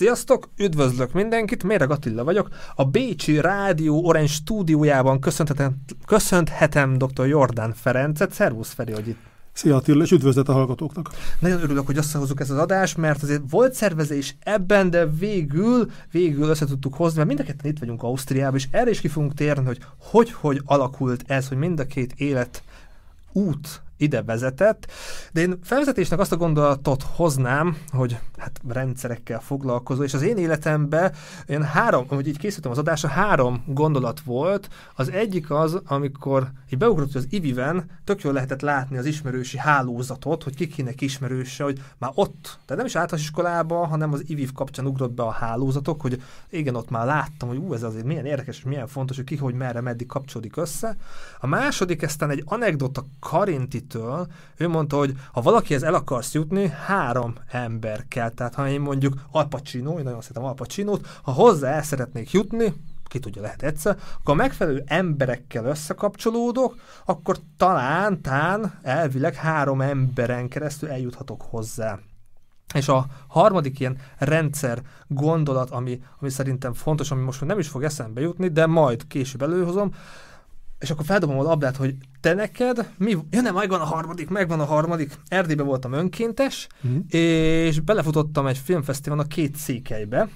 Sziasztok, üdvözlök mindenkit, Méreg Attila vagyok. A Bécsi Rádió Orange stúdiójában köszönhetem, köszönhetem dr. Jordán Ferencet. Szervusz Feri, hogy itt Szia Attila, és üdvözlet a hallgatóknak! Nagyon örülök, hogy összehozzuk ezt az adást, mert azért volt szervezés ebben, de végül, végül össze tudtuk hozni, mert mind a ketten itt vagyunk Ausztriában, és erre is ki fogunk térni, hogy hogy, hogy alakult ez, hogy mind a két élet út ide vezetett, de én felvezetésnek azt a gondolatot hoznám, hogy hát rendszerekkel foglalkozó, és az én életemben én három, hogy így készítem az adásra, három gondolat volt. Az egyik az, amikor így beugrott az Iviven, tök jól lehetett látni az ismerősi hálózatot, hogy kikinek ismerőse, hogy már ott, tehát nem is általános iskolában, hanem az Iviv kapcsán ugrott be a hálózatok, hogy igen, ott már láttam, hogy ú, ez azért milyen érdekes, és milyen fontos, hogy ki, hogy merre, meddig kapcsolódik össze. A második, eztán egy anekdota Karinti Től, ő mondta, hogy ha valakihez el akarsz jutni, három ember kell. Tehát ha én mondjuk Al Pacino, én nagyon szeretem Al Pacino-t, ha hozzá el szeretnék jutni, ki tudja, lehet egyszer, akkor a megfelelő emberekkel összekapcsolódok, akkor talán, tán elvileg három emberen keresztül eljuthatok hozzá. És a harmadik ilyen rendszer gondolat, ami, ami szerintem fontos, ami most nem is fog eszembe jutni, de majd később előhozom, és akkor feldobom a labdát, hogy te neked, mi, ja nem, megvan a harmadik, megvan a harmadik, Erdélyben voltam önkéntes, mm. és belefutottam egy filmfesztiválon a két székelybe,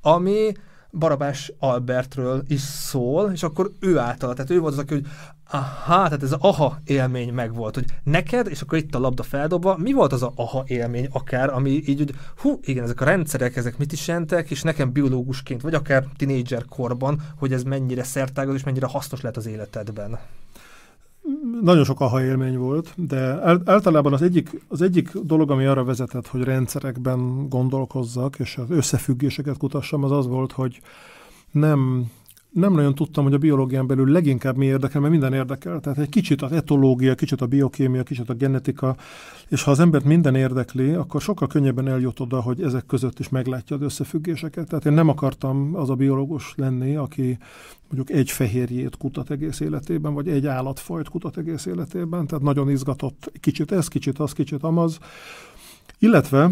ami Barabás Albertről is szól, és akkor ő által, tehát ő volt az, aki, hogy aha, tehát ez az aha élmény megvolt, hogy neked, és akkor itt a labda feldobva, mi volt az a aha élmény akár, ami így, hogy hú, igen, ezek a rendszerek, ezek mit is jelentek, és nekem biológusként, vagy akár tinédzser korban, hogy ez mennyire szertágaz, és mennyire hasznos lehet az életedben nagyon sok aha élmény volt, de általában az egyik, az egyik dolog, ami arra vezetett, hogy rendszerekben gondolkozzak, és az összefüggéseket kutassam, az az volt, hogy nem nem nagyon tudtam, hogy a biológián belül leginkább mi érdekel, mert minden érdekel. Tehát egy kicsit az etológia, kicsit a biokémia, kicsit a genetika, és ha az embert minden érdekli, akkor sokkal könnyebben eljut oda, hogy ezek között is meglátja az összefüggéseket. Tehát én nem akartam az a biológus lenni, aki mondjuk egy fehérjét kutat egész életében, vagy egy állatfajt kutat egész életében, tehát nagyon izgatott kicsit ez, kicsit az, kicsit amaz. Illetve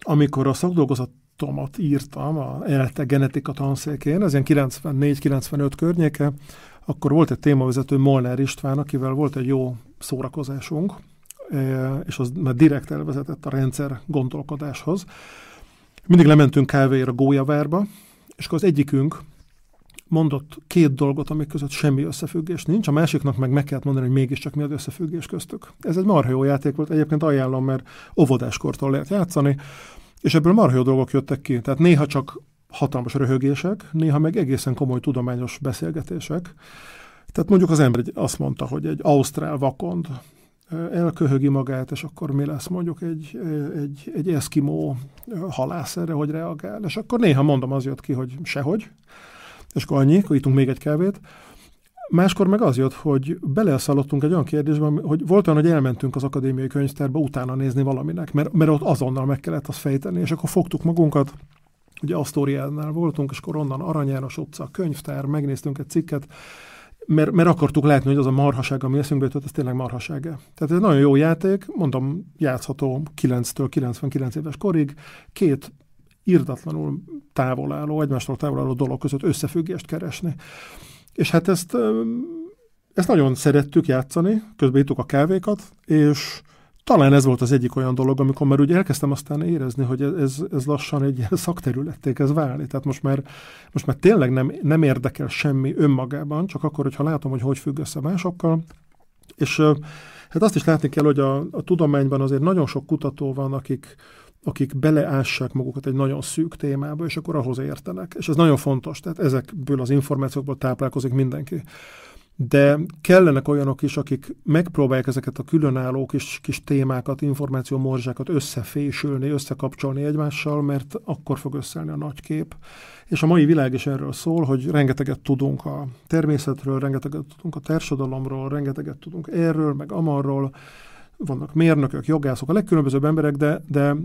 amikor a szakdolgozat tomat írtam a eredete genetika tanszékén, ez ilyen 94-95 környéke, akkor volt egy témavezető Molnár István, akivel volt egy jó szórakozásunk, e, és az már direkt elvezetett a rendszer gondolkodáshoz. Mindig lementünk kávéra Gólyavárba, és akkor az egyikünk mondott két dolgot, amik között semmi összefüggés nincs, a másiknak meg meg kellett mondani, hogy mégiscsak mi az összefüggés köztük. Ez egy marha jó játék volt, egyébként ajánlom, mert óvodáskortól lehet játszani. És ebből marha jó dolgok jöttek ki. Tehát néha csak hatalmas röhögések, néha meg egészen komoly tudományos beszélgetések. Tehát mondjuk az ember azt mondta, hogy egy ausztrál vakond elköhögi magát, és akkor mi lesz mondjuk egy, egy, egy eszkimó halász erre, hogy reagál. És akkor néha mondom, az jött ki, hogy sehogy, és akkor annyi, akkor ittunk még egy kávét. Máskor meg az jött, hogy beleszaladtunk egy olyan kérdésbe, hogy volt olyan, hogy elmentünk az akadémiai könyvtárba utána nézni valaminek, mert, mert ott azonnal meg kellett azt fejteni, és akkor fogtuk magunkat, ugye Asztóriánál voltunk, és akkor onnan Arany János utca, könyvtár, megnéztünk egy cikket, mert, mert akartuk látni, hogy az a marhaság, ami eszünkbe jutott, ez tényleg marhasága. Tehát ez egy nagyon jó játék, mondom, játszható 9-től 99 éves korig, két írdatlanul távolálló, egymástól távolálló dolog között összefüggést keresni. És hát ezt, ezt nagyon szerettük játszani, közben ittuk a kávékat, és talán ez volt az egyik olyan dolog, amikor már úgy elkezdtem aztán érezni, hogy ez, ez lassan egy ilyen szakterületté kezd válni. Tehát most már, most már tényleg nem, nem érdekel semmi önmagában, csak akkor, hogyha látom, hogy hogy függ össze másokkal. És hát azt is látni kell, hogy a, a tudományban azért nagyon sok kutató van, akik, akik beleássák magukat egy nagyon szűk témába, és akkor ahhoz értenek. És ez nagyon fontos, tehát ezekből az információkból táplálkozik mindenki. De kellenek olyanok is, akik megpróbálják ezeket a különálló kis, kis témákat, információmorzsákat összefésülni, összekapcsolni egymással, mert akkor fog összeállni a nagy kép. És a mai világ is erről szól, hogy rengeteget tudunk a természetről, rengeteget tudunk a társadalomról, rengeteget tudunk erről, meg amarról, vannak mérnökök, jogászok, a legkülönbözőbb emberek, de, de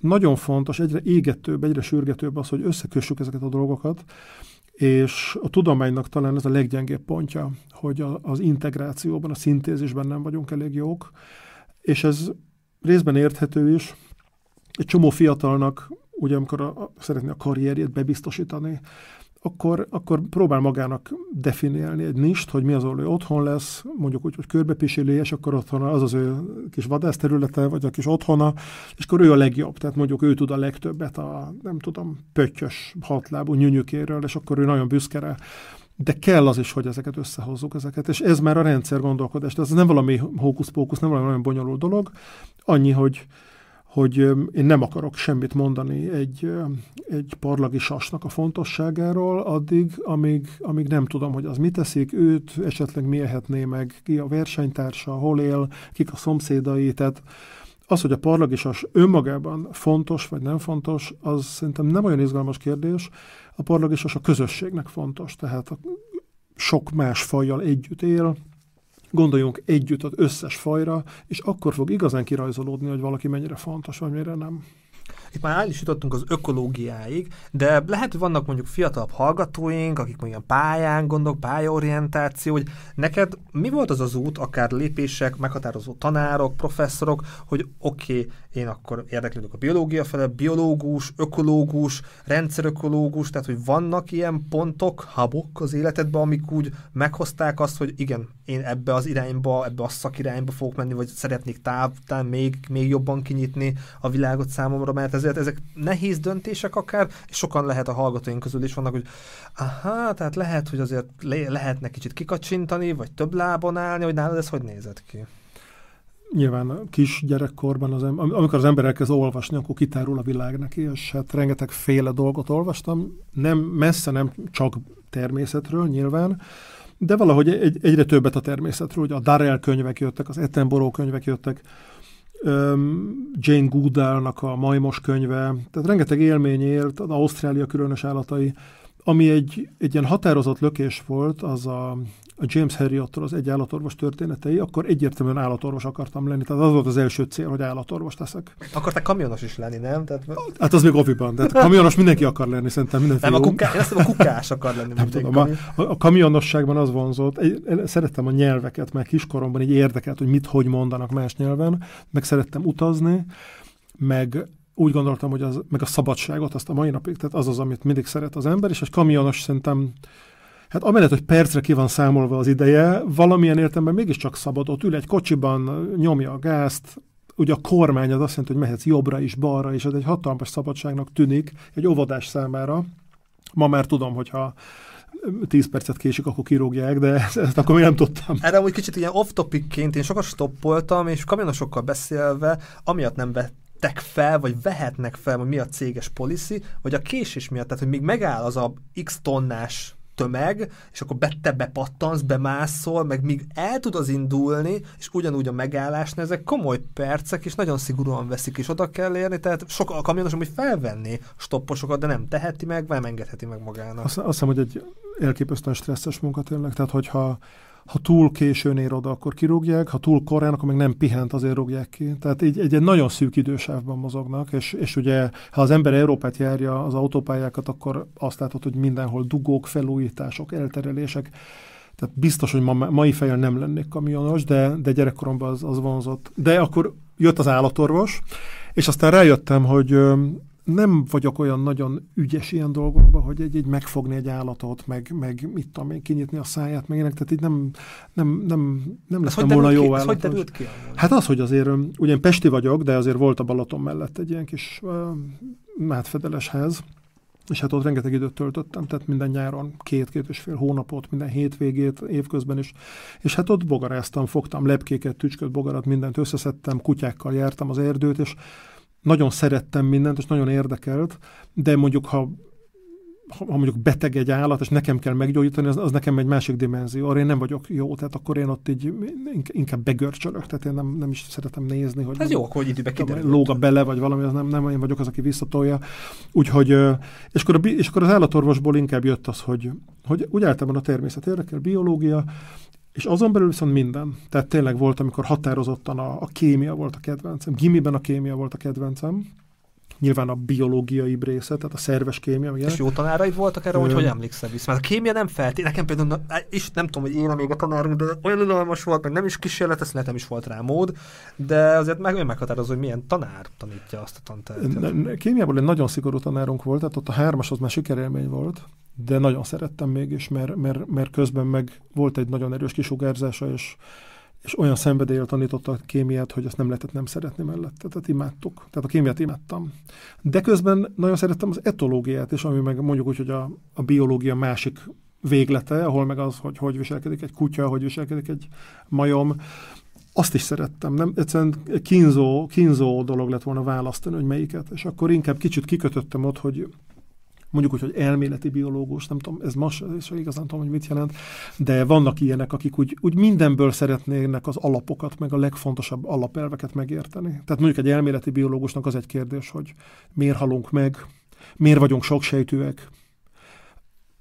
nagyon fontos, egyre égetőbb, egyre sürgetőbb az, hogy összekössük ezeket a dolgokat, és a tudománynak talán ez a leggyengébb pontja, hogy a, az integrációban, a szintézisben nem vagyunk elég jók, és ez részben érthető is. Egy csomó fiatalnak ugye amikor a, a, szeretné a karrierjét bebiztosítani, akkor, akkor próbál magának definiálni egy nist, hogy mi az, ahol ő otthon lesz, mondjuk úgy, hogy körbepisili, és akkor otthon az az ő kis vadászterülete, vagy a kis otthona, és akkor ő a legjobb, tehát mondjuk ő tud a legtöbbet a, nem tudom, pöttyös, hatlábú nyűnyükéről, és akkor ő nagyon büszke. De kell az is, hogy ezeket összehozzuk, ezeket, és ez már a rendszer gondolkodás. Tehát ez nem valami hókusz-pókusz, nem valami nagyon bonyolult dolog, annyi, hogy, hogy én nem akarok semmit mondani egy, egy parlagi sasnak a fontosságáról addig, amíg, amíg nem tudom, hogy az mit teszik, őt esetleg mi ehetné meg, ki a versenytársa, hol él, kik a szomszédai, tehát az, hogy a parlagi sas önmagában fontos vagy nem fontos, az szerintem nem olyan izgalmas kérdés. A parlagi sas a közösségnek fontos, tehát a sok más fajjal együtt él, Gondoljunk együtt az összes fajra, és akkor fog igazán kirajzolódni, hogy valaki mennyire fontos, vagy mennyire nem. Itt már el is az ökológiáig, de lehet, hogy vannak mondjuk fiatalabb hallgatóink, akik mondjuk pályán gondolk, pályaorientáció, hogy neked mi volt az az út, akár lépések, meghatározó tanárok, professzorok, hogy oké, okay, én akkor érdeklődök a biológia fele, biológus, ökológus, rendszerökológus, tehát hogy vannak ilyen pontok, habok az életedben, amik úgy meghozták azt, hogy igen, én ebbe az irányba, ebbe a szakirányba fogok menni, vagy szeretnék táv, még, még jobban kinyitni a világot számomra, mert ezért ezek nehéz döntések akár, és sokan lehet a hallgatóink közül is vannak, hogy aha, tehát lehet, hogy azért le- lehetne kicsit kikacsintani, vagy több lábon állni, hogy nálad ez hogy nézett ki? Nyilván kis gyerekkorban, az, amikor az ember elkezd olvasni, akkor kitárul a világ neki, és hát rengeteg féle dolgot olvastam, nem messze nem csak természetről nyilván, de valahogy egy, egyre többet a természetről, hogy a Darrell könyvek jöttek, az Ettenborough könyvek jöttek, Jane Goodall-nak a Majmos könyve, tehát rengeteg élmény ért, az Ausztrália különös állatai, ami egy, egy ilyen határozott lökés volt, az a, a James Harriot-tól az egy állatorvos történetei, akkor egyértelműen állatorvos akartam lenni. Tehát az volt az első cél, hogy állatorvos leszek. Akartál kamionos is lenni, nem? Tehát... Hát az még oviban. Tehát kamionos mindenki akar lenni, szerintem minden Nem, a, kuká... Én a kukás akar lenni. Nem tudom, a, a, kamionosságban az vonzott. Egy, szerettem a nyelveket, mert kiskoromban így érdekelt, hogy mit, hogy mondanak más nyelven, meg szerettem utazni, meg úgy gondoltam, hogy az, meg a szabadságot, azt a mai napig, tehát az az, amit mindig szeret az ember, és egy kamionos szerintem Hát amellett, hogy percre ki van számolva az ideje, valamilyen értelemben mégiscsak szabad, ott ül egy kocsiban, nyomja a gázt, ugye a kormány az azt jelenti, hogy mehetsz jobbra is, balra is, ez egy hatalmas szabadságnak tűnik egy óvodás számára. Ma már tudom, hogyha 10 percet késik, akkor kirúgják, de ezt, akkor még nem tudtam. Erre úgy kicsit ilyen off-topicként én sokat stoppoltam, és kamionosokkal beszélve, amiatt nem vett vettek fel, vagy vehetnek fel, hogy mi a céges policy, vagy a késés miatt, tehát hogy még megáll az a x tonnás tömeg, és akkor be, te bepattansz, bemászol, meg míg el tud az indulni, és ugyanúgy a megállásnál ezek komoly percek, és nagyon szigorúan veszik, és oda kell érni, tehát sok a kamionos hogy felvenni stopposokat, de nem teheti meg, nem engedheti meg magának. Azt, azt hiszem, hogy egy elképesztően stresszes munka tényleg, tehát hogyha ha túl későn ér oda, akkor kirúgják, ha túl korán, akkor meg nem pihent, azért rúgják ki. Tehát így egy, egy nagyon szűk idősávban mozognak, és, és ugye, ha az ember Európát járja, az autópályákat, akkor azt látod, hogy mindenhol dugók, felújítások, elterelések. Tehát biztos, hogy ma, mai fejjel nem lennék kamionos, de, de gyerekkoromban az, az vonzott. De akkor jött az állatorvos, és aztán rájöttem, hogy nem vagyok olyan nagyon ügyes ilyen dolgokban, hogy egy, egy megfogni egy állatot, meg, meg mit tudom én, kinyitni a száját, meg ilyenek, tehát így nem, nem, nem, nem lettem volna jó állat. hogy derült ki? Hát az, hogy azért, ugyan Pesti vagyok, de azért volt a Balaton mellett egy ilyen kis uh, ház, és hát ott rengeteg időt töltöttem, tehát minden nyáron két-két és fél hónapot, minden hétvégét, évközben is. És hát ott bogaráztam, fogtam lepkéket, tücsköt, bogarat, mindent összeszedtem, kutyákkal jártam az erdőt, és nagyon szerettem mindent, és nagyon érdekelt, de mondjuk, ha ha mondjuk beteg egy állat, és nekem kell meggyógyítani, az, az nekem egy másik dimenzió. Arra én nem vagyok jó, tehát akkor én ott így inkább begörcsölök, tehát én nem, nem is szeretem nézni, hogy... Ez jó, hogy időbe kiderült. Lóga bele, vagy valami, az nem, nem én vagyok az, aki visszatolja. Úgyhogy, és akkor, a, és akkor az állatorvosból inkább jött az, hogy, hogy úgy általában a természet érdekel, biológia, és azon belül viszont minden. Tehát tényleg volt, amikor határozottan a, a kémia volt a kedvencem. Gimiben a kémia volt a kedvencem. Nyilván a biológiai része, tehát a szerves kémia. És jó tanáraid voltak erre, hogy hogy emlékszel vissza? Mert a kémia nem feltétlenül, nekem például, na, is nem tudom, hogy én még a tanárunk, de olyan unalmas volt, meg nem is kísérletes, lehet nem is volt rá mód, de azért meg olyan meghatározó, hogy milyen tanár tanítja azt a tantárgyat. Kémiából egy nagyon szigorú tanárunk volt, tehát ott a hármas az már sikerélmény volt, de nagyon szerettem mégis, mert, mert, mert közben meg volt egy nagyon erős kisugárzása, és és olyan szenvedéllyel tanította a kémiát, hogy ezt nem lehetett nem szeretni mellette. Tehát imádtuk. Tehát a kémiát imádtam. De közben nagyon szerettem az etológiát is, ami meg mondjuk úgy, hogy a, a biológia másik véglete, ahol meg az, hogy hogy viselkedik egy kutya, hogy viselkedik egy majom. Azt is szerettem. Nem, egyszerűen kínzó, kínzó dolog lett volna választani, hogy melyiket. És akkor inkább kicsit kikötöttem ott, hogy mondjuk úgy, hogy elméleti biológus, nem tudom, ez most is igazán tudom, hogy mit jelent, de vannak ilyenek, akik úgy, úgy mindenből szeretnének az alapokat, meg a legfontosabb alapelveket megérteni. Tehát mondjuk egy elméleti biológusnak az egy kérdés, hogy miért halunk meg, miért vagyunk soksejtűek,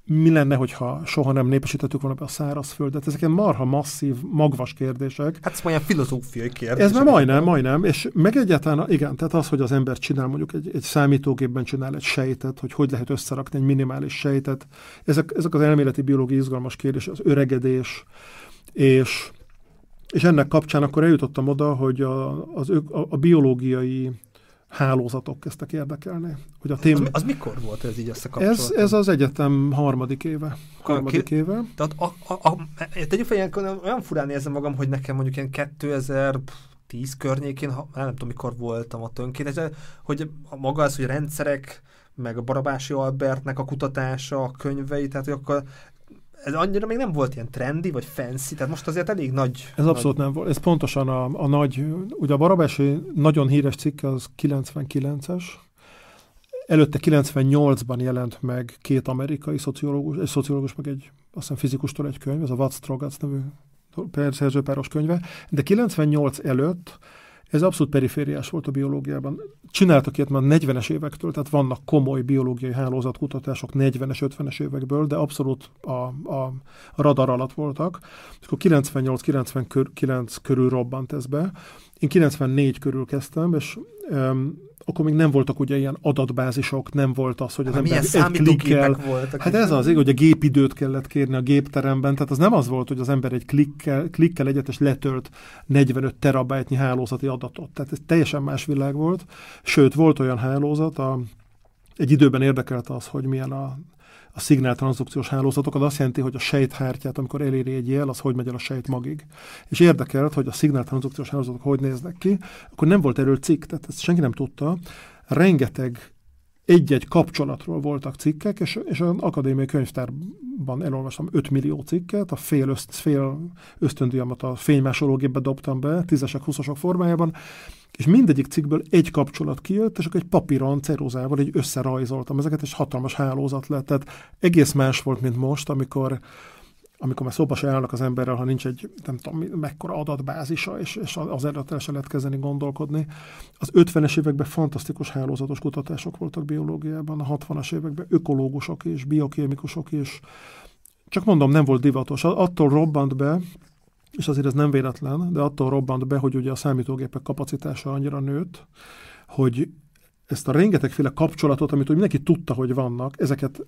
mi lenne, hogyha soha nem népesítettük volna be a szárazföldet? Ezek ilyen marha masszív, magvas kérdések. Hát ez olyan filozófiai kérdés. Ez már majdnem, majdnem, és meg egyáltalán, igen, tehát az, hogy az ember csinál mondjuk egy, egy számítógépben csinál egy sejtet, hogy hogy lehet összerakni egy minimális sejtet, ezek, ezek az elméleti biológiai izgalmas kérdés, az öregedés, és, és ennek kapcsán akkor eljutottam oda, hogy a, az, a, a biológiai hálózatok kezdtek érdekelni. Hogy a tém... az, az mikor volt ez így összekapcsolatban? Ez, ez az egyetem harmadik éve. Harmadik ki... éve. Tehát a, a, a, tegyük fel, olyan furán érzem magam, hogy nekem mondjuk ilyen 2010 környékén, ha, nem tudom mikor voltam a önként, hogy maga az, hogy rendszerek, meg a Barabási Albertnek a kutatása, a könyvei, tehát hogy akkor ez annyira még nem volt ilyen trendi, vagy fancy, tehát most azért elég nagy... Ez abszolút nagy... nem volt. Ez pontosan a, a nagy, ugye a Barabási nagyon híres cikke az 99-es, előtte 98-ban jelent meg két amerikai szociológus, egy szociológus, meg egy azt hiszem fizikustól egy könyv, ez a Watts Strogatz nevű szerzőpáros könyve, de 98 előtt ez abszolút perifériás volt a biológiában. Csináltak ilyet már 40-es évektől, tehát vannak komoly biológiai hálózatkutatások 40-es, 50-es évekből, de abszolút a, a, radar alatt voltak. És akkor 98-99 körül robbant ez be. Én 94 körül kezdtem, és um, akkor még nem voltak ugye ilyen adatbázisok, nem volt az, hogy az ember egy klikkel... Voltak hát ez az, hogy a gépidőt kellett kérni a gépteremben, tehát az nem az volt, hogy az ember egy klikkel, klikkel egyet és letölt 45 terabájtnyi hálózati adatot. Tehát ez teljesen más világ volt. Sőt, volt olyan hálózat, a, egy időben érdekelt az, hogy milyen a a szignál transzdukciós hálózatok, az azt jelenti, hogy a sejthártyát, amikor eléri egy jel, az hogy megy el a sejt magig. És érdekelt, hogy a szignál transzdukciós hálózatok hogy néznek ki, akkor nem volt erről cikk, tehát ezt senki nem tudta. Rengeteg egy-egy kapcsolatról voltak cikkek, és, és az akadémiai könyvtárban elolvastam 5 millió cikket, a fél, öszt, fél ösztöndíjamat a fénymásológépbe dobtam be, tízesek, huszosok formájában, és mindegyik cikkből egy kapcsolat kijött, és akkor egy papíron, ceruzával így összerajzoltam ezeket, és hatalmas hálózat lett. Tehát egész más volt, mint most, amikor amikor már szóba se állnak az emberrel, ha nincs egy, nem tudom, mekkora adatbázisa, és, és az előtt se lehet kezdeni gondolkodni. Az 50-es években fantasztikus hálózatos kutatások voltak biológiában, a 60-as években ökológusok és biokémikusok is. Csak mondom, nem volt divatos. Attól robbant be, és azért ez nem véletlen, de attól robbant be, hogy ugye a számítógépek kapacitása annyira nőtt, hogy ezt a rengetegféle kapcsolatot, amit úgy mindenki tudta, hogy vannak, ezeket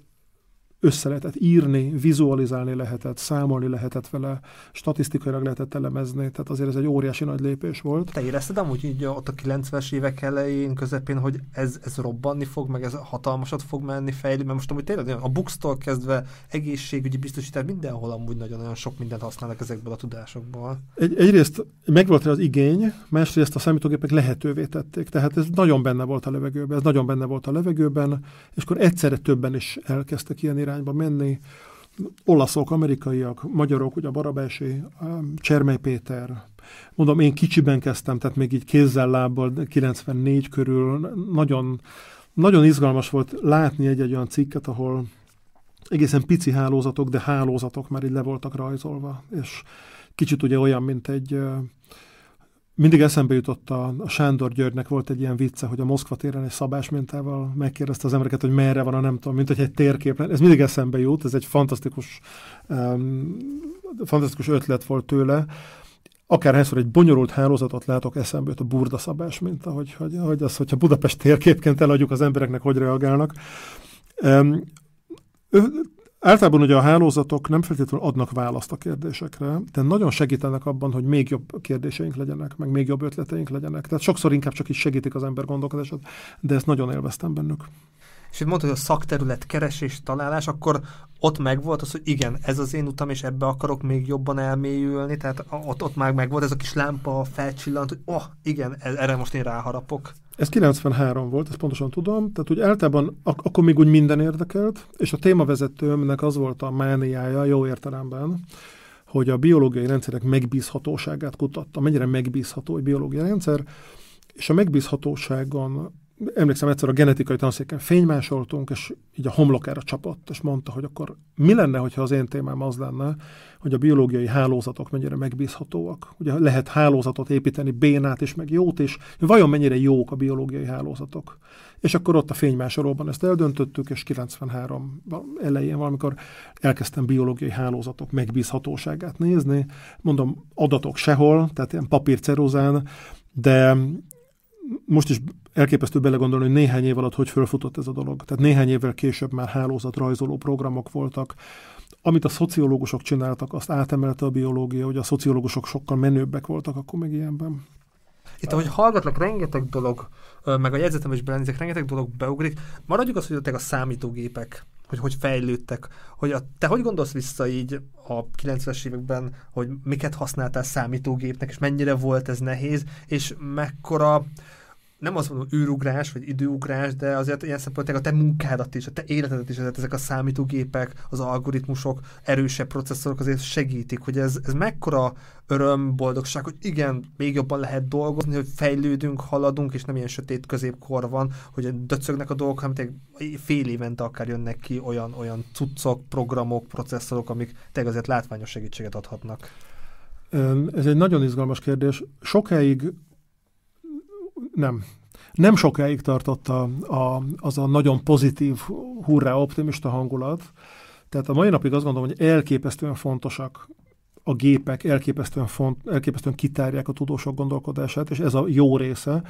össze lehetett írni, vizualizálni lehetett, számolni lehetett vele, statisztikailag lehetett elemezni, tehát azért ez egy óriási nagy lépés volt. Te érezted amúgy így ott a 90-es évek elején, közepén, hogy ez, ez robbanni fog, meg ez hatalmasat fog menni, fejlődni, mert most amúgy tényleg a books kezdve egészségügyi biztosítás, mindenhol amúgy nagyon-nagyon sok mindent használnak ezekből a tudásokból. Egy, egyrészt megvolt az igény, másrészt a számítógépek lehetővé tették, tehát ez nagyon benne volt a levegőben, ez nagyon benne volt a levegőben, és akkor egyszerre többen is elkezdtek ilyen irányba menni. Olaszok, amerikaiak, magyarok, ugye a Barabási, Csermely Péter. Mondom, én kicsiben kezdtem, tehát még így kézzel, lábbal 94 körül. Nagyon, nagyon izgalmas volt látni egy-egy olyan cikket, ahol egészen pici hálózatok, de hálózatok már így le voltak rajzolva. És kicsit ugye olyan, mint egy mindig eszembe jutott a, a Sándor Györgynek volt egy ilyen vicce, hogy a Moszkva téren egy szabás mintával megkérdezte az embereket, hogy merre van a nem tudom, mint hogy egy térkép. Ez mindig eszembe jut, ez egy fantasztikus, um, fantasztikus ötlet volt tőle. akárhányszor egy bonyolult hálózatot látok, eszembe jut a burda szabás mint hogy, hogy, hogy az, hogyha Budapest térképként eladjuk az embereknek, hogy reagálnak. Um, Általában ugye a hálózatok nem feltétlenül adnak választ a kérdésekre, de nagyon segítenek abban, hogy még jobb kérdéseink legyenek, meg még jobb ötleteink legyenek. Tehát sokszor inkább csak is segítik az ember gondolkodását, de ezt nagyon élveztem bennük. És itt mondtad, hogy a szakterület keresés, találás, akkor ott megvolt az, hogy igen, ez az én utam, és ebbe akarok még jobban elmélyülni, tehát ott, ott már megvolt ez a kis lámpa felcsillant, hogy oh, igen, e, erre most én ráharapok. Ez 93 volt, ezt pontosan tudom, tehát úgy általában ak- akkor még úgy minden érdekelt, és a témavezetőmnek az volt a mániája, jó értelemben, hogy a biológiai rendszerek megbízhatóságát kutatta, mennyire megbízható egy biológiai rendszer, és a megbízhatóságon emlékszem egyszer a genetikai tanszéken fénymásoltunk, és így a homlokára csapott, és mondta, hogy akkor mi lenne, hogyha az én témám az lenne, hogy a biológiai hálózatok mennyire megbízhatóak. Ugye lehet hálózatot építeni, bénát is, meg jót is, vajon mennyire jók a biológiai hálózatok. És akkor ott a fénymásolóban ezt eldöntöttük, és 93 elején valamikor elkezdtem biológiai hálózatok megbízhatóságát nézni. Mondom, adatok sehol, tehát ilyen papírceruzán, de most is elképesztő belegondolni, hogy néhány év alatt hogy fölfutott ez a dolog. Tehát néhány évvel később már hálózatrajzoló programok voltak. Amit a szociológusok csináltak, azt átemelte a biológia, hogy a szociológusok sokkal menőbbek voltak akkor még ilyenben. Itt, ahogy hallgatlak, rengeteg dolog, meg a jegyzetem is belenézek, rengeteg dolog beugrik. Maradjuk az, hogy a számítógépek hogy hogy fejlődtek, hogy a, te hogy gondolsz vissza így a 90-es években, hogy miket használtál számítógépnek, és mennyire volt ez nehéz, és mekkora nem azt mondom űrugrás, vagy időugrás, de azért ilyen szempontból a te munkádat is, a te életedet is, azért ezek a számítógépek, az algoritmusok, erősebb processzorok azért segítik, hogy ez, ez mekkora öröm, boldogság, hogy igen, még jobban lehet dolgozni, hogy fejlődünk, haladunk, és nem ilyen sötét középkor van, hogy döcögnek a dolgok, hanem fél évente akár jönnek ki olyan, olyan cuccok, programok, processzorok, amik tényleg azért látványos segítséget adhatnak. Ez egy nagyon izgalmas kérdés. Sokáig nem. Nem sokáig tartott a, a, az a nagyon pozitív, hurrá optimista hangulat. Tehát a mai napig azt gondolom, hogy elképesztően fontosak a gépek, elképesztően, font, elképesztően kitárják a tudósok gondolkodását, és ez a jó része.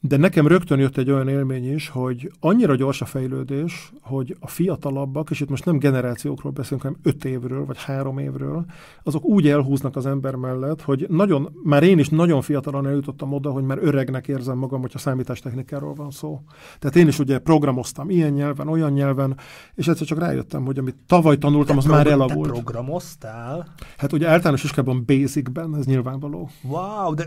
De nekem rögtön jött egy olyan élmény is, hogy annyira gyors a fejlődés, hogy a fiatalabbak, és itt most nem generációkról beszélünk, hanem öt évről, vagy három évről, azok úgy elhúznak az ember mellett, hogy nagyon, már én is nagyon fiatalan eljutottam oda, hogy már öregnek érzem magam, hogyha számítástechnikáról van szó. Tehát én is ugye programoztam ilyen nyelven, olyan nyelven, és egyszer csak rájöttem, hogy amit tavaly tanultam, az már elavult. Te programoztál? Hát ugye általános iskolában basicben, ez nyilvánvaló. Wow, de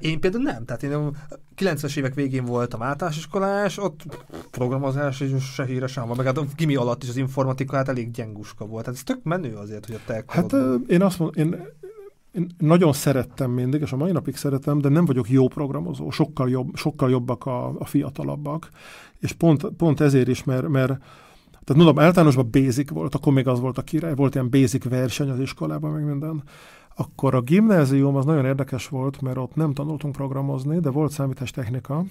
én például nem, tehát én a 90-es évek végén voltam általános iskolás, ott programozás és se híre sem van, meg hát a gimi alatt is az informatika hát elég gyenguska volt. Tehát ez tök menő azért, hogy a te Hát én azt mondom, én, én nagyon szerettem mindig, és a mai napig szeretem, de nem vagyok jó programozó, sokkal, jobb, sokkal jobbak a, a fiatalabbak, és pont, pont ezért is, mert, mert tehát mondom, általánosban basic volt, akkor még az volt a király, volt ilyen basic verseny az iskolában, meg minden akkor a gimnázium az nagyon érdekes volt, mert ott nem tanultunk programozni, de volt számítástechnika.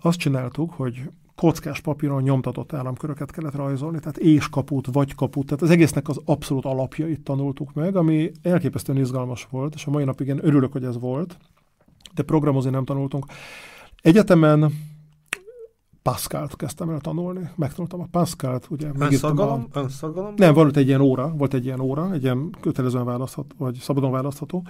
Azt csináltuk, hogy kockás papíron nyomtatott államköröket kellett rajzolni, tehát és kaput, vagy kaput, tehát az egésznek az abszolút alapjait tanultuk meg, ami elképesztően izgalmas volt, és a mai napig én örülök, hogy ez volt, de programozni nem tanultunk. Egyetemen Pascalt kezdtem el tanulni. Megtanultam a Pascalt, ugye. Önszorgalom? A... Önszorgalom? Nem, volt egy ilyen óra, volt egy ilyen óra, egy ilyen kötelezően választható, vagy szabadon választható.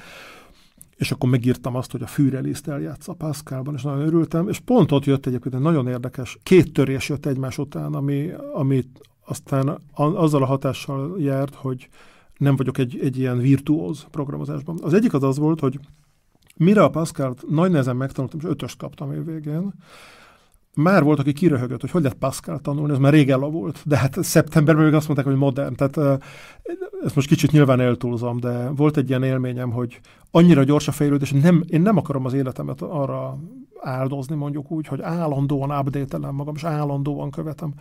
És akkor megírtam azt, hogy a Führeliszt eljátsz a Pascalban, és nagyon örültem. És pont ott jött egyébként egy nagyon érdekes, két törés jött egymás után, ami, ami aztán azzal a hatással járt, hogy nem vagyok egy, egy ilyen virtuóz programozásban. Az egyik az az volt, hogy mire a Pascalt nagy nehezen megtanultam, és ötöst kaptam év végén, már volt, aki kiröhögött, hogy hogy lehet Pascal tanulni, ez már rég elavult, de hát szeptemberben még azt mondták, hogy modern, tehát ezt most kicsit nyilván eltúlzom, de volt egy ilyen élményem, hogy annyira gyors a fejlődés, nem, én nem akarom az életemet arra áldozni, mondjuk úgy, hogy állandóan update magam, és állandóan követem.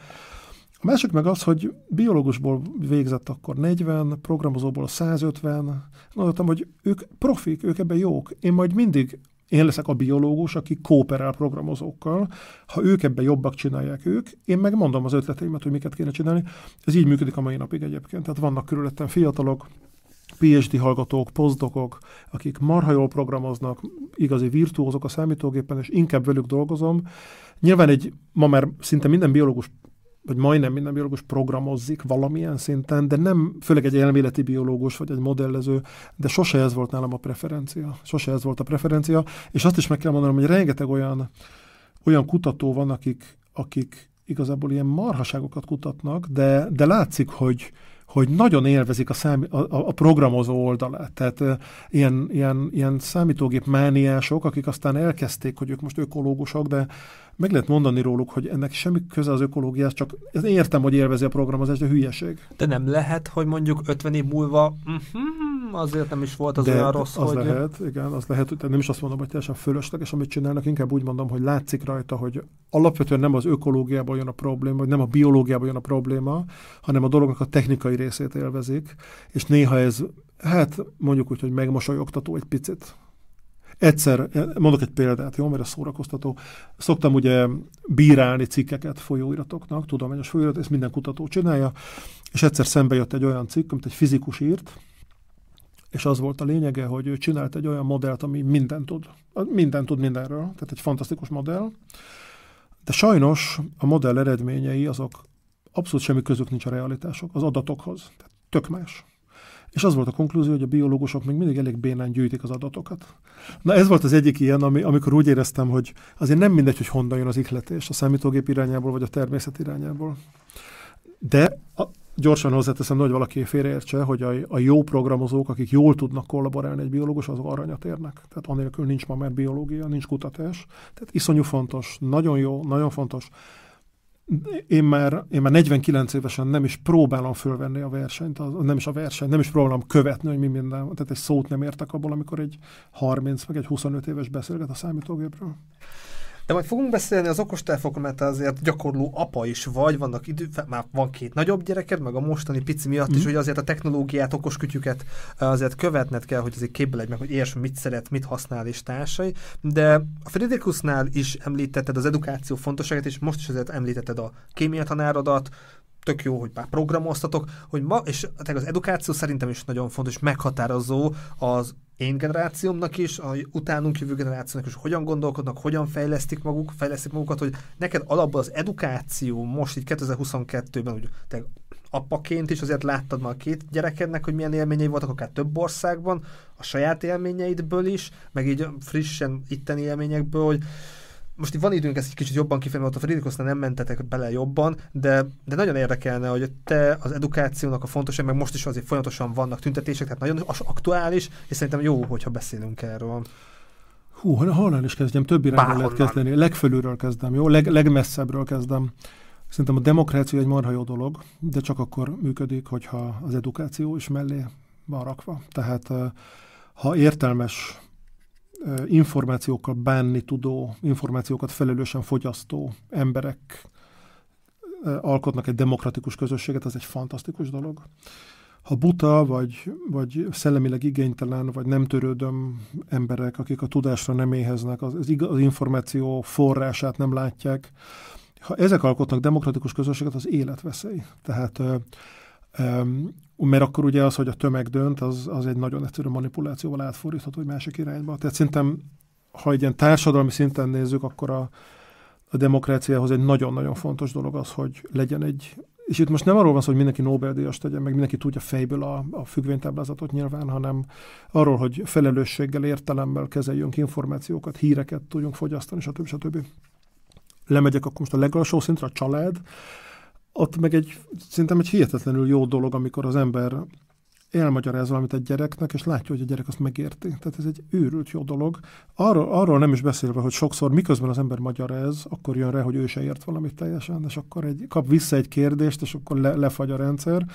A másik meg az, hogy biológusból végzett akkor 40, programozóból 150. Gondoltam, hogy ők profik, ők ebben jók. Én majd mindig én leszek a biológus, aki kooperál programozókkal. Ha ők ebben jobbak csinálják ők, én meg mondom az ötleteimet, hogy miket kéne csinálni. Ez így működik a mai napig egyébként. Tehát vannak körülöttem fiatalok, PhD hallgatók, posztdokok, akik marha jól programoznak, igazi virtuózok a számítógépen, és inkább velük dolgozom. Nyilván egy, ma már szinte minden biológus vagy majdnem minden biológus programozzik valamilyen szinten, de nem, főleg egy elméleti biológus, vagy egy modellező, de sose ez volt nálam a preferencia. Sose ez volt a preferencia, és azt is meg kell mondanom, hogy rengeteg olyan, olyan kutató van, akik, akik igazából ilyen marhaságokat kutatnak, de, de látszik, hogy, hogy nagyon élvezik a, szám, a, a programozó oldalát. Tehát e, ilyen, ilyen, ilyen számítógép mániások, akik aztán elkezdték, hogy ők most ökológusok, de meg lehet mondani róluk, hogy ennek semmi köze az ökológiához, csak értem, hogy élvezi a programozást, de hülyeség. De nem lehet, hogy mondjuk 50 év múlva uh-huh, azért nem is volt az de olyan rossz, az hogy... lehet, igen, az lehet, hogy nem is azt mondom, hogy teljesen fölösleges, amit csinálnak, inkább úgy mondom, hogy látszik rajta, hogy alapvetően nem az ökológiából jön a probléma, vagy nem a biológiából jön a probléma, hanem a dolognak a technikai részét élvezik, és néha ez, hát mondjuk úgy, hogy megmosolyogtató egy picit Egyszer, mondok egy példát, jó, mert ez szórakoztató. Szoktam ugye bírálni cikkeket folyóiratoknak, tudományos folyóirat, ezt minden kutató csinálja, és egyszer szembe jött egy olyan cikk, amit egy fizikus írt, és az volt a lényege, hogy ő csinált egy olyan modellt, ami mindent tud. Minden tud mindenről, tehát egy fantasztikus modell. De sajnos a modell eredményei azok abszolút semmi közük nincs a realitások, az adatokhoz. Tehát tök más. És az volt a konklúzió, hogy a biológusok még mindig elég bénán gyűjtik az adatokat. Na ez volt az egyik ilyen, ami, amikor úgy éreztem, hogy azért nem mindegy, hogy honnan jön az ihletés, a számítógép irányából vagy a természet irányából. De a, gyorsan hozzáteszem, hogy valaki félreértse, hogy a, a jó programozók, akik jól tudnak kollaborálni egy biológus, azok aranyat érnek. Tehát anélkül nincs ma már biológia, nincs kutatás. Tehát iszonyú fontos, nagyon jó, nagyon fontos én már, én már 49 évesen nem is próbálom fölvenni a versenyt, az, nem is a versenyt, nem is próbálom követni, hogy mi minden, tehát egy szót nem értek abból, amikor egy 30 meg egy 25 éves beszélget a számítógépről. De majd fogunk beszélni az okostelefonokról, mert azért gyakorló apa is vagy, vannak idő, már van két nagyobb gyereked, meg a mostani pici miatt mm. is, hogy azért a technológiát, okoskütyüket azért követned kell, hogy azért képbe legyen meg, hogy érts, mit szeret, mit használ és társai. De a Friderikusnál is említetted az edukáció fontosságát, és most is azért említetted a kémiatanárodat, tök jó, hogy már programoztatok, hogy ma, és az edukáció szerintem is nagyon fontos, meghatározó az én generációmnak is, a utánunk jövő generációnak is, hogyan gondolkodnak, hogyan fejlesztik maguk, fejlesztik magukat, hogy neked alapból az edukáció most így 2022-ben, hogy te apaként is azért láttad már a két gyerekednek, hogy milyen élményei voltak akár több országban, a saját élményeidből is, meg így frissen itteni élményekből, hogy most itt van időnk ezt egy kicsit jobban kifejni, ott a Fridrikosznál nem mentetek bele jobban, de, de nagyon érdekelne, hogy te az edukációnak a fontosság, meg most is azért folyamatosan vannak tüntetések, tehát nagyon aktuális, és szerintem jó, hogyha beszélünk erről. Hú, honnan is kezdjem? Több irányból lehet kezdeni. Legfölülről kezdem, jó? Leg, legmesszebbről kezdem. Szerintem a demokrácia egy marha jó dolog, de csak akkor működik, hogyha az edukáció is mellé van rakva. Tehát ha értelmes információkkal bánni tudó, információkat felelősen fogyasztó emberek alkotnak egy demokratikus közösséget, az egy fantasztikus dolog. Ha buta, vagy, vagy szellemileg igénytelen, vagy nem törődöm emberek, akik a tudásra nem éheznek, az, az információ forrását nem látják, ha ezek alkotnak demokratikus közösséget, az életveszély. Tehát mert akkor ugye az, hogy a tömeg dönt, az, az egy nagyon egyszerű manipulációval átfordítható egy másik irányba. Tehát szerintem, ha egy ilyen társadalmi szinten nézzük, akkor a, a demokráciához egy nagyon-nagyon fontos dolog az, hogy legyen egy, és itt most nem arról van szó, hogy mindenki Nobel-díjas tegyen, meg mindenki tudja fejből a, a függvénytáblázatot nyilván, hanem arról, hogy felelősséggel, értelemmel kezeljünk információkat, híreket tudjunk fogyasztani, stb. stb. Lemegyek akkor most a legalsó szintre, a család, ott meg egy, szerintem egy hihetetlenül jó dolog, amikor az ember elmagyaráz valamit egy gyereknek, és látja, hogy a gyerek azt megérti. Tehát ez egy őrült jó dolog. Arról, arról nem is beszélve, hogy sokszor miközben az ember magyaráz, akkor jön rá, hogy ő se ért valamit teljesen, és akkor egy, kap vissza egy kérdést, és akkor le, lefagy a rendszer.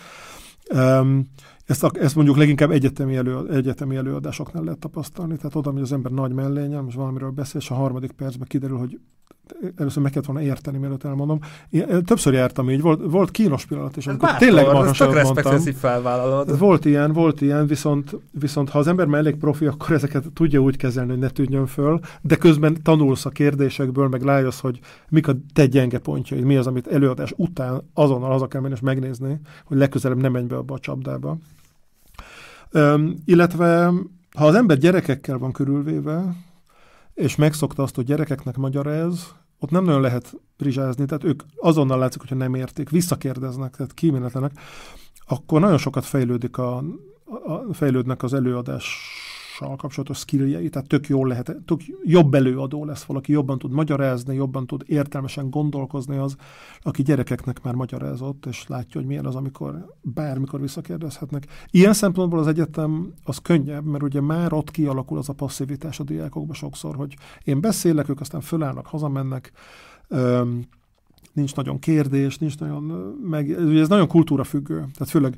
Um, ezt, ezt mondjuk leginkább egyetemi, elő, egyetemi előadásoknál lehet tapasztalni, tehát oda, hogy az ember nagy mellényem, és valamiről beszél, és a harmadik percben kiderül, hogy először meg kellett volna érteni, mielőtt elmondom. Én többször jártam így, volt, volt kínos pillanat is, amikor Bátor, tényleg marhaságot mondtam. felvállalod. Volt ilyen, volt ilyen, viszont, viszont ha az ember már elég profi, akkor ezeket tudja úgy kezelni, hogy ne tűnjön föl, de közben tanulsz a kérdésekből, meg rájössz, hogy mik a te gyenge pontjaid, mi az, amit előadás után azonnal haza kell menni és megnézni, hogy legközelebb nem menj be abba a csapdába. Üm, illetve, ha az ember gyerekekkel van körülvéve, és megszokta azt, hogy gyerekeknek magyaráz, ott nem nagyon lehet rizsázni, tehát ők azonnal látszik, hogyha nem értik, visszakérdeznek, tehát kíméletlenek, akkor nagyon sokat fejlődik a, a, fejlődnek az előadással kapcsolatos skilljei, tehát tök jól lehet, tök jobb előadó lesz valaki, jobban tud magyarázni, jobban tud értelmesen gondolkozni az, aki gyerekeknek már magyarázott, és látja, hogy milyen az, amikor bármikor visszakérdezhetnek. Ilyen szempontból az egyetem az könnyebb, mert ugye már ott kialakul az a passzivitás a diákokban sokszor, hogy én beszélek, ők aztán fölállnak, hazamennek, nincs nagyon kérdés, nincs nagyon meg, ugye ez nagyon kultúra függő. Tehát főleg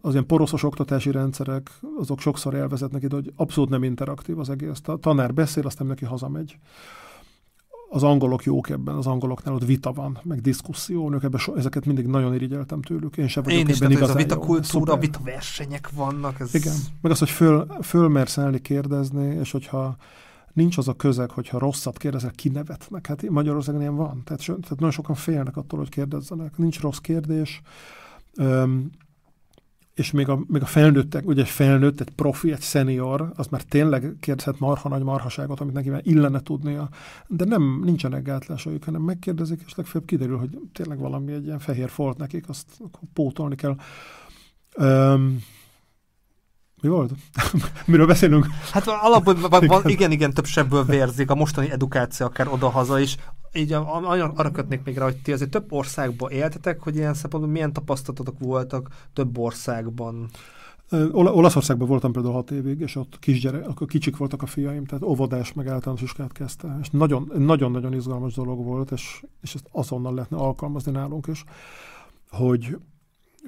az ilyen poroszos oktatási rendszerek, azok sokszor elvezetnek ide, hogy abszolút nem interaktív az egész. A tanár beszél, aztán neki hazamegy. Az angolok jók ebben, az angoloknál ott vita van, meg diszkuszió, ők ebben so, ezeket mindig nagyon irigyeltem tőlük. Én sem vagyok Én is, ebben tehát ez a igazán vita jó. kultúra, vita versenyek vannak. Ez... Igen, meg az, hogy föl, fölmersz állni kérdezni, és hogyha nincs az a közeg, hogyha rosszat kérdezel, kinevetnek. Hát Magyarországon ilyen van. Tehát, tehát nagyon sokan félnek attól, hogy kérdezzenek. Nincs rossz kérdés. Öm, és még a, még a felnőttek, ugye egy felnőtt, egy profi, egy szenior, az már tényleg kérdezhet marha nagy marhaságot, amit neki már illene tudnia, de nem, nincsenek gátlásaik, hanem megkérdezik, és legfeljebb kiderül, hogy tényleg valami egy ilyen fehér folt nekik, azt pótolni kell. Öm, mi volt? Miről beszélünk? Hát alapból van, Igen. igen, igen, több sebből vérzik a mostani edukáció, akár oda-haza is. Így a- a- arra kötnék még rá, hogy ti azért több országban éltetek, hogy ilyen szempontból milyen tapasztalatotok voltak több országban. Ola- Olaszországban voltam például hat évig, és ott kisgyerek, akkor kicsik voltak a fiaim, tehát óvodás meg általános iskát kezdte, és nagyon- nagyon-nagyon izgalmas dolog volt, és, és ezt azonnal lehetne alkalmazni nálunk is, hogy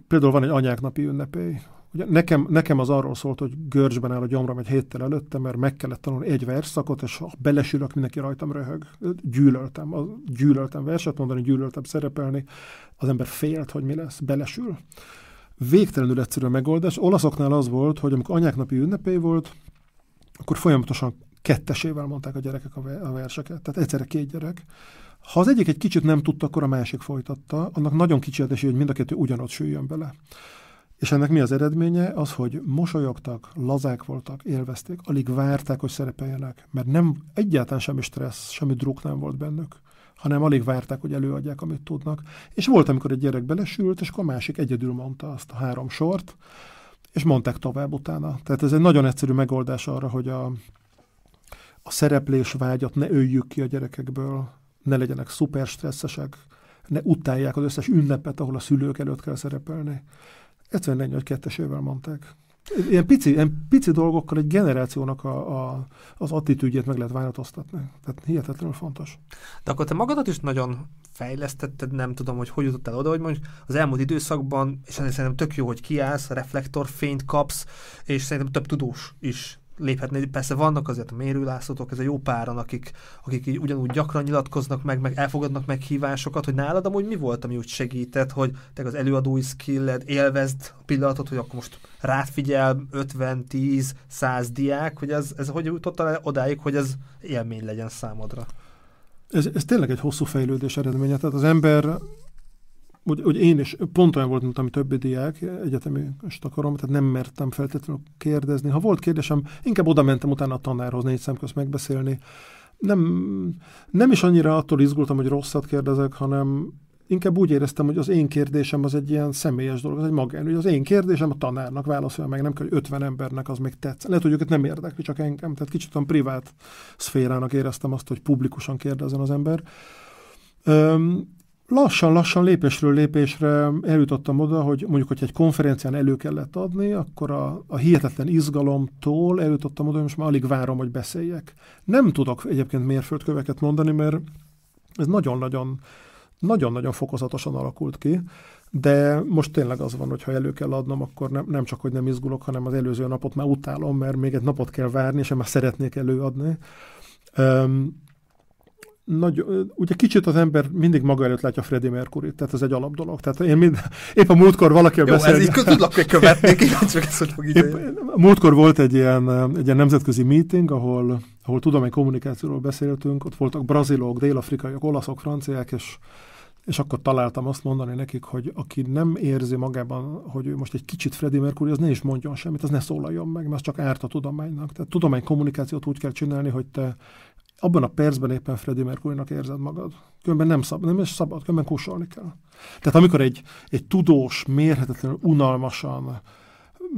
például van egy anyák napi ünnepély, Ugye nekem, nekem az arról szólt, hogy görcsben áll a gyomrom egy héttel előtte, mert meg kellett tanulni egy versszakot, és ha belesülök, mindenki rajtam röhög. Gyűlöltem, a, gyűlöltem verset mondani, gyűlöltem szerepelni. Az ember félt, hogy mi lesz, belesül. Végtelenül egyszerű a megoldás. Olaszoknál az volt, hogy amikor anyák napi ünnepély volt, akkor folyamatosan kettesével mondták a gyerekek a ve- a verseket. Tehát egyszerre két gyerek. Ha az egyik egy kicsit nem tudta, akkor a másik folytatta. Annak nagyon kicsi hogy mind a kettő ugyanott süljön bele. És ennek mi az eredménye? Az, hogy mosolyogtak, lazák voltak, élvezték, alig várták, hogy szerepeljenek, mert nem egyáltalán semmi stressz, semmi druk nem volt bennük, hanem alig várták, hogy előadják, amit tudnak. És volt, amikor egy gyerek belesült, és akkor a másik egyedül mondta azt a három sort, és mondták tovább utána. Tehát ez egy nagyon egyszerű megoldás arra, hogy a, a szereplés vágyat ne öljük ki a gyerekekből, ne legyenek szuper stresszesek, ne utálják az összes ünnepet, ahol a szülők előtt kell szerepelni. Egyszerűen ennyi, hogy kettesével mondták. Ilyen pici, ilyen pici dolgokkal egy generációnak a, a, az attitűdjét meg lehet változtatni. Tehát hihetetlenül fontos. De akkor te magadat is nagyon fejlesztetted, nem tudom, hogy hogy jutottál oda, hogy mondjuk az elmúlt időszakban, és szerintem tök jó, hogy kiállsz, reflektorfényt kapsz, és szerintem több tudós is léphetne. Persze vannak azért a mérőlászlótok, ez a jó páran, akik, akik így ugyanúgy gyakran nyilatkoznak meg, meg elfogadnak meghívásokat, hogy nálad amúgy mi volt, ami úgy segített, hogy te az előadói skilled, élvezd a pillanatot, hogy akkor most rád figyel 50, 10, 100 diák, hogy ez, ez hogy jutottál el odáig, hogy ez élmény legyen számodra? Ez, ez tényleg egy hosszú fejlődés eredménye. Tehát az ember, úgy, úgy én is pont olyan volt, mint ami többi diák, egyetemi akarom, tehát nem mertem feltétlenül kérdezni. Ha volt kérdésem, inkább oda mentem utána a tanárhoz négy szem közt megbeszélni. Nem, nem is annyira attól izgultam, hogy rosszat kérdezek, hanem inkább úgy éreztem, hogy az én kérdésem az egy ilyen személyes dolog, az egy magán. Ugye az én kérdésem a tanárnak válaszolja meg, nem kell, hogy 50 embernek az még tetsz. Lehet, hogy őket nem érdekli, csak engem. Tehát kicsit olyan privát szférának éreztem azt, hogy publikusan kérdezzen az ember. Öm, lassan-lassan, lépésről lépésre eljutottam oda, hogy mondjuk, hogy egy konferencián elő kellett adni, akkor a, a hihetetlen izgalomtól eljutottam oda, hogy most már alig várom, hogy beszéljek. Nem tudok egyébként mérföldköveket mondani, mert ez nagyon-nagyon nagyon-nagyon fokozatosan alakult ki, de most tényleg az van, hogy ha elő kell adnom, akkor nem, nem csak, hogy nem izgulok, hanem az előző napot már utálom, mert még egy napot kell várni, és én már szeretnék előadni. Um, nagy, ugye kicsit az ember mindig maga előtt látja Freddie mercury tehát ez egy alap dolog. Tehát én mind, épp a múltkor valaki Jó, beszélni. ez így tudlak követni, kíváncsi hogy fog. Épp, múltkor volt egy ilyen, egy ilyen nemzetközi meeting, ahol, ahol tudomány kommunikációról beszéltünk, ott voltak brazilok, dél-afrikaiak, olaszok, franciák, és és akkor találtam azt mondani nekik, hogy aki nem érzi magában, hogy ő most egy kicsit Freddie Mercury, az ne is mondjon semmit, az ne szólaljon meg, mert az csak árt a tudománynak. Tehát tudomány kommunikációt úgy kell csinálni, hogy te abban a percben éppen Freddie Mercury-nak érzed magad. Különben nem szabad, nem is szabad, különben kusolni kell. Tehát amikor egy, egy tudós, mérhetetlenül unalmasan,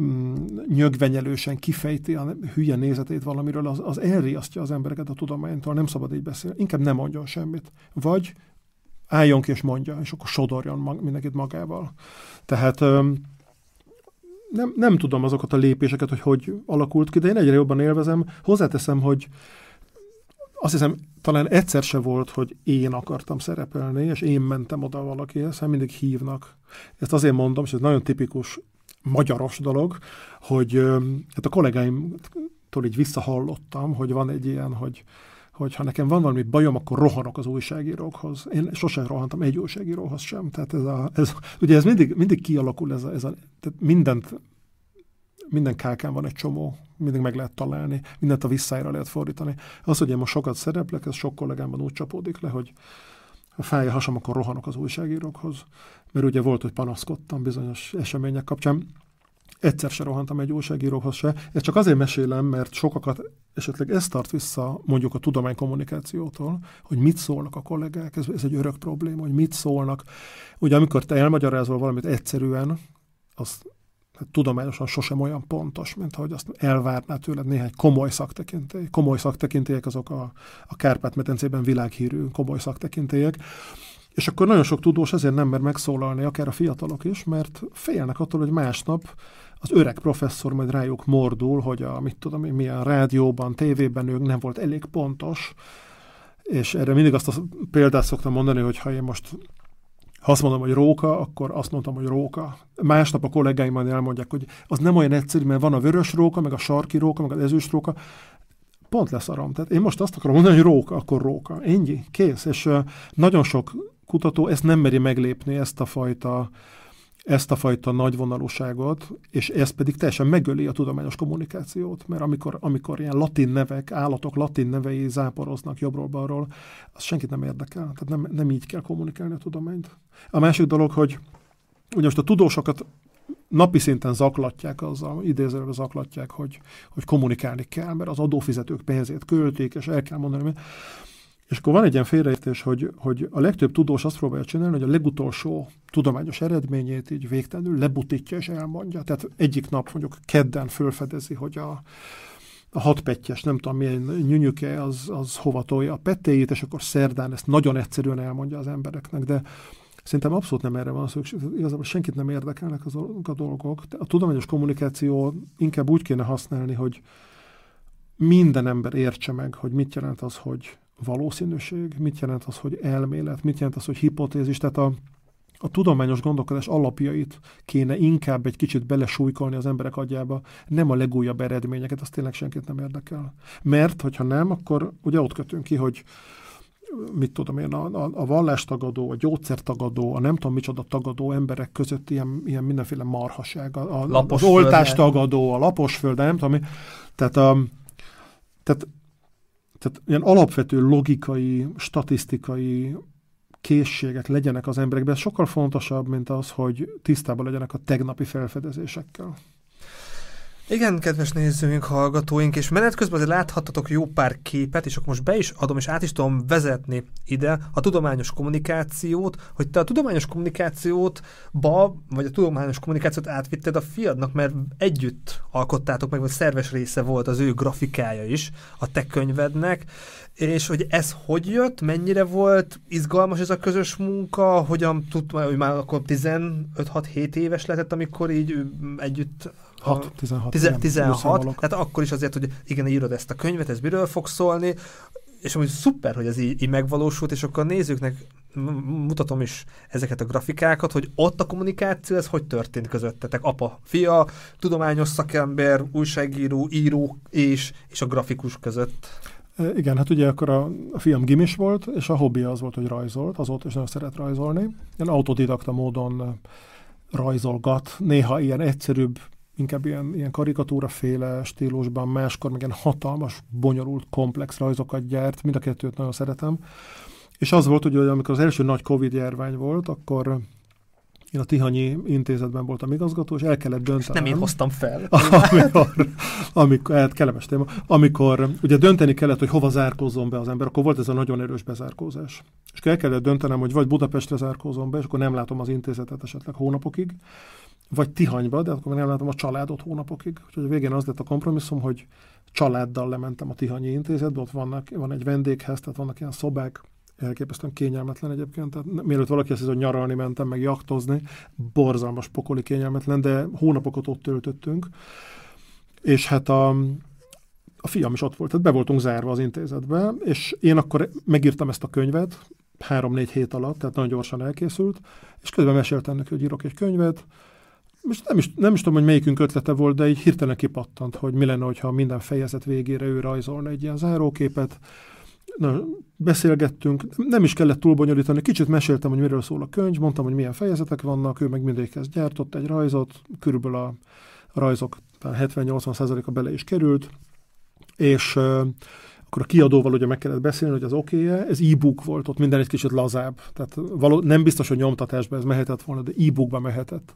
mm, nyögvenyelősen kifejti a hülye nézetét valamiről, az, az elriasztja az embereket a tudománytól, nem szabad így beszélni. Inkább nem mondjon semmit. Vagy álljon ki és mondja, és akkor sodorjon mag, mindenkit magával. Tehát nem, nem tudom azokat a lépéseket, hogy hogy alakult ki, de én egyre jobban élvezem. Hozzáteszem, hogy azt hiszem, talán egyszer se volt, hogy én akartam szerepelni, és én mentem oda valakihez, hanem mindig hívnak. Ezt azért mondom, és ez nagyon tipikus magyaros dolog, hogy hát a kollégáimtól így visszahallottam, hogy van egy ilyen, hogy hogy ha nekem van valami bajom, akkor rohanok az újságírókhoz. Én sosem rohantam egy újságíróhoz sem. Tehát ez a, ez, ugye ez mindig, mindig kialakul, ez a, ez a tehát mindent, minden kákán van egy csomó, mindig meg lehet találni, mindent a visszájára lehet fordítani. Az, hogy én most sokat szereplek, ez sok kollégámban úgy csapódik le, hogy ha fáj a hasam, akkor rohanok az újságírókhoz. Mert ugye volt, hogy panaszkodtam bizonyos események kapcsán egyszer se rohantam egy újságíróhoz se. Ezt csak azért mesélem, mert sokakat esetleg ez tart vissza mondjuk a tudománykommunikációtól, hogy mit szólnak a kollégák, ez, ez egy örök probléma, hogy mit szólnak. Ugye amikor te elmagyarázol valamit egyszerűen, az tudományosan sosem olyan pontos, mint ahogy azt elvárná tőled néhány komoly szaktekintély. Komoly szaktekintélyek azok a, a Kárpát-medencében világhírű komoly szaktekintélyek. És akkor nagyon sok tudós ezért nem mer megszólalni, akár a fiatalok is, mert félnek attól, hogy másnap az öreg professzor majd rájuk mordul, hogy a, mit tudom én, milyen rádióban, tévében ők nem volt elég pontos, és erre mindig azt a példát szoktam mondani, hogy ha én most ha azt mondom, hogy róka, akkor azt mondtam, hogy róka. Másnap a kollégáim majd elmondják, hogy az nem olyan egyszerű, mert van a vörös róka, meg a sarki róka, meg az ezüst róka. Pont leszarom. Tehát én most azt akarom mondani, hogy róka, akkor róka. Ennyi, kész. És nagyon sok kutató ezt nem meri meglépni, ezt a fajta ezt a fajta nagyvonalúságot, és ez pedig teljesen megöli a tudományos kommunikációt, mert amikor, amikor ilyen latin nevek, állatok latin nevei záporoznak jobbról-balról, az senkit nem érdekel. Tehát nem, nem így kell kommunikálni a tudományt. A másik dolog, hogy ugye most a tudósokat napi szinten zaklatják, azzal idézőleg zaklatják, hogy, hogy kommunikálni kell, mert az adófizetők pénzét költik, és el kell mondani, hogy és akkor van egy ilyen félreértés, hogy, hogy a legtöbb tudós azt próbálja csinálni, hogy a legutolsó tudományos eredményét így végtelenül lebutítja és elmondja. Tehát egyik nap mondjuk kedden fölfedezi, hogy a, a hatpettyes, nem tudom milyen nyűnyüke, az, az hova tolja a pettéjét, és akkor szerdán ezt nagyon egyszerűen elmondja az embereknek, de Szerintem abszolút nem erre van szükség. Igazából senkit nem érdekelnek az a dolgok. A tudományos kommunikáció inkább úgy kéne használni, hogy minden ember értse meg, hogy mit jelent az, hogy valószínűség, mit jelent az, hogy elmélet, mit jelent az, hogy hipotézis, tehát a, a tudományos gondolkodás alapjait kéne inkább egy kicsit belesújkolni az emberek agyába, nem a legújabb eredményeket, az tényleg senkit nem érdekel. Mert, hogyha nem, akkor ugye ott kötünk ki, hogy mit tudom én, a, a, a vallástagadó, a gyógyszertagadó, a nem tudom micsoda tagadó emberek között ilyen, ilyen mindenféle marhaság, a, a, az oltástagadó, a laposföld, nem tudom mi. Tehát, a, tehát tehát ilyen alapvető logikai, statisztikai készségek legyenek az emberekben, ez sokkal fontosabb, mint az, hogy tisztában legyenek a tegnapi felfedezésekkel. Igen, kedves nézőink, hallgatóink, és menet közben azért láthattatok jó pár képet, és akkor most be is adom, és át is tudom vezetni ide a tudományos kommunikációt, hogy te a tudományos kommunikációt ba, vagy a tudományos kommunikációt átvitted a fiadnak, mert együtt alkottátok meg, vagy szerves része volt az ő grafikája is a te könyvednek, és hogy ez hogy jött, mennyire volt izgalmas ez a közös munka, hogyan tudtam, hogy már akkor 15-6-7 éves lehetett, amikor így együtt 6, 16. 16, 16 tehát akkor is azért, hogy igen, írod ezt a könyvet, ez miről fog szólni, és amúgy szuper, hogy ez így, így megvalósult, és akkor a nézőknek mutatom is ezeket a grafikákat, hogy ott a kommunikáció, ez hogy történt közöttetek? Apa, fia, tudományos szakember, újságíró, író és, és a grafikus között. Igen, hát ugye akkor a, a fiam gimis volt, és a hobbi az volt, hogy rajzolt, azóta is nagyon szeret rajzolni. Ilyen autodidakta módon rajzolgat, néha ilyen egyszerűbb inkább ilyen, ilyen karikatúraféle stílusban, máskor meg ilyen hatalmas, bonyolult, komplex rajzokat gyárt, mind a kettőt nagyon szeretem. És az volt, hogy amikor az első nagy Covid járvány volt, akkor én a Tihanyi intézetben voltam igazgató, és el kellett döntenem. Nem én hoztam fel. amikor, amikor, hát kellemes téma, amikor ugye dönteni kellett, hogy hova zárkózzon be az ember, akkor volt ez a nagyon erős bezárkózás. És el kellett döntenem, hogy vagy Budapestre zárkózom be, és akkor nem látom az intézetet esetleg hónapokig, vagy Tihanyba, de akkor nem látom a családot hónapokig. Úgyhogy a végén az lett a kompromisszum, hogy családdal lementem a Tihanyi intézetbe, ott vannak, van egy vendégház, tehát vannak ilyen szobák, elképesztően kényelmetlen egyébként. Tehát mielőtt valaki azt hogy nyaralni mentem, meg jaktozni, borzalmas pokoli kényelmetlen, de hónapokat ott töltöttünk. És hát a, a fiam is ott volt, tehát be voltunk zárva az intézetbe, és én akkor megírtam ezt a könyvet, három-négy hét alatt, tehát nagyon gyorsan elkészült, és közben meséltem neki, hogy írok egy könyvet, most nem is, nem is tudom, hogy melyikünk ötlete volt, de így hirtelen kipattant, hogy mi lenne, ha minden fejezet végére ő rajzolna egy ilyen záróképet, Na, beszélgettünk, nem is kellett túl bonyolítani, kicsit meséltem, hogy miről szól a könyv, mondtam, hogy milyen fejezetek vannak, ő meg mindegyikhez gyártott egy rajzot, körülbelül a rajzok 70-80%-a bele is került, és akkor a kiadóval ugye meg kellett beszélni, hogy az oké -e. ez e-book volt, ott minden egy kicsit lazább, tehát való, nem biztos, hogy nyomtatásban ez mehetett volna, de e-bookba mehetett.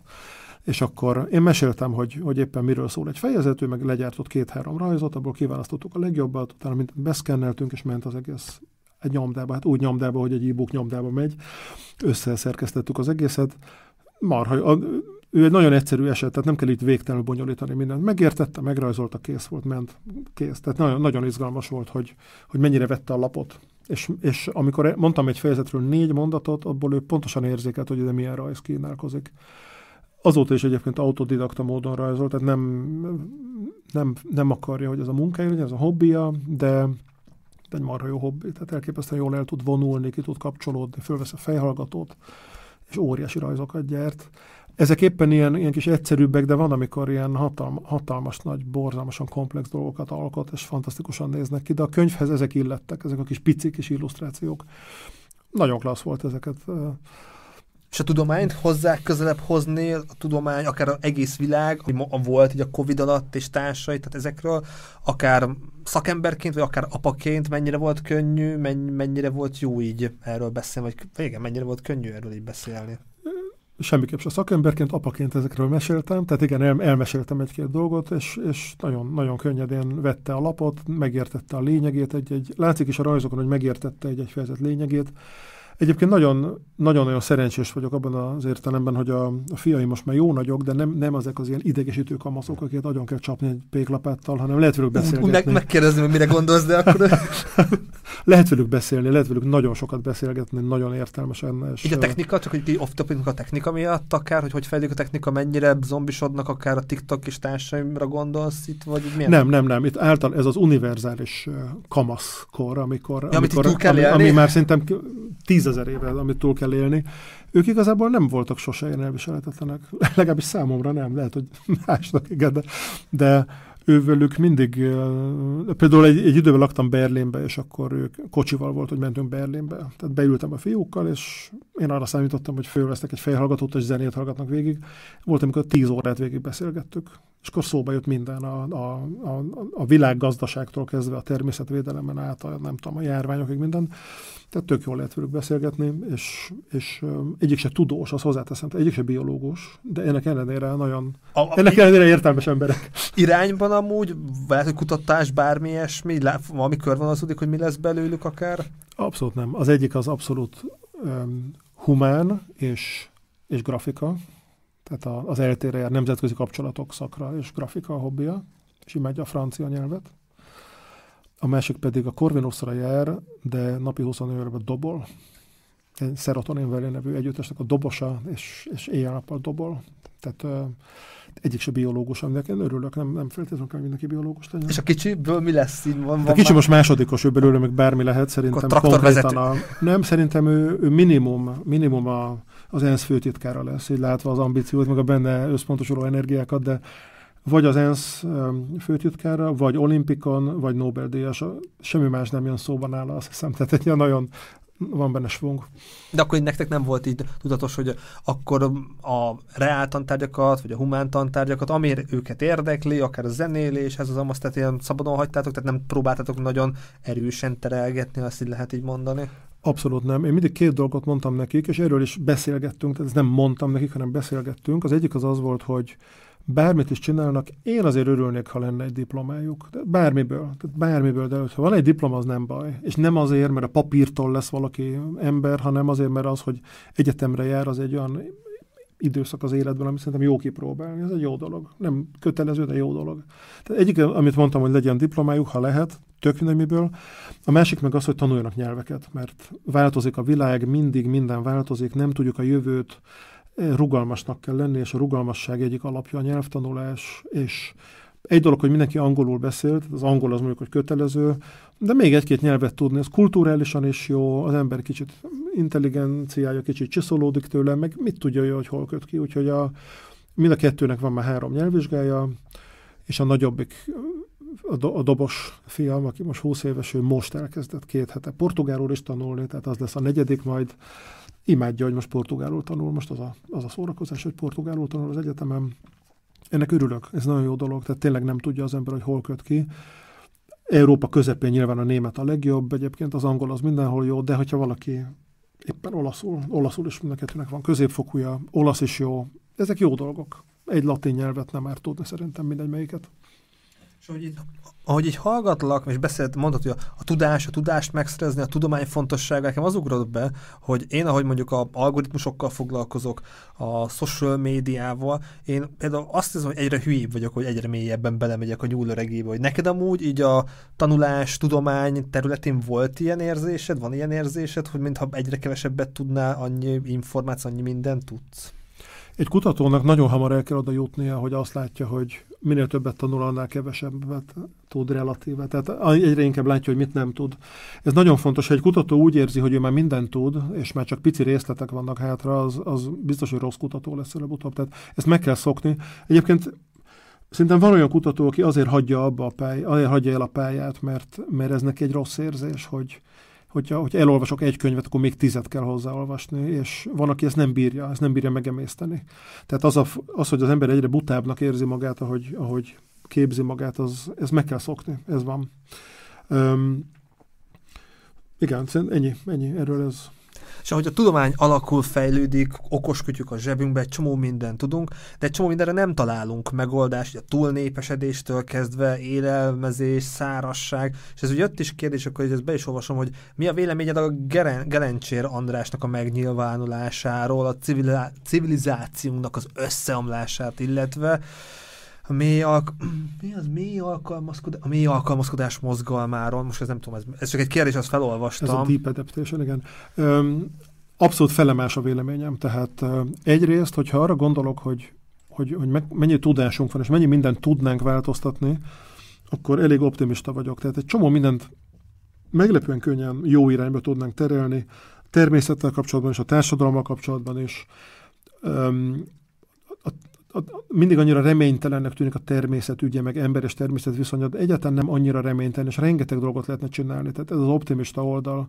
És akkor én meséltem, hogy, hogy éppen miről szól egy fejezet, ő meg legyártott két-három rajzot, abból kiválasztottuk a legjobbat, utána mindent beszkenneltünk, és ment az egész egy nyomdába, hát úgy nyomdába, hogy egy e-book nyomdába megy. Összeszerkesztettük az egészet. Marha, a, ő egy nagyon egyszerű eset, tehát nem kell itt végtelenül bonyolítani mindent. Megértette, megrajzolta, kész volt, ment, kész. Tehát nagyon, nagyon izgalmas volt, hogy, hogy mennyire vette a lapot. És, és amikor mondtam egy fejezetről négy mondatot, abból ő pontosan érzékelt, hogy ide milyen rajz kínálkozik. Azóta is egyébként autodidakta módon rajzol, tehát nem, nem, nem akarja, hogy ez a munkája legyen, ez a hobbija, de egy marha jó hobbi, tehát elképesztően jól el tud vonulni, ki tud kapcsolódni, fölvesz a fejhallgatót, és óriási rajzokat gyárt. Ezek éppen ilyen, ilyen kis egyszerűbbek, de van, amikor ilyen hatalma, hatalmas, nagy, borzalmasan komplex dolgokat alkot, és fantasztikusan néznek ki, de a könyvhez ezek illettek, ezek a kis picik kis illusztrációk. Nagyon klassz volt ezeket és a tudományt hozzá közelebb hozni, a tudomány, akár az egész világ, ami volt így a Covid alatt és társai, tehát ezekről akár szakemberként, vagy akár apaként mennyire volt könnyű, mennyire volt jó így erről beszélni, vagy igen, mennyire volt könnyű erről így beszélni? Semmiképp sem. Szakemberként, apaként ezekről meséltem, tehát igen, el, elmeséltem egy-két dolgot, és, és nagyon, nagyon könnyedén vette a lapot, megértette a lényegét, egy, egy, látszik is a rajzokon, hogy megértette egy-egy fejezet lényegét, Egyébként nagyon, nagyon-nagyon szerencsés vagyok abban az értelemben, hogy a, a fiaim most már jó nagyok, de nem, nem ezek az ilyen idegesítő kamaszok, akiket nagyon kell csapni egy péklapáttal, hanem lehet velük beszélgetni. Meg, megkérdezni, hogy mire gondolsz, de akkor... lehet velük beszélni, lehet velük nagyon sokat beszélgetni, nagyon értelmesen. És Így a technika, csak hogy off a technika miatt akár, hogy hogy fejlődik a technika, mennyire zombisodnak, akár a TikTok és társaimra gondolsz itt, vagy milyen? Nem, nem, nem. Itt által ez az univerzális kamaszkor, amikor, ja, amikor ami, ami, már szerintem tízezer éve, amit túl kell élni, ők igazából nem voltak sose ilyen elviselhetetlenek. Legalábbis számomra nem, lehet, hogy másnak igen, de, de ővelük mindig, például egy, egy időben laktam Berlinbe, és akkor ők kocsival volt, hogy mentünk Berlinbe. Tehát beültem a fiúkkal, és én arra számítottam, hogy fölvesznek egy fejhallgatót, és zenét hallgatnak végig. Volt, amikor tíz órát végig beszélgettük, és akkor szóba jött minden a, a, a, a világgazdaságtól kezdve a természetvédelemen át, a, nem tudom, a járványokig minden. Tehát tök jól lehet velük beszélgetni, és, és egyik se tudós, az hozzáteszem, egyik se biológus, de ennek ellenére nagyon, a, a, ennek ellenére értelmes emberek. Irányban amúgy, lehet, hogy kutatás, bármi ilyesmi, valami körvonalazódik, hogy mi lesz belőlük akár? Abszolút nem. Az egyik az abszolút um, humán és, és grafika, tehát az eltére jár nemzetközi kapcsolatok szakra és grafika a hobbija, és imádja a francia nyelvet. A másik pedig a Corvinusra jár, de napi 24 órában dobol. Serotonin Valley nevű együttesnek a dobosa, és, és éjjel-nappal dobol. Tehát uh, egyik se biológus, aminek én örülök, nem, nem feltétlenül kell mindenki biológus legyen. És a kicsiből mi lesz? Így van, van a kicsi most másodikos, ő belőle meg bármi lehet, szerintem konkrétan a, Nem, szerintem ő, ő minimum, minimum a, az ENSZ főtitkára lesz, így látva az ambíciót, meg a benne összpontosuló energiákat, de vagy az ENSZ főtitkára, vagy olimpikon, vagy Nobel-díjas, semmi más nem jön szóban nála, azt hiszem. Tehát egy nagyon van benne svung. De akkor nektek nem volt így tudatos, hogy akkor a reál tantárgyakat, vagy a humán tantárgyakat, ami őket érdekli, akár a zenélés, ez az amaz, tehát ilyen szabadon hagytátok, tehát nem próbáltatok nagyon erősen terelgetni, azt így lehet így mondani? Abszolút nem. Én mindig két dolgot mondtam nekik, és erről is beszélgettünk, tehát ezt nem mondtam nekik, hanem beszélgettünk. Az egyik az az volt, hogy bármit is csinálnak, én azért örülnék, ha lenne egy diplomájuk. Bármiből, tehát bármiből, de ha van egy diploma, az nem baj. És nem azért, mert a papírtól lesz valaki ember, hanem azért, mert az, hogy egyetemre jár, az egy olyan időszak az életben, ami szerintem jó kipróbálni. Ez egy jó dolog. Nem kötelező, de jó dolog. Tehát egyik, amit mondtam, hogy legyen diplomájuk, ha lehet, tök miből. A másik meg az, hogy tanuljanak nyelveket, mert változik a világ, mindig minden változik, nem tudjuk a jövőt, rugalmasnak kell lenni, és a rugalmasság egyik alapja a nyelvtanulás, és egy dolog, hogy mindenki angolul beszélt, az angol az mondjuk, hogy kötelező, de még egy-két nyelvet tudni, ez kulturálisan is jó, az ember kicsit intelligenciája kicsit csiszolódik tőle, meg mit tudja hogy hol köt ki, úgyhogy a, mind a kettőnek van már három nyelvvizsgája, és a nagyobbik, a, do, a dobos fiam, aki most 20 éves, ő most elkezdett két hete portugálul is tanulni, tehát az lesz a negyedik majd, imádja, hogy most portugálul tanul, most az a, az a szórakozás, hogy portugálul tanul az egyetemen. Ennek örülök, ez nagyon jó dolog, tehát tényleg nem tudja az ember, hogy hol köt ki. Európa közepén nyilván a német a legjobb, egyébként az angol az mindenhol jó, de hogyha valaki éppen olaszul, olaszul is mind a kettőnek van középfokúja, olasz is jó, ezek jó dolgok. Egy latin nyelvet nem már tudni szerintem mindegy melyiket. És ahogy így, ahogy így hallgatlak, és beszélt, mondod, hogy a, a tudás, a tudást megszerezni, a tudomány fontossága, nekem az ugrott be, hogy én, ahogy mondjuk a algoritmusokkal foglalkozok, a social médiával, én például azt hiszem, hogy egyre hülyébb vagyok, hogy egyre mélyebben belemegyek a nyúlöregébe, hogy neked amúgy így a tanulás, tudomány területén volt ilyen érzésed, van ilyen érzésed, hogy mintha egyre kevesebbet tudnál, annyi információ, annyi mindent tudsz? Egy kutatónak nagyon hamar el kell oda jutnia, hogy azt látja, hogy minél többet tanul, annál kevesebbet tud relatíve. Tehát egyre inkább látja, hogy mit nem tud. Ez nagyon fontos, hogy egy kutató úgy érzi, hogy ő már mindent tud, és már csak pici részletek vannak hátra, az, az biztos, hogy rossz kutató lesz előbb-utóbb. Tehát ezt meg kell szokni. Egyébként Szerintem van olyan kutató, aki azért hagyja abba a pály, azért hagyja el a pályát, mert, mert ez neki egy rossz érzés, hogy, hogyha, hogyha elolvasok egy könyvet, akkor még tizet kell hozzáolvasni, és van, aki ezt nem bírja, ezt nem bírja megemészteni. Tehát az, a, az hogy az ember egyre butábbnak érzi magát, ahogy, ahogy képzi magát, az, ez meg kell szokni, ez van. Um, igen, ennyi, ennyi, erről ez és ahogy a tudomány alakul, fejlődik, okoskodjuk a zsebünkbe, egy csomó mindent tudunk, de egy csomó mindenre nem találunk megoldást, a túlnépesedéstől kezdve, élelmezés, szárasság, és ez ugye jött is kérdés, akkor ezt be is olvasom, hogy mi a véleményed a Geren- Gelencsér Andrásnak a megnyilvánulásáról, a civilizá- civilizációnknak az összeomlását, illetve a mély, alk- mi az mély alkalmazkodás, a mély alkalmazkodás mozgalmáról, most ez nem tudom, ez, ez csak egy kérdés, azt felolvastam. Ez a deep adaptation, igen. Um, abszolút felemás a véleményem, tehát uh, egyrészt, hogyha arra gondolok, hogy, hogy, hogy meg, mennyi tudásunk van, és mennyi mindent tudnánk változtatni, akkor elég optimista vagyok. Tehát egy csomó mindent meglepően könnyen jó irányba tudnánk terelni, természettel kapcsolatban és a társadalommal kapcsolatban is. A, mindig annyira reménytelennek tűnik a természet ügye, meg ember és természet viszonya, de egyáltalán nem annyira reménytelen, és rengeteg dolgot lehetne csinálni. Tehát ez az optimista oldal.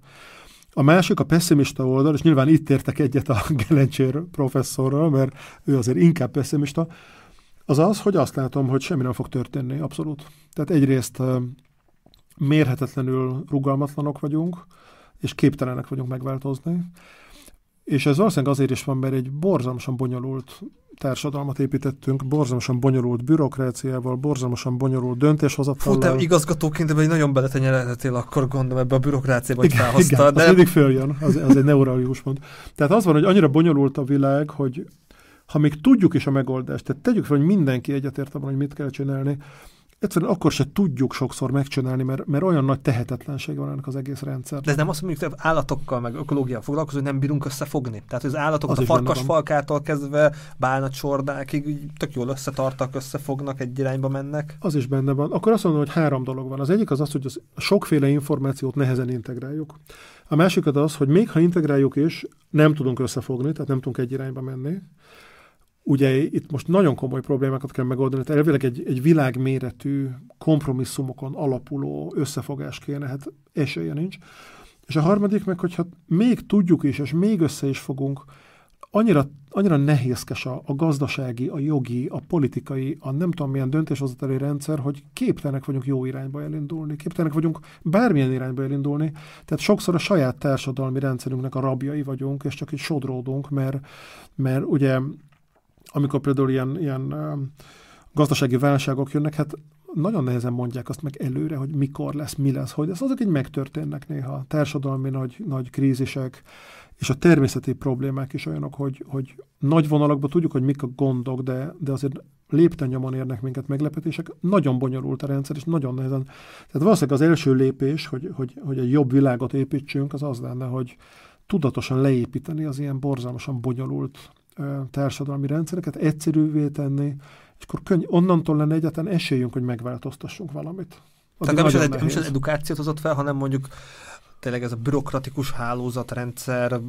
A másik, a pessimista oldal, és nyilván itt értek egyet a Gelencsér professzorral, mert ő azért inkább pessimista, az az, hogy azt látom, hogy semmi nem fog történni, abszolút. Tehát egyrészt mérhetetlenül rugalmatlanok vagyunk, és képtelenek vagyunk megváltozni. És ez valószínűleg azért is van, mert egy borzalmasan bonyolult társadalmat építettünk, borzalmasan bonyolult bürokráciával, borzalmasan bonyolult döntéshozatallal. Fú, te igazgatóként ebben nagyon beletenyelhetél, akkor gondolom ebbe a bürokráciába, hogy felhoztad. De... az mindig följön, az, az egy neuralgikus pont. Tehát az van, hogy annyira bonyolult a világ, hogy ha még tudjuk is a megoldást, tehát tegyük fel, hogy mindenki egyetért abban, hogy mit kell csinálni, egyszerűen akkor se tudjuk sokszor megcsinálni, mert, mert olyan nagy tehetetlenség van ennek az egész rendszer. De ez nem azt mondjuk, hogy állatokkal, meg ökológiával foglalkozó, hogy nem bírunk összefogni. Tehát az állatok az a farkasfalkától kezdve bálna csordákig tök jól összetartak, összefognak, egy irányba mennek. Az is benne van. Akkor azt mondom, hogy három dolog van. Az egyik az az, hogy az sokféle információt nehezen integráljuk. A másik az az, hogy még ha integráljuk is, nem tudunk összefogni, tehát nem tudunk egy irányba menni ugye itt most nagyon komoly problémákat kell megoldani, tehát elvileg egy, egy világméretű kompromisszumokon alapuló összefogás kéne, hát esélye nincs. És a harmadik meg, hogyha még tudjuk is, és még össze is fogunk, annyira, annyira nehézkes a, a gazdasági, a jogi, a politikai, a nem tudom milyen döntéshozatali rendszer, hogy képtelenek vagyunk jó irányba elindulni, képtelenek vagyunk bármilyen irányba elindulni. Tehát sokszor a saját társadalmi rendszerünknek a rabjai vagyunk, és csak így sodródunk, mert, mert ugye amikor például ilyen, ilyen gazdasági válságok jönnek, hát nagyon nehezen mondják azt meg előre, hogy mikor lesz, mi lesz, hogy ez azok így megtörténnek néha. Társadalmi nagy, nagy krízisek, és a természeti problémák is olyanok, hogy, hogy nagy vonalakban tudjuk, hogy mik a gondok, de, de azért lépten érnek minket meglepetések. Nagyon bonyolult a rendszer, és nagyon nehezen. Tehát valószínűleg az első lépés, hogy, hogy, hogy egy jobb világot építsünk, az az lenne, hogy tudatosan leépíteni az ilyen borzalmasan bonyolult társadalmi rendszereket, egyszerűvé tenni, és akkor könny- onnantól lenne egyáltalán esélyünk, hogy megváltoztassunk valamit. Addig Tehát nem is, az, nem is az edukációt hozott fel, hanem mondjuk tényleg ez a bürokratikus hálózatrendszer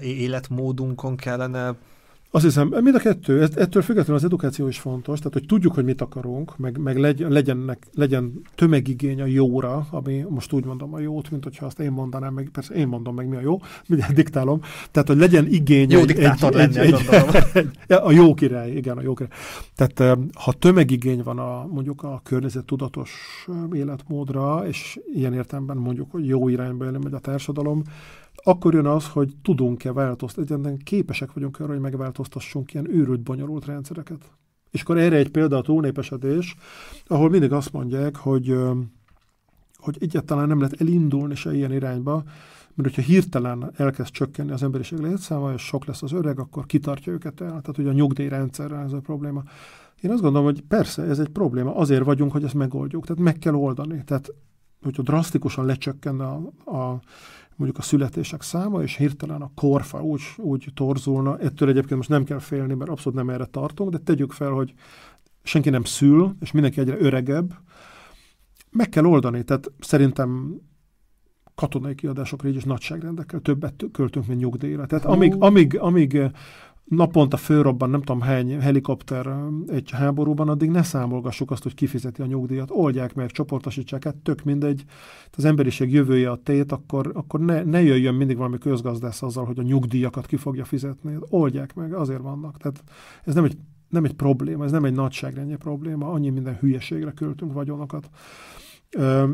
életmódunkon kellene azt hiszem, mind a kettő, ettől függetlenül az edukáció is fontos, tehát hogy tudjuk, hogy mit akarunk, meg, meg legyen, legyennek, legyen tömegigény a jóra, ami most úgy mondom a jót, mint hogyha azt én mondanám, meg persze én mondom meg mi a jó, mindjárt diktálom, tehát hogy legyen igény jó egy, egy, egy, egy, egy, egy, a jó király, igen, a jó király. Tehát ha tömegigény van a, mondjuk a környezet tudatos életmódra, és ilyen értelemben mondjuk, hogy jó irányba megy a társadalom, akkor jön az, hogy tudunk-e változtatni, egyáltalán képesek vagyunk arra, hogy megváltoztassunk ilyen őrült, bonyolult rendszereket. És akkor erre egy példa a túlnépesedés, ahol mindig azt mondják, hogy, hogy egyáltalán nem lehet elindulni se ilyen irányba, mert hogyha hirtelen elkezd csökkenni az emberiség létszáma, és sok lesz az öreg, akkor kitartja őket el. Tehát ugye a nyugdíjrendszerrel ez a probléma. Én azt gondolom, hogy persze ez egy probléma, azért vagyunk, hogy ezt megoldjuk. Tehát meg kell oldani. Tehát hogyha drasztikusan lecsökken a, a mondjuk a születések száma, és hirtelen a korfa úgy, úgy torzulna. Ettől egyébként most nem kell félni, mert abszolút nem erre tartunk, de tegyük fel, hogy senki nem szül, és mindenki egyre öregebb. Meg kell oldani, tehát szerintem katonai kiadásokra így is nagyságrendekkel többet költünk, mint nyugdíjra. Tehát amíg, amíg, amíg naponta fölrobban nem tudom hány helikopter egy háborúban, addig ne számolgassuk azt, hogy kifizeti a nyugdíjat. Oldják meg, csoportosítsák, hát tök mindegy. Az emberiség jövője a tét, akkor, akkor ne, ne jöjjön mindig valami közgazdász azzal, hogy a nyugdíjakat ki fogja fizetni. Oldják meg, azért vannak. Tehát ez nem egy, nem egy probléma, ez nem egy nagyságrendje probléma, annyi minden hülyeségre költünk vagyonokat.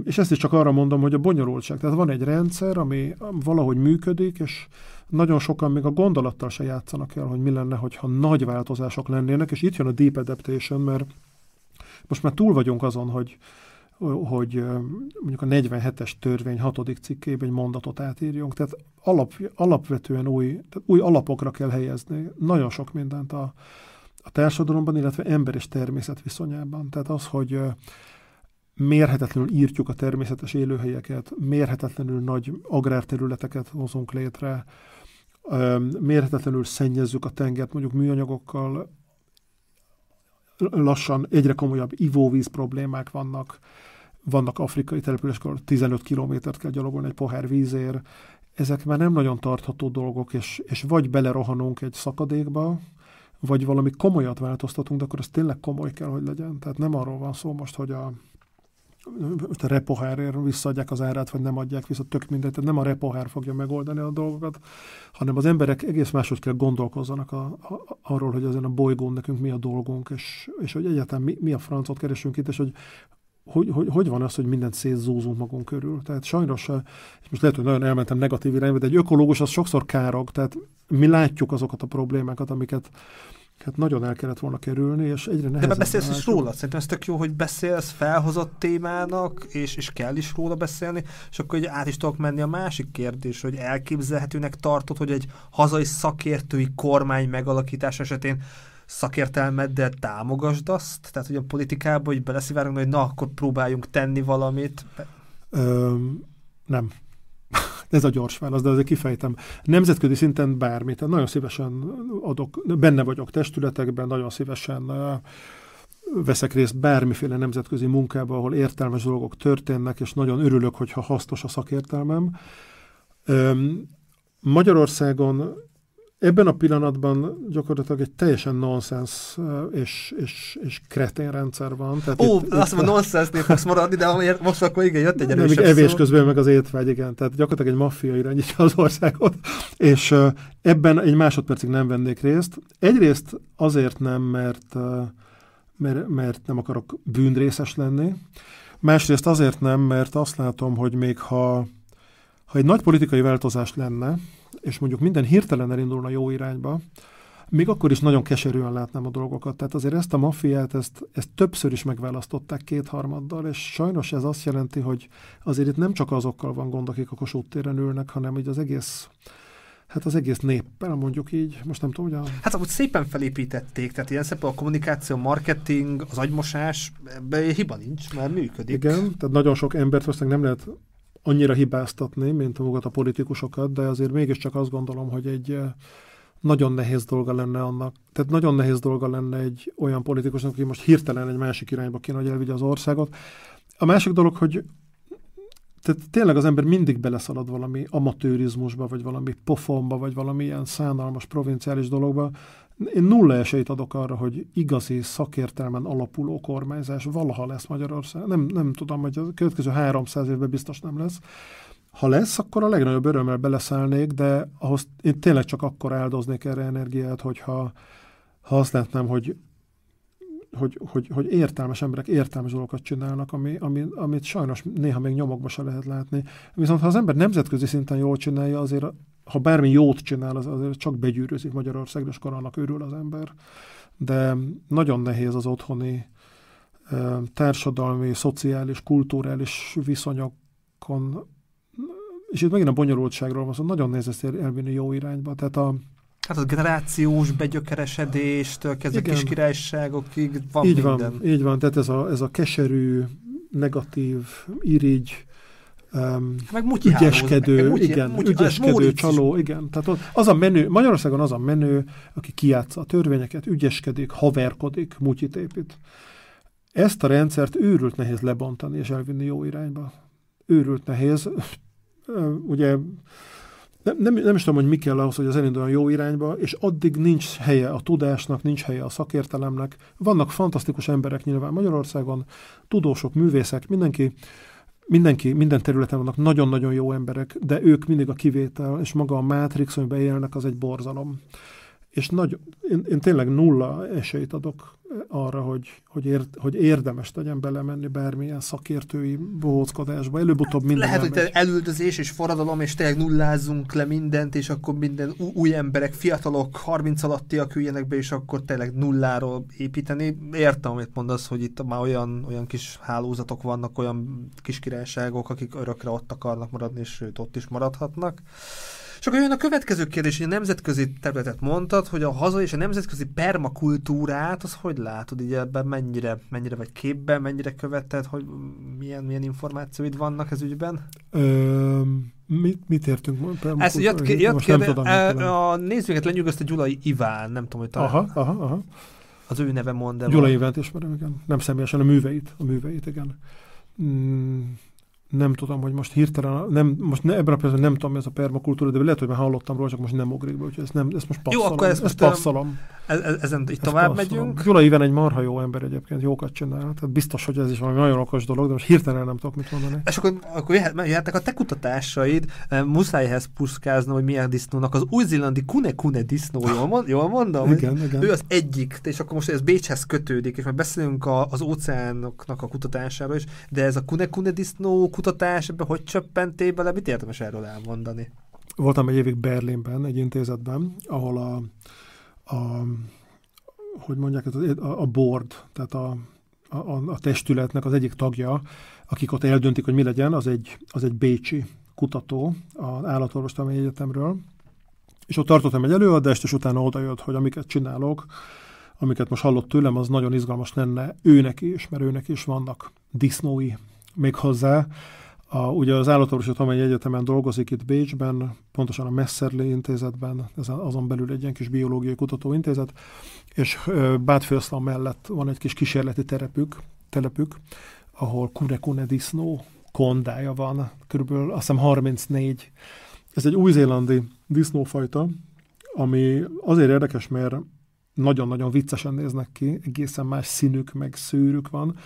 És ezt is csak arra mondom, hogy a bonyolultság. Tehát van egy rendszer, ami valahogy működik, és nagyon sokan még a gondolattal se játszanak el, hogy mi lenne, hogyha nagy változások lennének, és itt jön a deep adaptation, mert most már túl vagyunk azon, hogy hogy mondjuk a 47-es törvény hatodik cikkében egy mondatot átírjunk. Tehát alap, alapvetően új, tehát új alapokra kell helyezni nagyon sok mindent a, a társadalomban, illetve ember és természet viszonyában. Tehát az, hogy mérhetetlenül írtjuk a természetes élőhelyeket, mérhetetlenül nagy agrárterületeket hozunk létre, mérhetetlenül szennyezzük a tengert mondjuk műanyagokkal, lassan egyre komolyabb ivóvíz problémák vannak, vannak afrikai települések, ahol 15 kilométert kell gyalogolni egy pohár vízért, ezek már nem nagyon tartható dolgok, és, és vagy belerohanunk egy szakadékba, vagy valami komolyat változtatunk, de akkor ez tényleg komoly kell, hogy legyen. Tehát nem arról van szó most, hogy a, a repohárért visszaadják az árát, vagy nem adják vissza, tök mindegy. Tehát nem a repohár fogja megoldani a dolgokat, hanem az emberek egész máshogy kell gondolkozzanak a, a, arról, hogy ezen a bolygón nekünk mi a dolgunk, és, és hogy egyáltalán mi, mi a francot keresünk itt, és hogy hogy, hogy, hogy van az, hogy mindent szétzúzunk magunk körül. Tehát sajnos, és most lehet, hogy nagyon elmentem negatív irányba, de egy ökológus az sokszor károg, tehát mi látjuk azokat a problémákat, amiket, hát nagyon el kellett volna kerülni, és egyre nehezebb. De beszélsz is róla, szerintem ez tök jó, hogy beszélsz felhozott témának, és, és kell is róla beszélni, és akkor át is tudok menni a másik kérdés, hogy elképzelhetőnek tartod, hogy egy hazai szakértői kormány megalakítás esetén szakértelmeddel támogasd azt? Tehát, hogy a politikában, hogy beleszivárunk, hogy na, akkor próbáljunk tenni valamit? Ö, nem. Ez a gyors válasz, de azért kifejtem. Nemzetközi szinten bármit. Nagyon szívesen adok, benne vagyok testületekben, nagyon szívesen veszek részt bármiféle nemzetközi munkába, ahol értelmes dolgok történnek, és nagyon örülök, hogyha hasznos a szakértelmem. Magyarországon ebben a pillanatban gyakorlatilag egy teljesen nonsens és, és, és kretén rendszer van. Tehát Ó, itt, azt mondom, nonsensnél fogsz maradni, de amiért most akkor igen, jött egy erősebb evés szó. közben meg az étvágy, igen. Tehát gyakorlatilag egy maffia irányítja az országot, és ebben egy másodpercig nem vennék részt. Egyrészt azért nem, mert, mert, mert nem akarok bűnrészes lenni, másrészt azért nem, mert azt látom, hogy még ha, ha egy nagy politikai változás lenne, és mondjuk minden hirtelen elindulna jó irányba, még akkor is nagyon keserűen látnám a dolgokat. Tehát azért ezt a maffiát, ezt, ezt többször is megválasztották kétharmaddal, és sajnos ez azt jelenti, hogy azért itt nem csak azokkal van gond, akik a Kossuth téren ülnek, hanem hogy az egész Hát az egész néppel, mondjuk így, most nem tudom, hogy a... Hát ahogy szépen felépítették, tehát ilyen szépen a kommunikáció, marketing, az agymosás, ebben hiba nincs, mert működik. Igen, tehát nagyon sok embert valószínűleg nem lehet annyira hibáztatni, mint magukat a politikusokat, de azért mégiscsak azt gondolom, hogy egy eh, nagyon nehéz dolga lenne annak, tehát nagyon nehéz dolga lenne egy olyan politikusnak, aki most hirtelen egy másik irányba kéne, hogy elvigye az országot. A másik dolog, hogy tehát tényleg az ember mindig beleszalad valami amatőrizmusba, vagy valami pofonba, vagy valami ilyen szánalmas provinciális dologba, én nulla esélyt adok arra, hogy igazi szakértelmen alapuló kormányzás valaha lesz Magyarország. Nem, nem tudom, hogy a következő 300 évben biztos nem lesz. Ha lesz, akkor a legnagyobb örömmel beleszállnék, de ahhoz én tényleg csak akkor áldoznék erre energiát, hogyha ha azt látnám, hogy hogy, hogy, hogy értelmes emberek értelmes dolgokat csinálnak, ami, ami, amit sajnos néha még nyomokba se lehet látni. Viszont ha az ember nemzetközi szinten jól csinálja, azért ha bármi jót csinál, az azért csak begyűrűzik Magyarországra, és akkor annak örül az ember. De nagyon nehéz az otthoni társadalmi, szociális, kulturális viszonyokon, és itt megint a bonyolultságról van szó, nagyon nehéz ezt elvinni jó irányba. Tehát a, Hát a generációs begyökeresedéstől kezdve kis királyságokig van így minden. Van, így van, tehát ez a, ez a keserű, negatív, irigy, um, meg ügyeskedő, meg mutyi, igen, mutyi, ügyeskedő, csaló, igen. Tehát az a menő, Magyarországon az a menő, aki kiátsza a törvényeket, ügyeskedik, haverkodik, mutyit épít. Ezt a rendszert őrült nehéz lebontani és elvinni jó irányba. Őrült nehéz. Ugye nem, nem, nem is tudom, hogy mi kell ahhoz, hogy az elinduljon jó irányba, és addig nincs helye a tudásnak, nincs helye a szakértelemnek. Vannak fantasztikus emberek nyilván Magyarországon, tudósok, művészek, mindenki mindenki, minden területen vannak nagyon-nagyon jó emberek, de ők mindig a kivétel, és maga a Matrix, amiben élnek, az egy borzalom. És nagy, én, én tényleg nulla esélyt adok arra, hogy, hogy, ér, hogy érdemes legyen belemenni bármilyen szakértői bohóckodásba. Előbb-utóbb minden Lehet, elmegy. hogy elüldözés és forradalom, és tényleg nullázunk le mindent, és akkor minden új emberek, fiatalok, 30 alattiak üljenek be, és akkor tényleg nulláról építeni. Értem, amit mondasz, hogy itt már olyan, olyan kis hálózatok vannak, olyan kis királyságok, akik örökre ott akarnak maradni, és sőt, ott is maradhatnak. És akkor jön a következő kérdés, hogy a nemzetközi területet mondtad, hogy a haza és a nemzetközi permakultúrát, az hogy látod, így ebben mennyire, mennyire vagy képben, mennyire követed, hogy milyen, milyen információid vannak ez ügyben? Ö, mit, mit értünk? Ez jött, jött kérde, tudom, a, a nézőket lenyűgözte Gyulai Iván, nem tudom, hogy talán. Aha, aha, aha. Az ő neve mond el. Gyulai Ivánt ismerem, igen. Nem személyesen, a műveit. A műveit, igen. Mm, nem tudom, hogy most hirtelen, nem, most ne, ebben a pillanatban nem tudom, ez a permakultúra, de lehet, hogy már hallottam róla, csak most nem ugrik be, úgyhogy ezt, nem, ezt most passzolom. Jó, akkor ezt, ezt passzolom. E, e, ezen itt tovább passzolom. megyünk. Gyula Iven egy marha jó ember egyébként, jókat csinál. Tehát biztos, hogy ez is valami nagyon okos dolog, de most hirtelen nem tudok mit mondani. És akkor, akkor jöhetnek a te kutatásaid, muszájhez puszkáznom, hogy milyen disznónak az új-zélandi Kune Kune disznó, jól, mond, jól mondom? igen, igen. Ő az egyik, és akkor most ez Bécshez kötődik, és már beszélünk a, az óceánoknak a kutatásáról is, de ez a Kune Kune disznó kutatás, ebben hogy csöppentél bele, mit érdemes erről elmondani? Voltam egy évig Berlinben, egy intézetben, ahol a, a hogy mondják, a, a board, tehát a, a, a testületnek az egyik tagja, akik ott eldöntik, hogy mi legyen, az egy, az egy bécsi kutató az állatorvostudományi egyetemről, és ott tartottam egy előadást, és utána odajött, hogy amiket csinálok, amiket most hallott tőlem, az nagyon izgalmas lenne őnek is, mert őnek is vannak disznói még hozzá, a, ugye az Állatorvosi Egyetemen dolgozik itt Bécsben, pontosan a Messerli intézetben, ez azon belül egy ilyen kis biológiai kutatóintézet, és Bátfőszlan mellett van egy kis kísérleti terepük, telepük, ahol Kune disznó kondája van, körülbelül azt hiszem 34. Ez egy új-zélandi disznófajta, ami azért érdekes, mert nagyon-nagyon viccesen néznek ki, egészen más színük, meg szőrük van,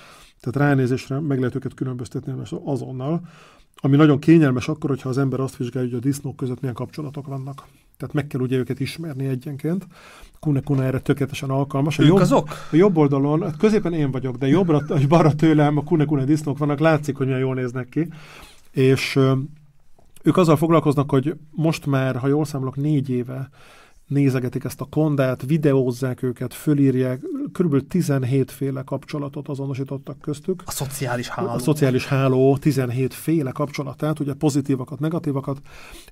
tehát ránézésre meg lehet őket különböztetni azonnal, ami nagyon kényelmes akkor, hogyha az ember azt vizsgálja, hogy a disznók között milyen kapcsolatok vannak. Tehát meg kell ugye őket ismerni egyenként. Kune Kuna erre tökéletesen alkalmas. A ők jobb, azok? A jobb oldalon, hát középen én vagyok, de jobbra és balra tőlem a Kune Kuna disznók vannak, látszik, hogy milyen jól néznek ki. És ők azzal foglalkoznak, hogy most már, ha jól számolok, négy éve nézegetik ezt a kondát, videózzák őket, fölírják, kb. 17 féle kapcsolatot azonosítottak köztük. A szociális háló. A szociális háló 17 féle kapcsolatát, ugye pozitívakat, negatívakat,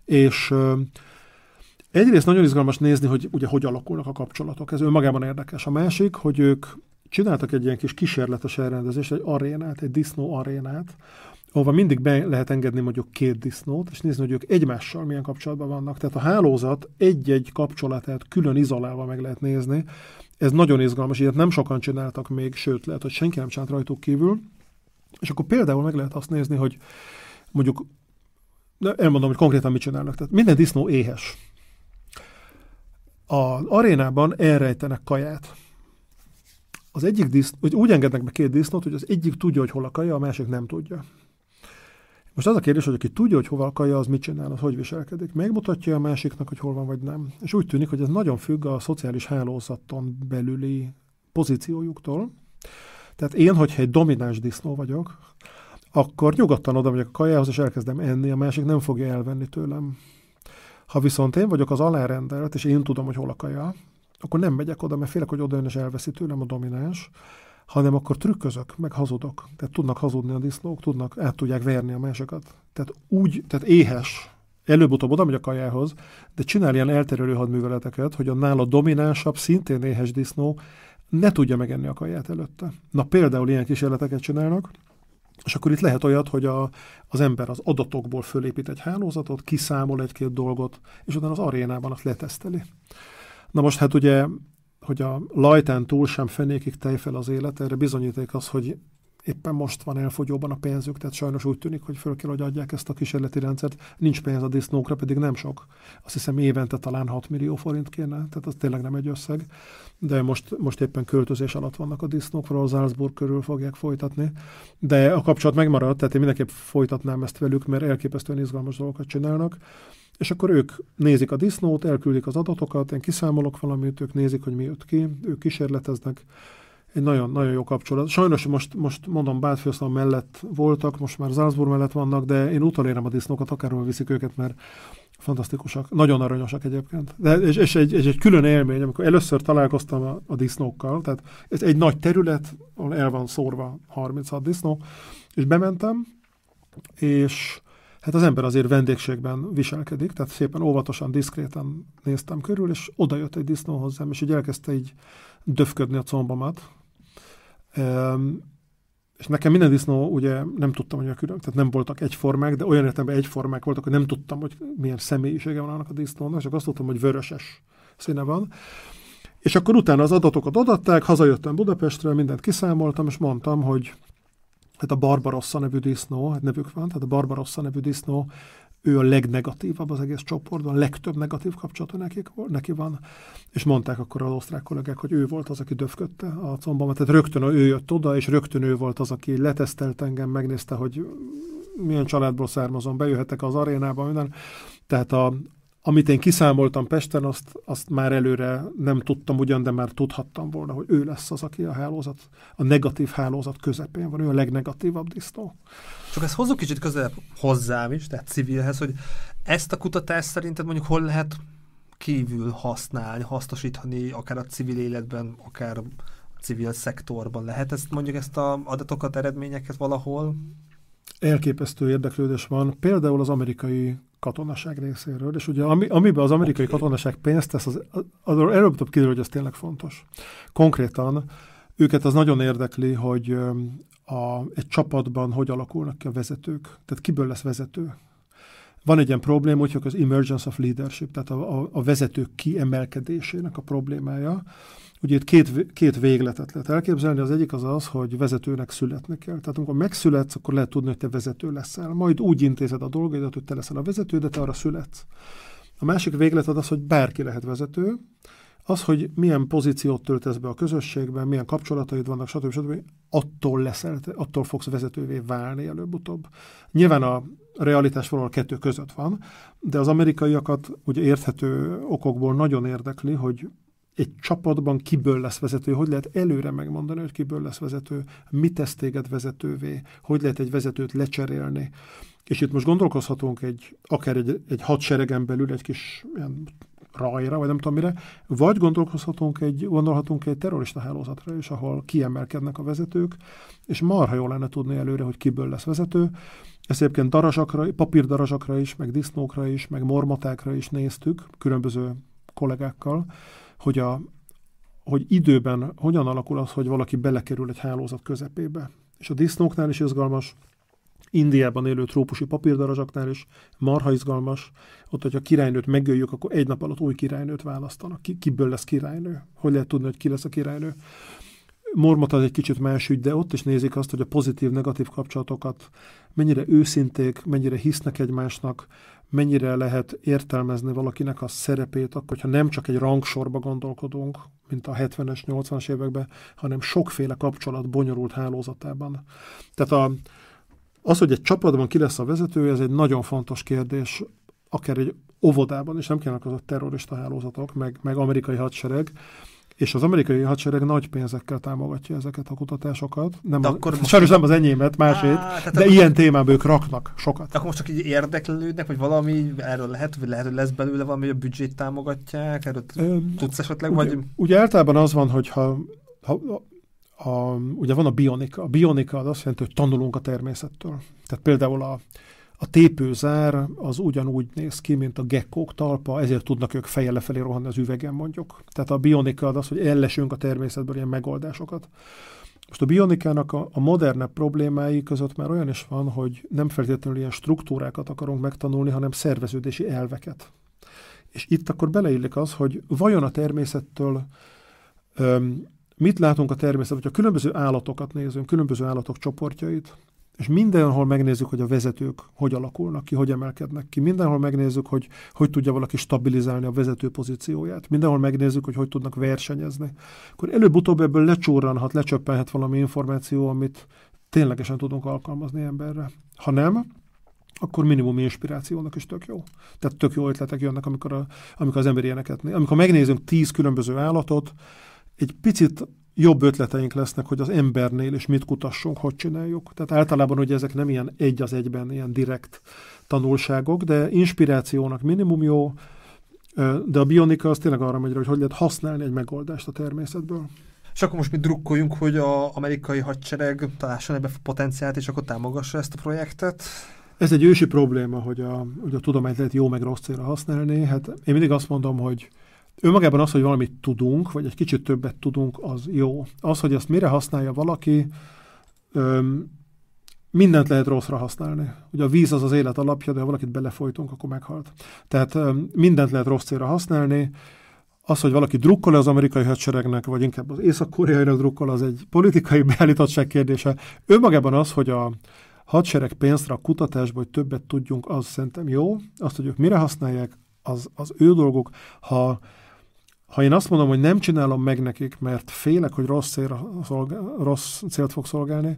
és egyrészt nagyon izgalmas nézni, hogy ugye hogy alakulnak a kapcsolatok. Ez önmagában érdekes. A másik, hogy ők csináltak egy ilyen kis kísérletes elrendezést, egy arénát, egy disznó arénát, ahova mindig be lehet engedni mondjuk két disznót, és nézni, hogy ők egymással milyen kapcsolatban vannak. Tehát a hálózat egy-egy kapcsolatát külön izolálva meg lehet nézni. Ez nagyon izgalmas, ilyet nem sokan csináltak még, sőt, lehet, hogy senki nem csinált rajtuk kívül. És akkor például meg lehet azt nézni, hogy mondjuk, elmondom, hogy konkrétan mit csinálnak. Tehát minden disznó éhes. A arénában elrejtenek kaját. Az egyik disznó, hogy úgy engednek be két disznót, hogy az egyik tudja, hogy hol a kaja, a másik nem tudja. Most az a kérdés, hogy aki tudja, hogy hova akarja, az mit csinál, az hogy viselkedik. Megmutatja a másiknak, hogy hol van, vagy nem. És úgy tűnik, hogy ez nagyon függ a szociális hálózaton belüli pozíciójuktól. Tehát én, hogyha egy domináns disznó vagyok, akkor nyugodtan oda megyek a kajához, és elkezdem enni, a másik nem fogja elvenni tőlem. Ha viszont én vagyok az alárendelt, és én tudom, hogy hol a kaja, akkor nem megyek oda, mert félek, hogy oda jön és elveszi tőlem a domináns, hanem akkor trükközök, meg hazudok. Tehát tudnak hazudni a disznók, tudnak, át tudják verni a másokat. Tehát úgy, tehát éhes, előbb-utóbb oda megy a kajához, de csinál ilyen elterelő hadműveleteket, hogy a nála dominánsabb, szintén éhes disznó ne tudja megenni a kaját előtte. Na például ilyen kísérleteket csinálnak, és akkor itt lehet olyat, hogy a, az ember az adatokból fölépít egy hálózatot, kiszámol egy-két dolgot, és utána az arénában azt leteszteli. Na most hát ugye hogy a lajtán túl sem fenékig tejfel az élet, erre bizonyíték az, hogy éppen most van elfogyóban a pénzük, tehát sajnos úgy tűnik, hogy föl kell, hogy adják ezt a kísérleti rendszert. Nincs pénz a disznókra, pedig nem sok. Azt hiszem évente talán 6 millió forint kéne, tehát az tényleg nem egy összeg. De most, most éppen költözés alatt vannak a disznók, valahol Salzburg körül fogják folytatni. De a kapcsolat megmaradt, tehát én mindenképp folytatnám ezt velük, mert elképesztően izgalmas dolgokat csinálnak és akkor ők nézik a disznót, elküldik az adatokat, én kiszámolok valamit, ők nézik, hogy mi jött ki, ők kísérleteznek, egy nagyon, nagyon jó kapcsolat. Sajnos most, most mondom, Bátfőszlan mellett voltak, most már Salzburg mellett vannak, de én utolérem a disznókat, akárhol viszik őket, mert fantasztikusak, nagyon aranyosak egyébként. De, és, és egy, egy, egy külön élmény, amikor először találkoztam a, a disznókkal, tehát ez egy nagy terület, ahol el van szórva 36 disznó, és bementem, és hát az ember azért vendégségben viselkedik, tehát szépen óvatosan, diszkréten néztem körül, és oda jött egy disznó hozzám, és így elkezdte így döfködni a combomat. Um, és nekem minden disznó, ugye nem tudtam, hogy a külön, tehát nem voltak egyformák, de olyan értelemben egyformák voltak, hogy nem tudtam, hogy milyen személyisége van annak a disznónak, csak azt tudtam, hogy vöröses színe van. És akkor utána az adatokat adatták, hazajöttem Budapestre, mindent kiszámoltam, és mondtam, hogy hát a Barbarossa nevű disznó, hát nevük van, tehát a Barbarossa nevű disznó, ő a legnegatívabb az egész csoportban, a legtöbb negatív kapcsolata nekik, neki van, és mondták akkor az osztrák kollégák, hogy ő volt az, aki döfködte a combamat, tehát rögtön ő jött oda, és rögtön ő volt az, aki letesztelt engem, megnézte, hogy milyen családból származom, bejöhetek az arénába, minden. Tehát a, amit én kiszámoltam Pesten, azt, azt már előre nem tudtam ugyan, de már tudhattam volna, hogy ő lesz az, aki a hálózat, a negatív hálózat közepén van, ő a legnegatívabb disznó. Csak ezt hozzuk kicsit közelebb hozzám is, tehát civilhez, hogy ezt a kutatást szerinted mondjuk hol lehet kívül használni, hasznosítani, akár a civil életben, akár a civil szektorban. Lehet ezt mondjuk ezt a adatokat, eredményeket valahol elképesztő érdeklődés van, például az amerikai katonaság részéről, és ugye ami, amiben az amerikai okay. katonaság pénzt tesz, az, az, az előbb-utóbb kiderül, hogy ez tényleg fontos. Konkrétan őket az nagyon érdekli, hogy a, egy csapatban hogy alakulnak ki a vezetők, tehát kiből lesz vezető. Van egy ilyen probléma, hogy az emergence of leadership, tehát a, a, a vezetők kiemelkedésének a problémája, Ugye itt két, két végletet lehet elképzelni, az egyik az az, hogy vezetőnek születni kell. Tehát amikor megszületsz, akkor lehet tudni, hogy te vezető leszel. Majd úgy intézed a dolgaidat, hogy te leszel a vezető, de te arra születsz. A másik véglet az, hogy bárki lehet vezető, az, hogy milyen pozíciót töltesz be a közösségben, milyen kapcsolataid vannak, stb. stb. attól leszel, attól fogsz vezetővé válni előbb-utóbb. Nyilván a realitás a kettő között van, de az amerikaiakat ugye érthető okokból nagyon érdekli, hogy egy csapatban kiből lesz vezető, hogy lehet előre megmondani, hogy kiből lesz vezető, mit tesz téged vezetővé, hogy lehet egy vezetőt lecserélni. És itt most gondolkozhatunk egy, akár egy, egy hadseregen belül egy kis ilyen rajra, vagy nem tudom mire, vagy gondolkozhatunk egy, gondolhatunk egy terrorista hálózatra is, ahol kiemelkednek a vezetők, és marha jó lenne tudni előre, hogy kiből lesz vezető. Ezt egyébként darazsakra, papírdarazsakra is, meg disznókra is, meg mormatákra is néztük, különböző kollégákkal, hogy, a, hogy időben hogyan alakul az, hogy valaki belekerül egy hálózat közepébe. És a disznóknál is izgalmas, Indiában élő trópusi papírdarazsaknál is marha izgalmas. Ott, hogyha királynőt megöljük, akkor egy nap alatt új királynőt választanak. Ki, kiből lesz királynő? Hogy lehet tudni, hogy ki lesz a királynő? Mormot az egy kicsit más ügy, de ott is nézik azt, hogy a pozitív-negatív kapcsolatokat mennyire őszinték, mennyire hisznek egymásnak, mennyire lehet értelmezni valakinek a szerepét, akkor, hogyha nem csak egy rangsorba gondolkodunk, mint a 70-es, 80-as években, hanem sokféle kapcsolat bonyolult hálózatában. Tehát a, az, hogy egy csapatban ki lesz a vezető, ez egy nagyon fontos kérdés, akár egy óvodában is, nem kellene az a terrorista hálózatok, meg, meg amerikai hadsereg, és az amerikai hadsereg nagy pénzekkel támogatja ezeket a kutatásokat. Nem, az, akkor sajnos nem az enyémet, másét, á, de akkor... ilyen témában ők raknak sokat. Akkor most csak így érdeklődnek, vagy valami erről lehet, vagy lehet, hogy lesz belőle valami, hogy a büdzsét támogatják, erről Ö, tudsz esetleg, ugye, vagy... Ugye általában az van, hogy ha, ha a, ugye van a bionika. A bionika az azt jelenti, hogy tanulunk a természettől. Tehát például a, a tépőzár az ugyanúgy néz ki, mint a gekkók talpa, ezért tudnak ők feje lefelé rohanni az üvegen mondjuk. Tehát a bionika az az, hogy ellesünk a természetből ilyen megoldásokat. Most a bionikának a, a modernebb problémái között már olyan is van, hogy nem feltétlenül ilyen struktúrákat akarunk megtanulni, hanem szerveződési elveket. És itt akkor beleillik az, hogy vajon a természettől öm, mit látunk a természetben, hogyha különböző állatokat nézünk, különböző állatok csoportjait, és mindenhol megnézzük, hogy a vezetők hogy alakulnak ki, hogy emelkednek ki. Mindenhol megnézzük, hogy hogy tudja valaki stabilizálni a vezető pozícióját. Mindenhol megnézzük, hogy hogy tudnak versenyezni. Akkor előbb-utóbb ebből lecsórranhat, lecsöppenhet valami információ, amit ténylegesen tudunk alkalmazni emberre. Ha nem, akkor minimum inspirációnak is tök jó. Tehát tök jó ötletek jönnek, amikor, a, amikor az ember ilyeneket. Amikor megnézünk tíz különböző állatot, egy picit jobb ötleteink lesznek, hogy az embernél is mit kutassunk, hogy csináljuk. Tehát általában ugye ezek nem ilyen egy az egyben, ilyen direkt tanulságok, de inspirációnak minimum jó, de a bionika az tényleg arra megy, hogy hogy lehet használni egy megoldást a természetből. És akkor most mi drukkoljunk, hogy az amerikai hadsereg találson ebbe potenciált, és akkor támogassa ezt a projektet? Ez egy ősi probléma, hogy a, hogy a tudományt lehet jó meg rossz célra használni. Hát én mindig azt mondom, hogy önmagában az, hogy valamit tudunk, vagy egy kicsit többet tudunk, az jó. Az, hogy ezt mire használja valaki, öm, mindent lehet rosszra használni. Ugye a víz az az élet alapja, de ha valakit belefolytunk, akkor meghalt. Tehát öm, mindent lehet rossz célra használni. Az, hogy valaki drukkol az amerikai hadseregnek, vagy inkább az észak-koreainak drukkol, az egy politikai beállítottság kérdése. Önmagában az, hogy a hadsereg pénzre a kutatásba, hogy többet tudjunk, az szerintem jó. Azt, hogy ők mire használják, az, az ő dolguk. Ha ha én azt mondom, hogy nem csinálom meg nekik, mert félek, hogy rossz, célra szolgál, rossz célt fog szolgálni,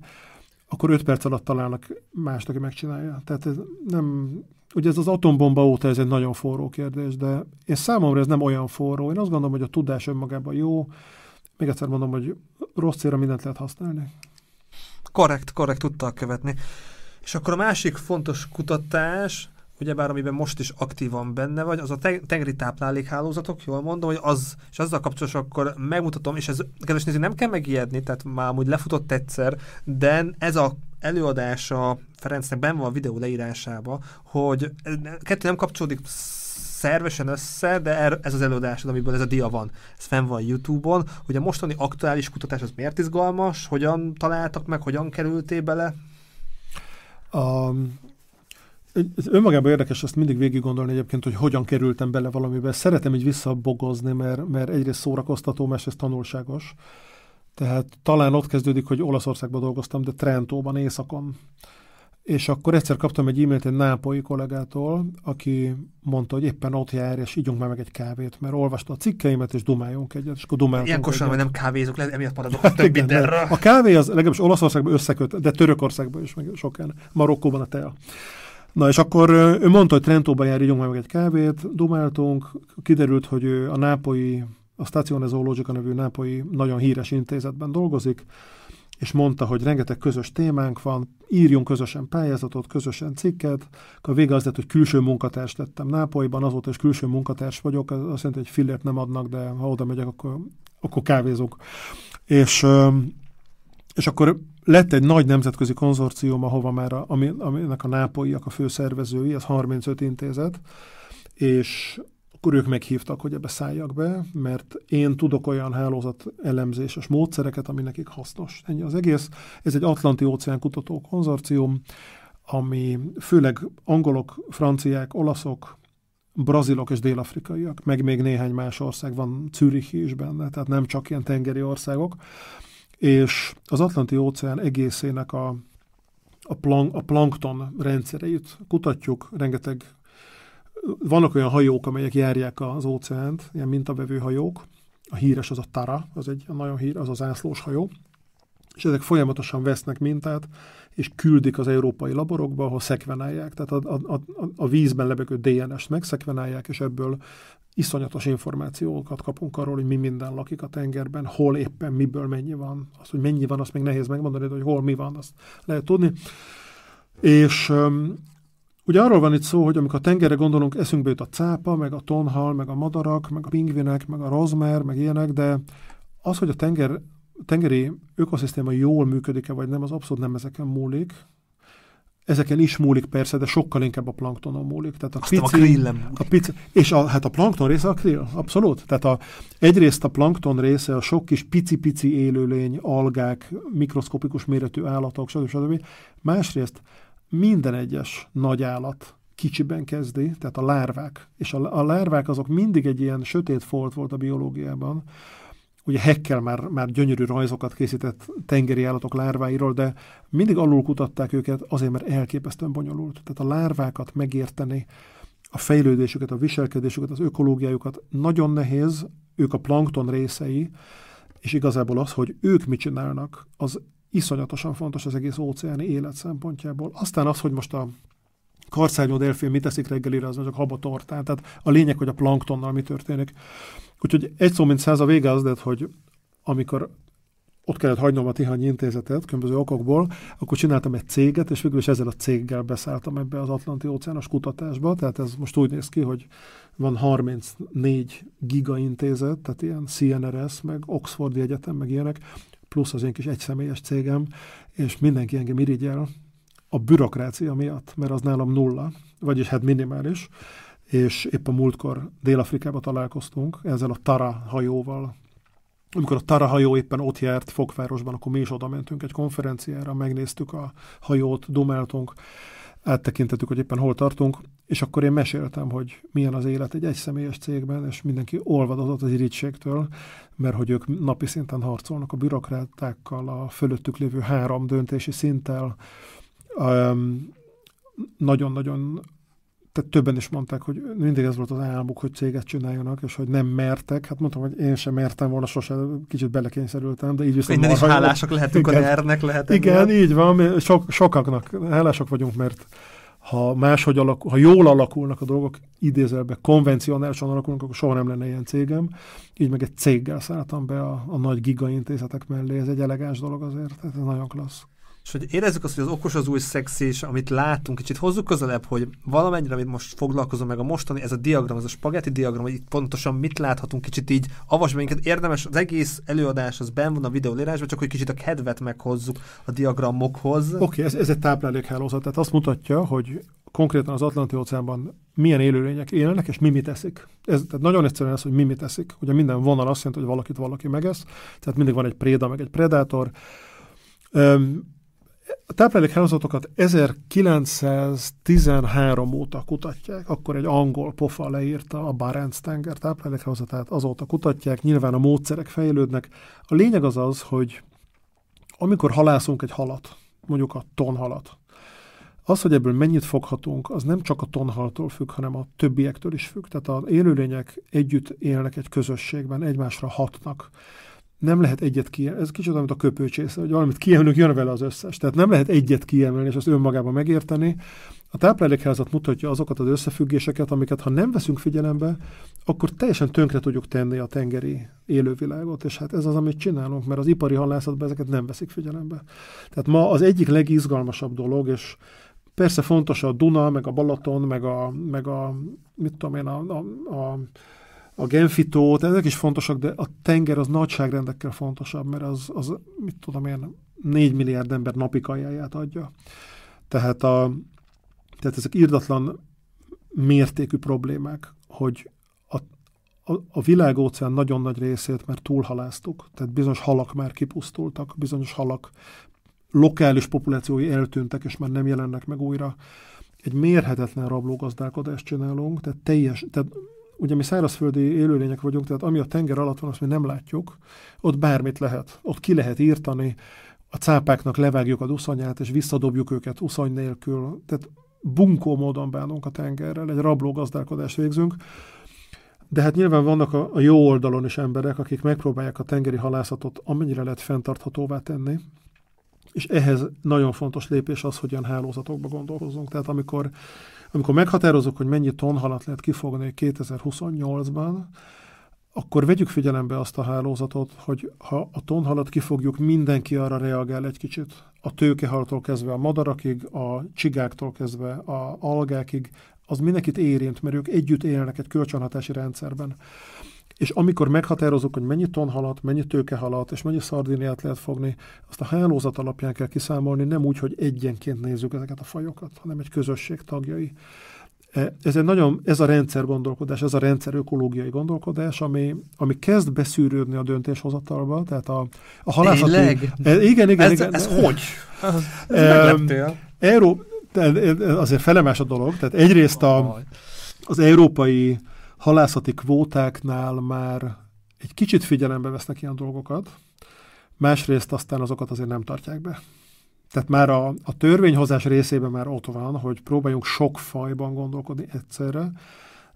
akkor öt perc alatt találnak mást, aki megcsinálja. Tehát ez nem, ugye ez az atombomba óta ez egy nagyon forró kérdés, de én számomra ez nem olyan forró. Én azt gondolom, hogy a tudás önmagában jó. Még egyszer mondom, hogy rossz célra mindent lehet használni. Korrekt, korrekt, tudta követni. És akkor a másik fontos kutatás, ugyebár amiben most is aktívan benne vagy, az a tengeri táplálékhálózatok, jól mondom, hogy az, és azzal kapcsolatos akkor megmutatom, és ez, kedves néző, nem kell megijedni, tehát már amúgy lefutott egyszer, de ez a előadása Ferencnek benne van a videó leírásába, hogy kettő nem kapcsolódik szervesen össze, de er, ez az előadásod, amiből ez a dia van. Ez fenn van YouTube-on, hogy a mostani aktuális kutatás az miért izgalmas, hogyan találtak meg, hogyan kerültél bele? Um, önmagában érdekes ezt mindig végig gondolni egyébként, hogy hogyan kerültem bele valamibe. Szeretem így visszabogozni, mert, mert egyrészt szórakoztató, másrészt tanulságos. Tehát talán ott kezdődik, hogy Olaszországban dolgoztam, de Trentóban, északon. és akkor egyszer kaptam egy e-mailt egy nápolyi kollégától, aki mondta, hogy éppen ott jár, és ígyunk már meg egy kávét, mert olvasta a cikkeimet, és dumáljunk egyet, és akkor dumáltunk Ilyenkor sem, nem kávézok, le, emiatt maradok Hát több igen. A kávé az legalábbis Olaszországban összeköt, de Törökországban is, meg sokan. Marokkóban a tea. Na és akkor ő mondta, hogy Trentóba jár, ígyunk meg egy kávét, dumáltunk, kiderült, hogy ő a nápolyi, a Stazione Zoologica nevű nápolyi nagyon híres intézetben dolgozik, és mondta, hogy rengeteg közös témánk van, írjunk közösen pályázatot, közösen cikket, a vége az lett, hogy külső munkatárs lettem Nápolyban, azóta is külső munkatárs vagyok, az azt jelenti, hogy fillért nem adnak, de ha oda megyek, akkor, akkor kávézok. És, és akkor lett egy nagy nemzetközi konzorcium, ahova már, a, ami, aminek a nápolyiak a főszervezői, ez 35 intézet, és akkor ők meghívtak, hogy ebbe szálljak be, mert én tudok olyan hálózat elemzéses módszereket, ami nekik hasznos. Ennyi az egész. Ez egy Atlanti óceán kutató konzorcium, ami főleg angolok, franciák, olaszok, brazilok és dél-afrikaiak, meg még néhány más ország van, Zürich is benne, tehát nem csak ilyen tengeri országok, és az Atlanti óceán egészének a, a, plank, a plankton rendszereit kutatjuk, rengeteg vannak olyan hajók, amelyek járják az óceánt, ilyen mintavevő hajók. A híres az a Tara, az egy nagyon hír, az az ászlós hajó. És ezek folyamatosan vesznek mintát, és küldik az európai laborokba, ahol szekvenálják. Tehát a, a, a, a vízben lebegő DNS-t megszekvenálják, és ebből iszonyatos információkat kapunk arról, hogy mi minden lakik a tengerben, hol éppen, miből mennyi van. Az, hogy mennyi van, azt még nehéz megmondani, de hogy hol mi van, azt lehet tudni. És Ugye arról van itt szó, hogy amikor a tengerre gondolunk, eszünkbe jut a cápa, meg a tonhal, meg a madarak, meg a pingvinek, meg a rozmer, meg ilyenek, de az, hogy a tenger, tengeri ökoszisztéma jól működik-e, vagy nem, az abszolút nem ezeken múlik. Ezeken is múlik persze, de sokkal inkább a planktonon múlik. Tehát a Azt nem a pici, grillem. a pici, és a, hát a plankton része a krill, abszolút. Tehát a, egyrészt a plankton része a sok kis pici-pici élőlény, algák, mikroszkopikus méretű állatok, stb. stb. Másrészt minden egyes nagy állat kicsiben kezdi, tehát a lárvák. És a, a lárvák azok mindig egy ilyen sötét folt volt a biológiában. Ugye Heckel már, már gyönyörű rajzokat készített tengeri állatok lárváiról, de mindig alul kutatták őket azért, mert elképesztően bonyolult. Tehát a lárvákat megérteni, a fejlődésüket, a viselkedésüket, az ökológiájukat nagyon nehéz, ők a plankton részei, és igazából az, hogy ők mit csinálnak, az iszonyatosan fontos az egész óceáni élet szempontjából. Aztán az, hogy most a karszárnyó delfin mit teszik reggelire, az csak habatortán. Tehát a lényeg, hogy a planktonnal mi történik. Úgyhogy egy szó, mint száz a vége az lett, hogy amikor ott kellett hagynom a Tihanyi intézetet különböző okokból, akkor csináltam egy céget, és végül is ezzel a céggel beszálltam ebbe az Atlanti óceános kutatásba. Tehát ez most úgy néz ki, hogy van 34 gigaintézet, tehát ilyen CNRS, meg Oxfordi Egyetem, meg ilyenek, plusz az én kis egyszemélyes cégem, és mindenki engem irigyel a bürokrácia miatt, mert az nálam nulla, vagyis hát minimális, és épp a múltkor Dél-Afrikába találkoztunk ezzel a Tara hajóval. Amikor a Tara hajó éppen ott járt Fokvárosban, akkor mi is oda mentünk egy konferenciára, megnéztük a hajót, dumáltunk, áttekintettük, hogy éppen hol tartunk, és akkor én meséltem, hogy milyen az élet egy egyszemélyes cégben, és mindenki olvadozott az irítségtől, mert hogy ők napi szinten harcolnak a bürokrátákkal, a fölöttük lévő három döntési szinttel. Nagyon-nagyon tehát többen is mondták, hogy mindig ez volt az álmuk, hogy céget csináljanak, és hogy nem mertek. Hát mondtam, hogy én sem mertem volna, sose kicsit belekényszerültem, de így viszont Innen is hálásak lehetünk Igen. a NER-nek, lehet Igen, emiatt. így van, sok, sokaknak hálásak vagyunk, mert ha máshogy alakul, ha jól alakulnak a dolgok, idézelbe konvencionálisan alakulnak, akkor soha nem lenne ilyen cégem. Így meg egy céggel szálltam be a, a nagy gigaintézetek mellé. Ez egy elegáns dolog azért, ez nagyon klassz. És hogy érezzük azt, hogy az okos az új szexi, és amit látunk, kicsit hozzuk közelebb, hogy valamennyire, amit most foglalkozom meg a mostani, ez a diagram, ez a spagetti diagram, hogy itt pontosan mit láthatunk, kicsit így avasd minket. Érdemes, az egész előadás az benn van a videólírásban, csak hogy kicsit a kedvet meghozzuk a diagramokhoz. Oké, okay, ez, ez egy táplálékhálózat, tehát azt mutatja, hogy konkrétan az Atlanti óceánban milyen élőlények élnek, és mi mit eszik. Ez, tehát nagyon egyszerűen ez, hogy mi mit eszik. Ugye minden vonal azt jelenti, hogy valakit valaki megesz, tehát mindig van egy préda, meg egy predátor. Öm, a táplálékhálózatokat 1913 óta kutatják, akkor egy angol pofa leírta a Barents tenger táplálékhálózatát, azóta kutatják, nyilván a módszerek fejlődnek. A lényeg az az, hogy amikor halászunk egy halat, mondjuk a tonhalat, Az, hogy ebből mennyit foghatunk, az nem csak a tonhaltól függ, hanem a többiektől is függ. Tehát az élőlények együtt élnek egy közösségben, egymásra hatnak nem lehet egyet kiemelni, ez kicsit mint a köpőcsésze, hogy valamit kiemelünk, jön vele az összes. Tehát nem lehet egyet kiemelni, és azt önmagában megérteni. A táplálékházat mutatja azokat az összefüggéseket, amiket ha nem veszünk figyelembe, akkor teljesen tönkre tudjuk tenni a tengeri élővilágot, és hát ez az, amit csinálunk, mert az ipari halászatban ezeket nem veszik figyelembe. Tehát ma az egyik legizgalmasabb dolog, és persze fontos a Duna, meg a Balaton, meg a, meg a mit tudom én, a, a, a a Genfitó, ezek is fontosak, de a tenger az nagyságrendekkel fontosabb, mert az, az mit tudom én, 4 milliárd ember napi kajáját adja. Tehát, a, tehát ezek írdatlan mértékű problémák, hogy a, a, a világóceán nagyon nagy részét már túlhaláztuk, tehát bizonyos halak már kipusztultak, bizonyos halak lokális populációi eltűntek, és már nem jelennek meg újra. Egy mérhetetlen rablógazdálkodást csinálunk, tehát teljes, tehát ugye mi szárazföldi élőlények vagyunk, tehát ami a tenger alatt van, azt mi nem látjuk, ott bármit lehet. Ott ki lehet írtani, a cápáknak levágjuk a uszonyát, és visszadobjuk őket uszony nélkül. Tehát bunkó módon bánunk a tengerrel, egy rablógazdálkodást végzünk. De hát nyilván vannak a, a jó oldalon is emberek, akik megpróbálják a tengeri halászatot amennyire lehet fenntarthatóvá tenni, és ehhez nagyon fontos lépés az, hogy olyan hálózatokba gondolkozunk. Tehát amikor amikor meghatározok, hogy mennyi tonhalat lehet kifogni 2028-ban, akkor vegyük figyelembe azt a hálózatot, hogy ha a tonhalat kifogjuk, mindenki arra reagál egy kicsit. A tőkehaltól kezdve a madarakig, a csigáktól kezdve a algákig, az mindenkit érint, mert ők együtt élnek egy kölcsönhatási rendszerben. És amikor meghatározunk, hogy mennyi tonhalat, mennyi tőkehalat és mennyi szardiniát lehet fogni, azt a hálózat alapján kell kiszámolni, nem úgy, hogy egyenként nézzük ezeket a fajokat, hanem egy közösség tagjai. E, ez, egy nagyon, ez a rendszer gondolkodás, ez a rendszer ökológiai gondolkodás, ami, ami kezd beszűrődni a döntéshozatalba, tehát a, a halászati... Tényleg? E, igen, igen, ez, igen. Ez hogy? Ez, ez Euró, azért felemás a dolog, tehát egyrészt a, az európai halászati kvótáknál már egy kicsit figyelembe vesznek ilyen dolgokat, másrészt aztán azokat azért nem tartják be. Tehát már a, a törvényhozás részében már ott van, hogy próbáljunk sok fajban gondolkodni egyszerre,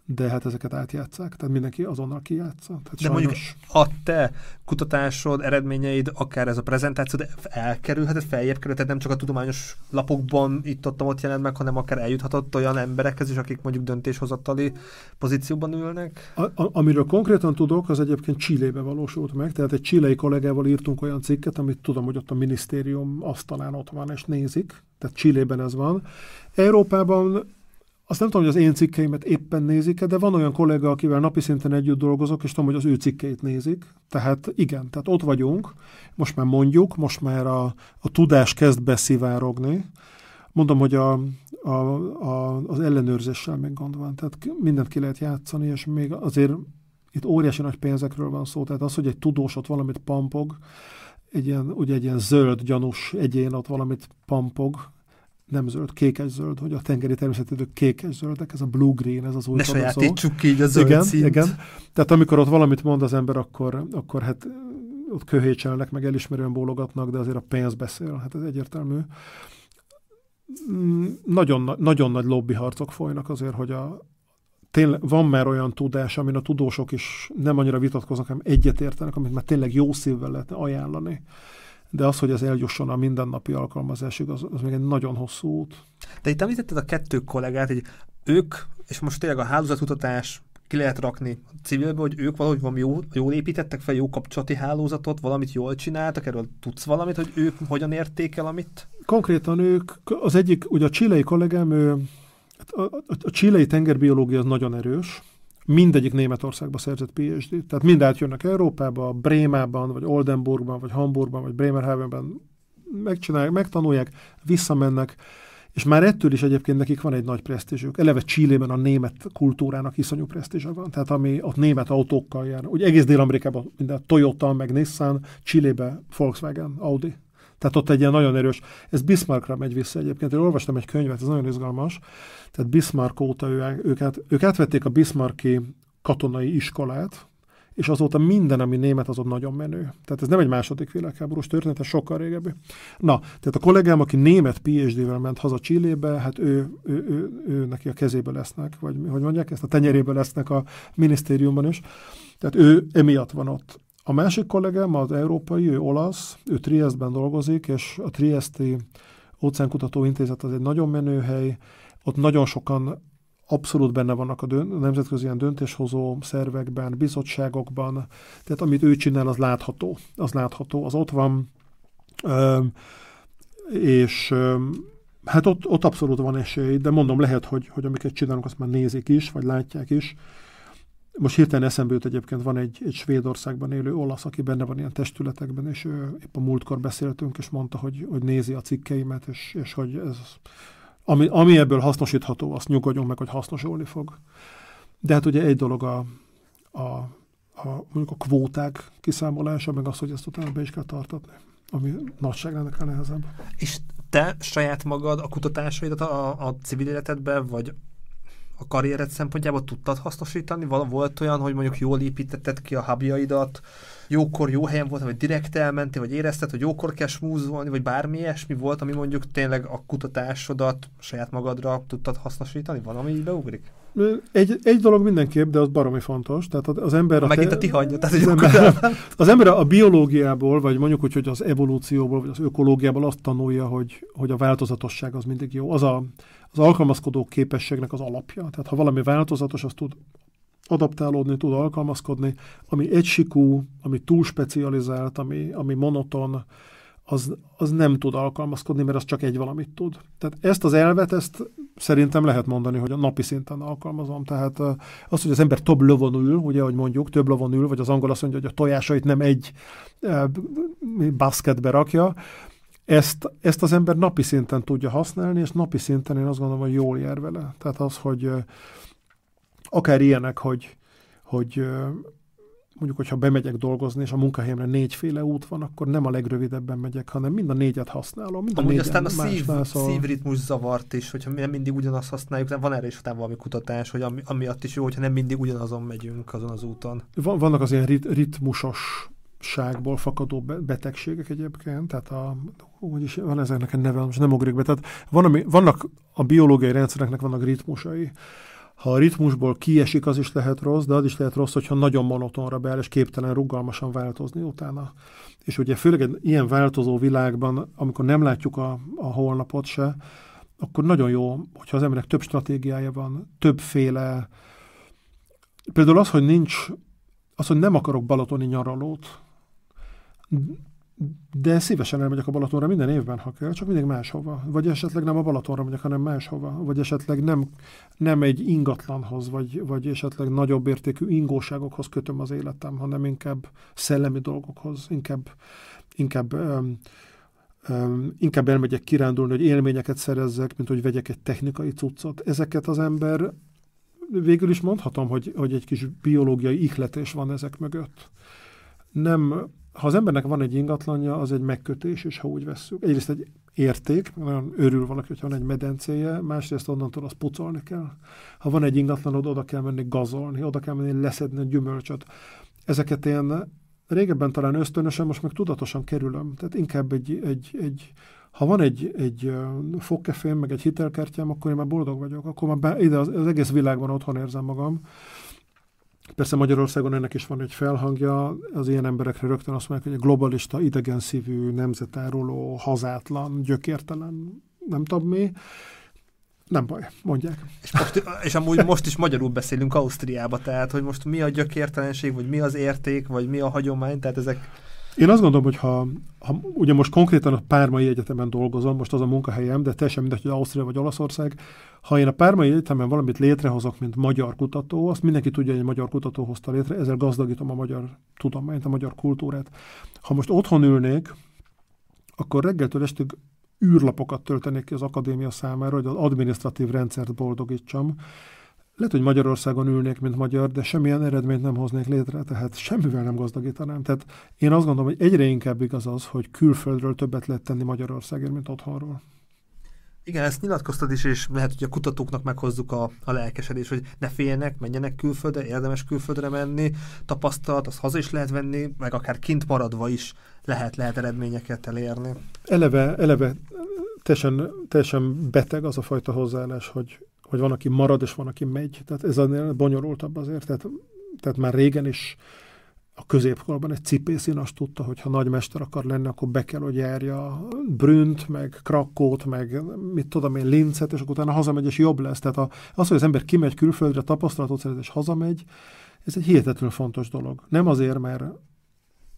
de hát ezeket átjátszák, tehát mindenki azonnal kijátsza. Tehát de sajnos... mondjuk a te kutatásod, eredményeid, akár ez a prezentáció, de elkerülhetett, feljebb kerülhetett, nem csak a tudományos lapokban itt ott, ott jelent meg, hanem akár eljuthatott olyan emberekhez is, akik mondjuk döntéshozatali pozícióban ülnek? A, a, amiről konkrétan tudok, az egyébként Csillébe valósult meg, tehát egy csilei kollégával írtunk olyan cikket, amit tudom, hogy ott a minisztérium asztalán ott van, és nézik, tehát Csillében ez van. Európában azt nem tudom, hogy az én cikkeimet éppen nézik de van olyan kollega, akivel napi szinten együtt dolgozok, és tudom, hogy az ő cikkeit nézik. Tehát igen, tehát ott vagyunk, most már mondjuk, most már a, a tudás kezd beszivárogni. Mondom, hogy a, a, a, az ellenőrzéssel még gond van, tehát mindent ki lehet játszani, és még azért itt óriási nagy pénzekről van szó, tehát az, hogy egy tudós ott valamit pampog, egy ilyen, ugye egy ilyen zöld, gyanús egyén ott valamit pampog, nem zöld, kékes-zöld, hogy a tengeri természetedők kékes-zöldek, ez a blue-green, ez az új Ne sajátítsuk ki így a zöld igen, szint. Igen, tehát amikor ott valamit mond az ember, akkor, akkor hát ott köhécselnek, meg elismerően bólogatnak, de azért a pénz beszél, hát ez egyértelmű. Mm, nagyon, nagyon nagy lobbyharcok folynak azért, hogy a, tényleg van már olyan tudás, amin a tudósok is nem annyira vitatkoznak, hanem egyetértenek, amit már tényleg jó szívvel lehetne ajánlani de az, hogy ez eljusson a mindennapi alkalmazásig, az, az még egy nagyon hosszú út. De itt említetted a kettő kollégát, hogy ők, és most tényleg a hálózatkutatás ki lehet rakni civilbe, hogy ők valahogy valami jó, jól építettek fel, jó kapcsolati hálózatot, valamit jól csináltak, erről tudsz valamit, hogy ők hogyan értékel amit? Konkrétan ők, az egyik, ugye a csilei kollégám, ő, a, a, a csilei tengerbiológia az nagyon erős, mindegyik Németországba szerzett PhD. Tehát mind átjönnek Európába, Brémában, vagy Oldenburgban, vagy Hamburgban, vagy Bremerhavenben megcsinálják, megtanulják, visszamennek, és már ettől is egyébként nekik van egy nagy presztízsük. Eleve Csillében a német kultúrának iszonyú presztízse van. Tehát ami ott német autókkal jár. Ugye egész Dél-Amerikában minden Toyota, meg Nissan, Csillébe Volkswagen, Audi. Tehát ott egy ilyen nagyon erős, ez Bismarckra megy vissza egyébként. Én olvastam egy könyvet, ez nagyon izgalmas. Tehát Bismarck óta ő, ők, át, ők átvették a Bismarcki katonai iskolát, és azóta minden, ami német, az ott nagyon menő. Tehát ez nem egy második világháborús történet, ez sokkal régebbi. Na, tehát a kollégám, aki német PhD-vel ment haza Csillébe, hát ő, ő, ő, ő, ő neki a kezébe lesznek, vagy hogy mondják, ezt a tenyerébe lesznek a minisztériumban is. Tehát ő emiatt van ott. A másik kollégám, az európai, ő olasz, ő Triestben dolgozik, és a Triesti Óceánkutató Intézet az egy nagyon menő hely, ott nagyon sokan abszolút benne vannak a, dönt, nemzetközi ilyen döntéshozó szervekben, bizottságokban, tehát amit ő csinál, az látható. Az látható, az ott van, és hát ott, ott abszolút van esély, de mondom, lehet, hogy, hogy amiket csinálunk, azt már nézik is, vagy látják is. Most hirtelen eszembe jut egyébként van egy, egy Svédországban élő olasz, aki benne van ilyen testületekben, és ő, épp a múltkor beszéltünk, és mondta, hogy, hogy nézi a cikkeimet, és, és hogy ez ami, ami ebből hasznosítható, azt nyugodjon meg, hogy hasznosulni fog. De hát ugye egy dolog a, a, a mondjuk a kvóták kiszámolása, meg az, hogy ezt utána be is kell tartatni, ami nagyságrendnek a nehezebb. És te saját magad a kutatásaidat a, a civil életedben, vagy a karriered szempontjából tudtad hasznosítani? Volt olyan, hogy mondjuk jól építetted ki a hubjaidat, jókor jó helyen volt, vagy direkt elmentél, vagy érezted, hogy jókor kell smúzolni, vagy bármi ilyesmi volt, ami mondjuk tényleg a kutatásodat saját magadra tudtad hasznosítani? Van, ami így beugrik? Egy, egy dolog mindenképp, de az baromi fontos. Tehát az ember... A Megint a ti hagyja, tehát az ember, az ember a biológiából, vagy mondjuk úgy, hogy az evolúcióból, vagy az ökológiából azt tanulja, hogy, hogy a változatosság az mindig jó. Az a, az alkalmazkodó képességnek az alapja. Tehát ha valami változatos, az tud adaptálódni, tud alkalmazkodni, ami egysikú, ami túl specializált, ami, ami monoton, az, az nem tud alkalmazkodni, mert az csak egy valamit tud. Tehát ezt az elvet, ezt szerintem lehet mondani, hogy a napi szinten alkalmazom. Tehát az, hogy az ember több lovon ül, ugye, hogy mondjuk, több lovon ül, vagy az angol azt mondja, hogy a tojásait nem egy e, basketbe rakja, ezt, ezt az ember napi szinten tudja használni, és napi szinten én azt gondolom, hogy jól jár vele. Tehát az, hogy akár ilyenek, hogy, hogy mondjuk, hogyha bemegyek dolgozni, és a munkahelyemre négyféle út van, akkor nem a legrövidebben megyek, hanem mind a négyet használom. Mind a Amúgy aztán a szív, más, szóval... szívritmus zavart is, hogyha nem mindig ugyanazt használjuk, van erre is utána valami kutatás, hogy ami, amiatt is jó, hogyha nem mindig ugyanazon megyünk azon az úton. Van, vannak az ilyen rit, ritmusos ságból fakadó betegségek egyébként, tehát a, hogy is van ezeknek a neve, most nem ugrik be, tehát van, ami, vannak a biológiai rendszereknek vannak ritmusai, ha a ritmusból kiesik, az is lehet rossz, de az is lehet rossz, hogyha nagyon monotonra beáll, és képtelen rugalmasan változni utána. És ugye főleg egy ilyen változó világban, amikor nem látjuk a, a holnapot se, akkor nagyon jó, hogyha az emberek több stratégiája van, többféle. Például az, hogy nincs, az, hogy nem akarok balatoni nyaralót, de szívesen elmegyek a Balatonra minden évben, ha kell, csak mindig máshova. Vagy esetleg nem a Balatonra megyek, hanem máshova. Vagy esetleg nem, nem egy ingatlanhoz, vagy, vagy esetleg nagyobb értékű ingóságokhoz kötöm az életem, hanem inkább szellemi dolgokhoz, inkább, inkább um, inkább elmegyek kirándulni, hogy élményeket szerezzek, mint hogy vegyek egy technikai cuccot. Ezeket az ember végül is mondhatom, hogy, hogy egy kis biológiai ihletés van ezek mögött. Nem ha az embernek van egy ingatlanja, az egy megkötés, és ha úgy vesszük. Egyrészt egy érték, nagyon örül valaki, hogyha van egy medencéje, másrészt onnantól azt pucolni kell. Ha van egy ingatlanod, oda kell menni gazolni, oda kell menni leszedni a gyümölcsöt. Ezeket én régebben talán ösztönösen, most meg tudatosan kerülöm. Tehát inkább egy, egy, egy ha van egy, egy fogkefém, meg egy hitelkártyám, akkor én már boldog vagyok. Akkor már be, ide az, az egész világban otthon érzem magam. Persze Magyarországon ennek is van egy felhangja, az ilyen emberekre rögtön azt mondják, hogy a globalista, idegenszívű, nemzetáruló, hazátlan, gyökértelen, nem tudom mi. Nem baj, mondják. És, most, és amúgy most is magyarul beszélünk Ausztriába, tehát hogy most mi a gyökértelenség, vagy mi az érték, vagy mi a hagyomány, tehát ezek... Én azt gondolom, hogy ha, ha ugye most konkrétan a Pármai Egyetemen dolgozom, most az a munkahelyem, de teljesen mindegy, hogy Ausztria vagy Olaszország, ha én a Pármai Egyetemen valamit létrehozok, mint magyar kutató, azt mindenki tudja, hogy egy magyar kutató hozta létre, ezzel gazdagítom a magyar tudományt, a magyar kultúrát. Ha most otthon ülnék, akkor reggeltől estig űrlapokat töltenék ki az akadémia számára, hogy az adminisztratív rendszert boldogítsam, lehet, hogy Magyarországon ülnék, mint magyar, de semmilyen eredményt nem hoznék létre, tehát semmivel nem gazdagítanám. Tehát én azt gondolom, hogy egyre inkább igaz az, hogy külföldről többet lehet tenni Magyarországért, mint otthonról. Igen, ezt nyilatkoztad is, és lehet, hogy a kutatóknak meghozzuk a, a lelkesedés, hogy ne féljenek, menjenek külföldre, érdemes külföldre menni, tapasztalat, az haza is lehet venni, meg akár kint maradva is lehet, lehet eredményeket elérni. Eleve, eleve teljesen, teljesen beteg az a fajta hozzáállás, hogy, hogy van, aki marad, és van, aki megy. Tehát ez a bonyolultabb azért. Tehát, tehát már régen is a középkorban egy cipészín azt tudta, hogy ha nagymester akar lenni, akkor be kell, hogy járja Brünt, meg Krakót, meg mit tudom én, Lincet, és akkor utána hazamegy, és jobb lesz. Tehát az, hogy az ember kimegy külföldre, tapasztalatot szerez, és hazamegy, ez egy hihetetlenül fontos dolog. Nem azért, mert,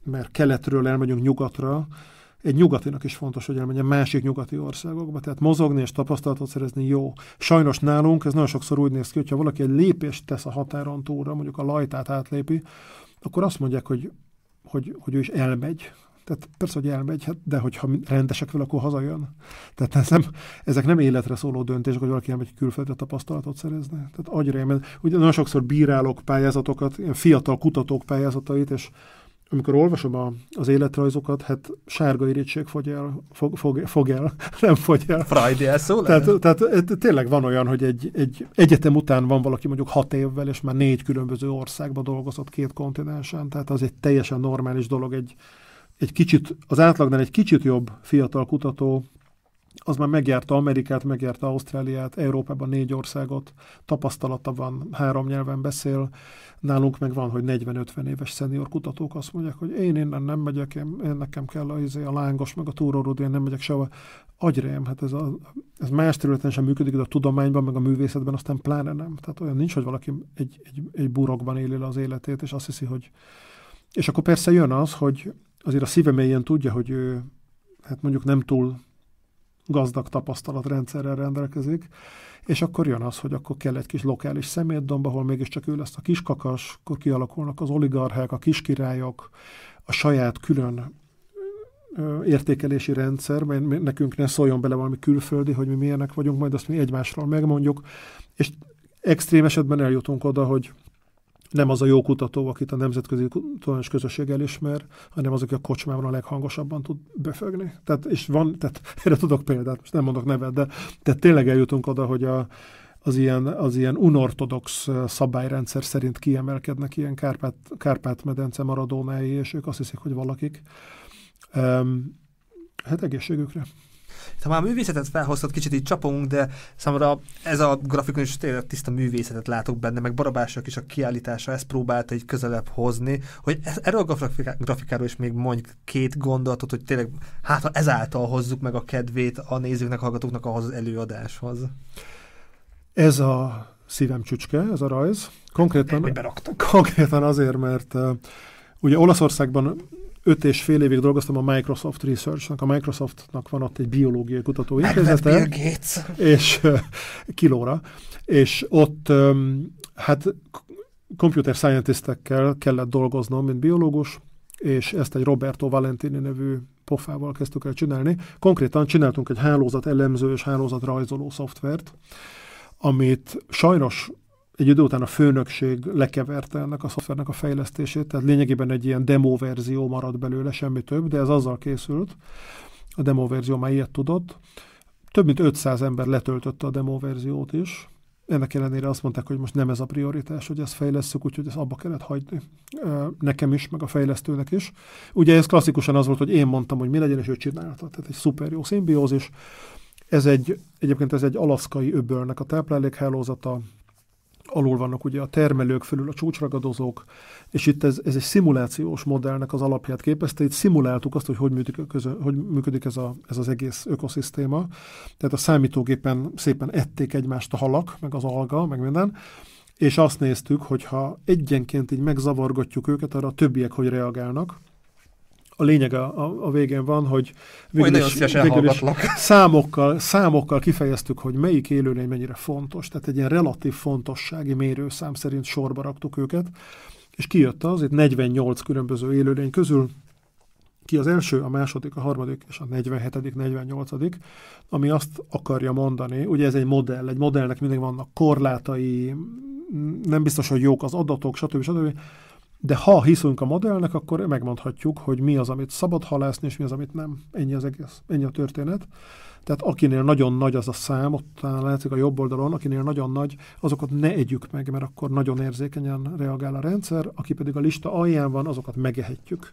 mert keletről elmegyünk nyugatra, egy nyugatinak is fontos, hogy elmenjen másik nyugati országokba. Tehát mozogni és tapasztalatot szerezni jó. Sajnos nálunk ez nagyon sokszor úgy néz ki, hogyha valaki egy lépést tesz a határon túlra, mondjuk a lajtát átlépi, akkor azt mondják, hogy, hogy, hogy ő is elmegy. Tehát persze, hogy elmegy, hát, de hogyha rendesek vele, akkor hazajön. Tehát ez nem, ezek nem életre szóló döntések, hogy valaki elmegy külföldre tapasztalatot szerezni. Tehát agyrém, ugye nagyon sokszor bírálok pályázatokat, ilyen fiatal kutatók pályázatait, és amikor olvasom a, az életrajzokat, hát sárga irítség fogy el, fog, fog, fog el, nem fogy el. Friday elszól tehát, tehát, tényleg van olyan, hogy egy, egy egyetem után van valaki mondjuk hat évvel, és már négy különböző országban dolgozott két kontinensen, tehát az egy teljesen normális dolog, egy, egy kicsit, az átlagnál egy kicsit jobb fiatal kutató az már megjárta Amerikát, megjárta Ausztráliát, Európában négy országot, tapasztalata van, három nyelven beszél, nálunk meg van, hogy 40-50 éves szenior kutatók azt mondják, hogy én innen nem megyek, én, én nekem kell a, izé, a lángos, meg a túrórudó, én nem megyek sehova. Agyrém, hát ez, a, ez más területen sem működik, de a tudományban, meg a művészetben aztán pláne nem. Tehát olyan nincs, hogy valaki egy, egy, egy burokban éli le az életét, és azt hiszi, hogy... És akkor persze jön az, hogy azért a szíve mélyen tudja, hogy ő hát mondjuk nem túl gazdag tapasztalatrendszerrel rendelkezik, és akkor jön az, hogy akkor kell egy kis lokális szemétdomb, ahol mégiscsak ő lesz a kiskakas, akkor kialakulnak az oligarchák, a kiskirályok, a saját külön értékelési rendszer, mert nekünk ne szóljon bele valami külföldi, hogy mi milyenek vagyunk, majd azt mi egymásról megmondjuk, és extrém esetben eljutunk oda, hogy nem az a jó kutató, akit a nemzetközi tudományos közösség elismer, hanem az, aki a kocsmában a leghangosabban tud befögni. Tehát, és van, tehát erre tudok példát, most nem mondok nevet, de tehát tényleg eljutunk oda, hogy a, az ilyen, az ilyen unortodox szabályrendszer szerint kiemelkednek ilyen Kárpát, Kárpát-medence maradónái, és ők azt hiszik, hogy valakik. Um, hát egészségükre. Ha már a művészetet felhoztad, kicsit így csapunk, de számomra ez a grafikon is tényleg tiszta művészetet látok benne, meg Barabások is a kiállítása ezt próbálta egy közelebb hozni, hogy ez, erről a grafikáról is még mondj két gondolatot, hogy tényleg hát ha ezáltal hozzuk meg a kedvét a nézőknek, hallgatóknak ahhoz az előadáshoz. Ez a szívem csücske, ez a rajz. Konkrétan, konkrétan azért, mert uh, ugye Olaszországban öt és fél évig dolgoztam a Microsoft Research-nak. A Microsoftnak van ott egy biológiai kutatóintézete. És uh, kilóra. És ott um, hát computer scientistekkel kellett dolgoznom, mint biológus, és ezt egy Roberto Valentini nevű pofával kezdtük el csinálni. Konkrétan csináltunk egy hálózat elemző és hálózat rajzoló szoftvert, amit sajnos egy idő után a főnökség lekeverte ennek a szoftvernek a fejlesztését, tehát lényegében egy ilyen demo verzió maradt belőle, semmi több, de ez azzal készült, a demo verzió már ilyet tudott. Több mint 500 ember letöltötte a demo verziót is, ennek ellenére azt mondták, hogy most nem ez a prioritás, hogy ezt fejlesszük, úgyhogy ezt abba kellett hagyni. Nekem is, meg a fejlesztőnek is. Ugye ez klasszikusan az volt, hogy én mondtam, hogy mi legyen, és ő csinálta. Tehát egy szuper jó szimbiózis. Ez egy, egyébként ez egy alaszkai öbölnek a táplálékhálózata, alul vannak ugye a termelők, fölül a csúcsragadozók, és itt ez, ez egy szimulációs modellnek az alapját képezte. Itt szimuláltuk azt, hogy hogy működik, hogy működik ez, a, ez az egész ökoszisztéma. Tehát a számítógépen szépen ették egymást a halak, meg az alga, meg minden, és azt néztük, hogy ha egyenként így megzavargatjuk őket, arra a többiek hogy reagálnak, a lényeg a, a, a végén van, hogy végül is, végül is számokkal, számokkal kifejeztük, hogy melyik élőlény mennyire fontos. Tehát egy ilyen relatív fontossági mérőszám szerint sorba raktuk őket, és kijött az, itt 48 különböző élőlény közül ki az első, a második, a harmadik és a 47., 48., ami azt akarja mondani, ugye ez egy modell, egy modellnek mindig vannak korlátai, nem biztos, hogy jók az adatok, stb. stb de ha hiszünk a modellnek, akkor megmondhatjuk, hogy mi az, amit szabad halászni, és mi az, amit nem. Ennyi az egész, ennyi a történet. Tehát akinél nagyon nagy az a szám, ott látszik a jobb oldalon, akinél nagyon nagy, azokat ne együk meg, mert akkor nagyon érzékenyen reagál a rendszer, aki pedig a lista alján van, azokat megehetjük.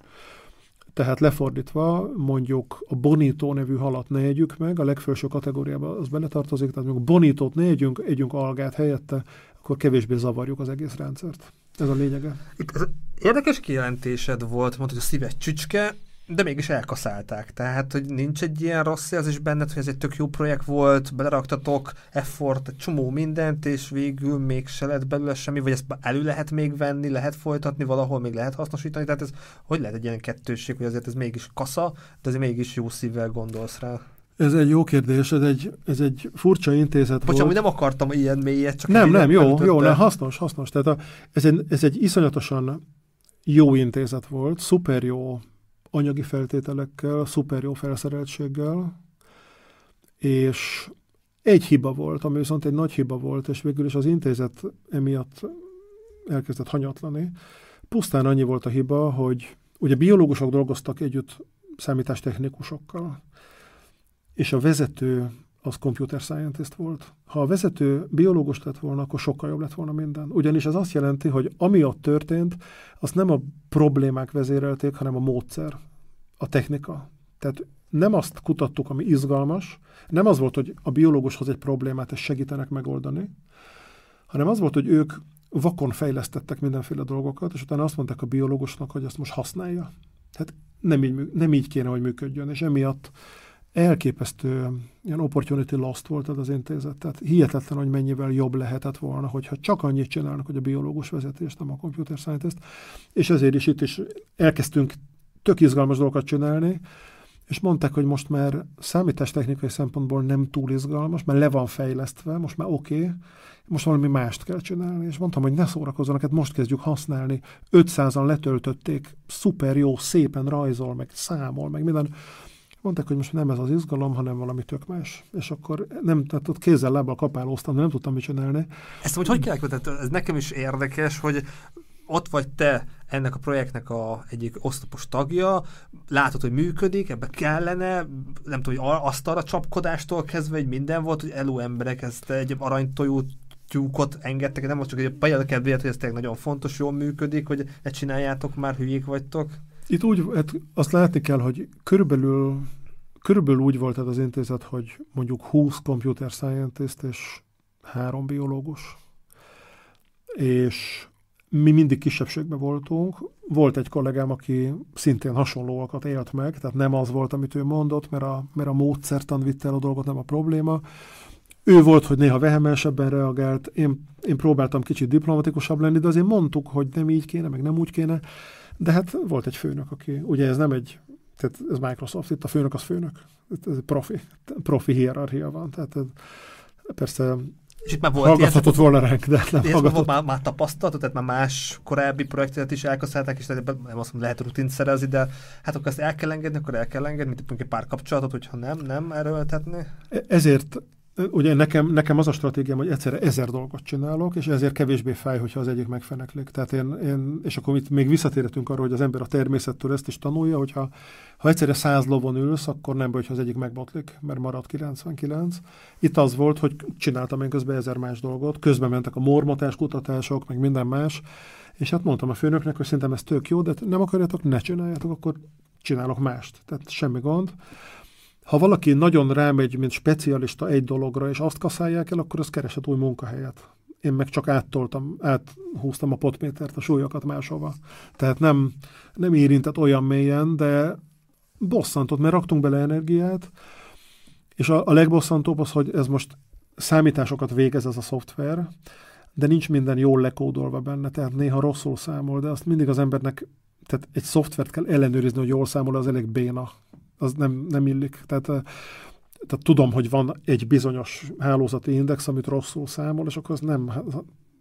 Tehát lefordítva, mondjuk a bonító nevű halat ne együk meg, a legfelső kategóriába az beletartozik, tehát mondjuk bonítót ne együnk, együnk algát helyette, akkor kevésbé zavarjuk az egész rendszert. Ez a lényege. Itt ez érdekes kijelentésed volt, mondtad, hogy a szíves csücske, de mégis elkaszálták. Tehát, hogy nincs egy ilyen rossz érzés benned, hogy ez egy tök jó projekt volt, beleraktatok effort, egy csomó mindent, és végül még se lett belőle semmi, vagy ezt elő lehet még venni, lehet folytatni, valahol még lehet hasznosítani. Tehát ez hogy lehet egy ilyen kettőség, hogy azért ez mégis kasza, de azért mégis jó szívvel gondolsz rá? Ez egy jó kérdés, ez egy, ez egy furcsa intézet Bocsán, volt. nem akartam ilyen mélyet, csak Nem, nem, jó, jó, nem, hasznos, hasznos. Tehát a, ez, egy, ez egy iszonyatosan jó intézet volt, szuper jó anyagi feltételekkel, szuper jó felszereltséggel, és egy hiba volt, ami viszont egy nagy hiba volt, és végül is az intézet emiatt elkezdett hanyatlani. Pusztán annyi volt a hiba, hogy ugye biológusok dolgoztak együtt számítástechnikusokkal, és a vezető az computer scientist volt. Ha a vezető biológus lett volna, akkor sokkal jobb lett volna minden. Ugyanis ez azt jelenti, hogy ami ott történt, azt nem a problémák vezérelték, hanem a módszer, a technika. Tehát nem azt kutattuk, ami izgalmas, nem az volt, hogy a biológushoz egy problémát ezt segítenek megoldani, hanem az volt, hogy ők vakon fejlesztettek mindenféle dolgokat, és utána azt mondták a biológusnak, hogy ezt most használja. Tehát nem így, nem így kéne, hogy működjön, és emiatt elképesztő ilyen opportunity lost volt ez az intézet. Tehát hihetetlen, hogy mennyivel jobb lehetett volna, hogyha csak annyit csinálnak, hogy a biológus vezetés, nem a computer scientist. És ezért is itt is elkezdtünk tök izgalmas dolgokat csinálni, és mondták, hogy most már számítástechnikai szempontból nem túl izgalmas, mert le van fejlesztve, most már oké, okay, most valami mást kell csinálni, és mondtam, hogy ne szórakozzanak, hát most kezdjük használni. 500-an letöltötték, szuper jó, szépen rajzol, meg számol, meg minden. Mondták, hogy most nem ez az izgalom, hanem valami tök más. És akkor nem, tehát ott kézzel, lábbal kapálóztam, nem tudtam mit csinálni. Ezt hogy hogy kell elkövetni? Ez nekem is érdekes, hogy ott vagy te ennek a projektnek a egyik oszlopos tagja, látod, hogy működik, ebbe kellene, nem tudom, hogy asztalra csapkodástól kezdve, hogy minden volt, hogy elő emberek ezt egy aranytojú tyúkot engedtek, nem most csak egy példa kedvéért, hogy ez tényleg nagyon fontos, jól működik, hogy ne csináljátok már, hülyék vagytok. Itt úgy, hát azt látni kell, hogy körülbelül, körülbelül úgy volt ez az intézet, hogy mondjuk 20 computer scientist és három biológus. És mi mindig kisebbségben voltunk. Volt egy kollégám, aki szintén hasonlóakat élt meg, tehát nem az volt, amit ő mondott, mert a, mert a módszertan vitte el a dolgot, nem a probléma. Ő volt, hogy néha vehemensebben reagált, én, én próbáltam kicsit diplomatikusabb lenni, de azért mondtuk, hogy nem így kéne, meg nem úgy kéne. De hát volt egy főnök, aki, ugye ez nem egy, tehát ez Microsoft, itt a főnök az főnök, ez profi, profi hierarchia van, tehát ez, persze és itt már volt hallgathatott volna ránk, de nem hallgatott. Már, már tapasztalatot, tehát már más korábbi projektet is elkaszálták, és nem azt mondom, lehet rutint szerezni, de hát akkor ezt el kell engedni, akkor el kell engedni, mint egy pár kapcsolatot, hogyha nem, nem erőltetni. Ezért ugye nekem, nekem az a stratégiám, hogy egyszerre ezer dolgot csinálok, és ezért kevésbé fáj, hogyha az egyik megfeneklik. Tehát én, én és akkor itt még visszatérhetünk arra, hogy az ember a természettől ezt is tanulja, hogyha ha egyszerre száz lovon ülsz, akkor nem baj, hogyha az egyik megbotlik, mert marad 99. Itt az volt, hogy csináltam én közben ezer más dolgot, közben mentek a mormotás kutatások, meg minden más, és hát mondtam a főnöknek, hogy szerintem ez tök jó, de nem akarjátok, ne csináljátok, akkor csinálok mást. Tehát semmi gond ha valaki nagyon rámegy, mint specialista egy dologra, és azt kaszálják el, akkor az keresett új munkahelyet. Én meg csak áttoltam, áthúztam a potmétert, a súlyokat máshova. Tehát nem, nem érintett olyan mélyen, de bosszantott, mert raktunk bele energiát, és a, a legbosszantóbb az, hogy ez most számításokat végez ez a szoftver, de nincs minden jól lekódolva benne, tehát néha rosszul számol, de azt mindig az embernek, tehát egy szoftvert kell ellenőrizni, hogy jól számol, az elég béna az nem, nem illik. Tehát, tehát tudom, hogy van egy bizonyos hálózati index, amit rosszul számol, és akkor az nem,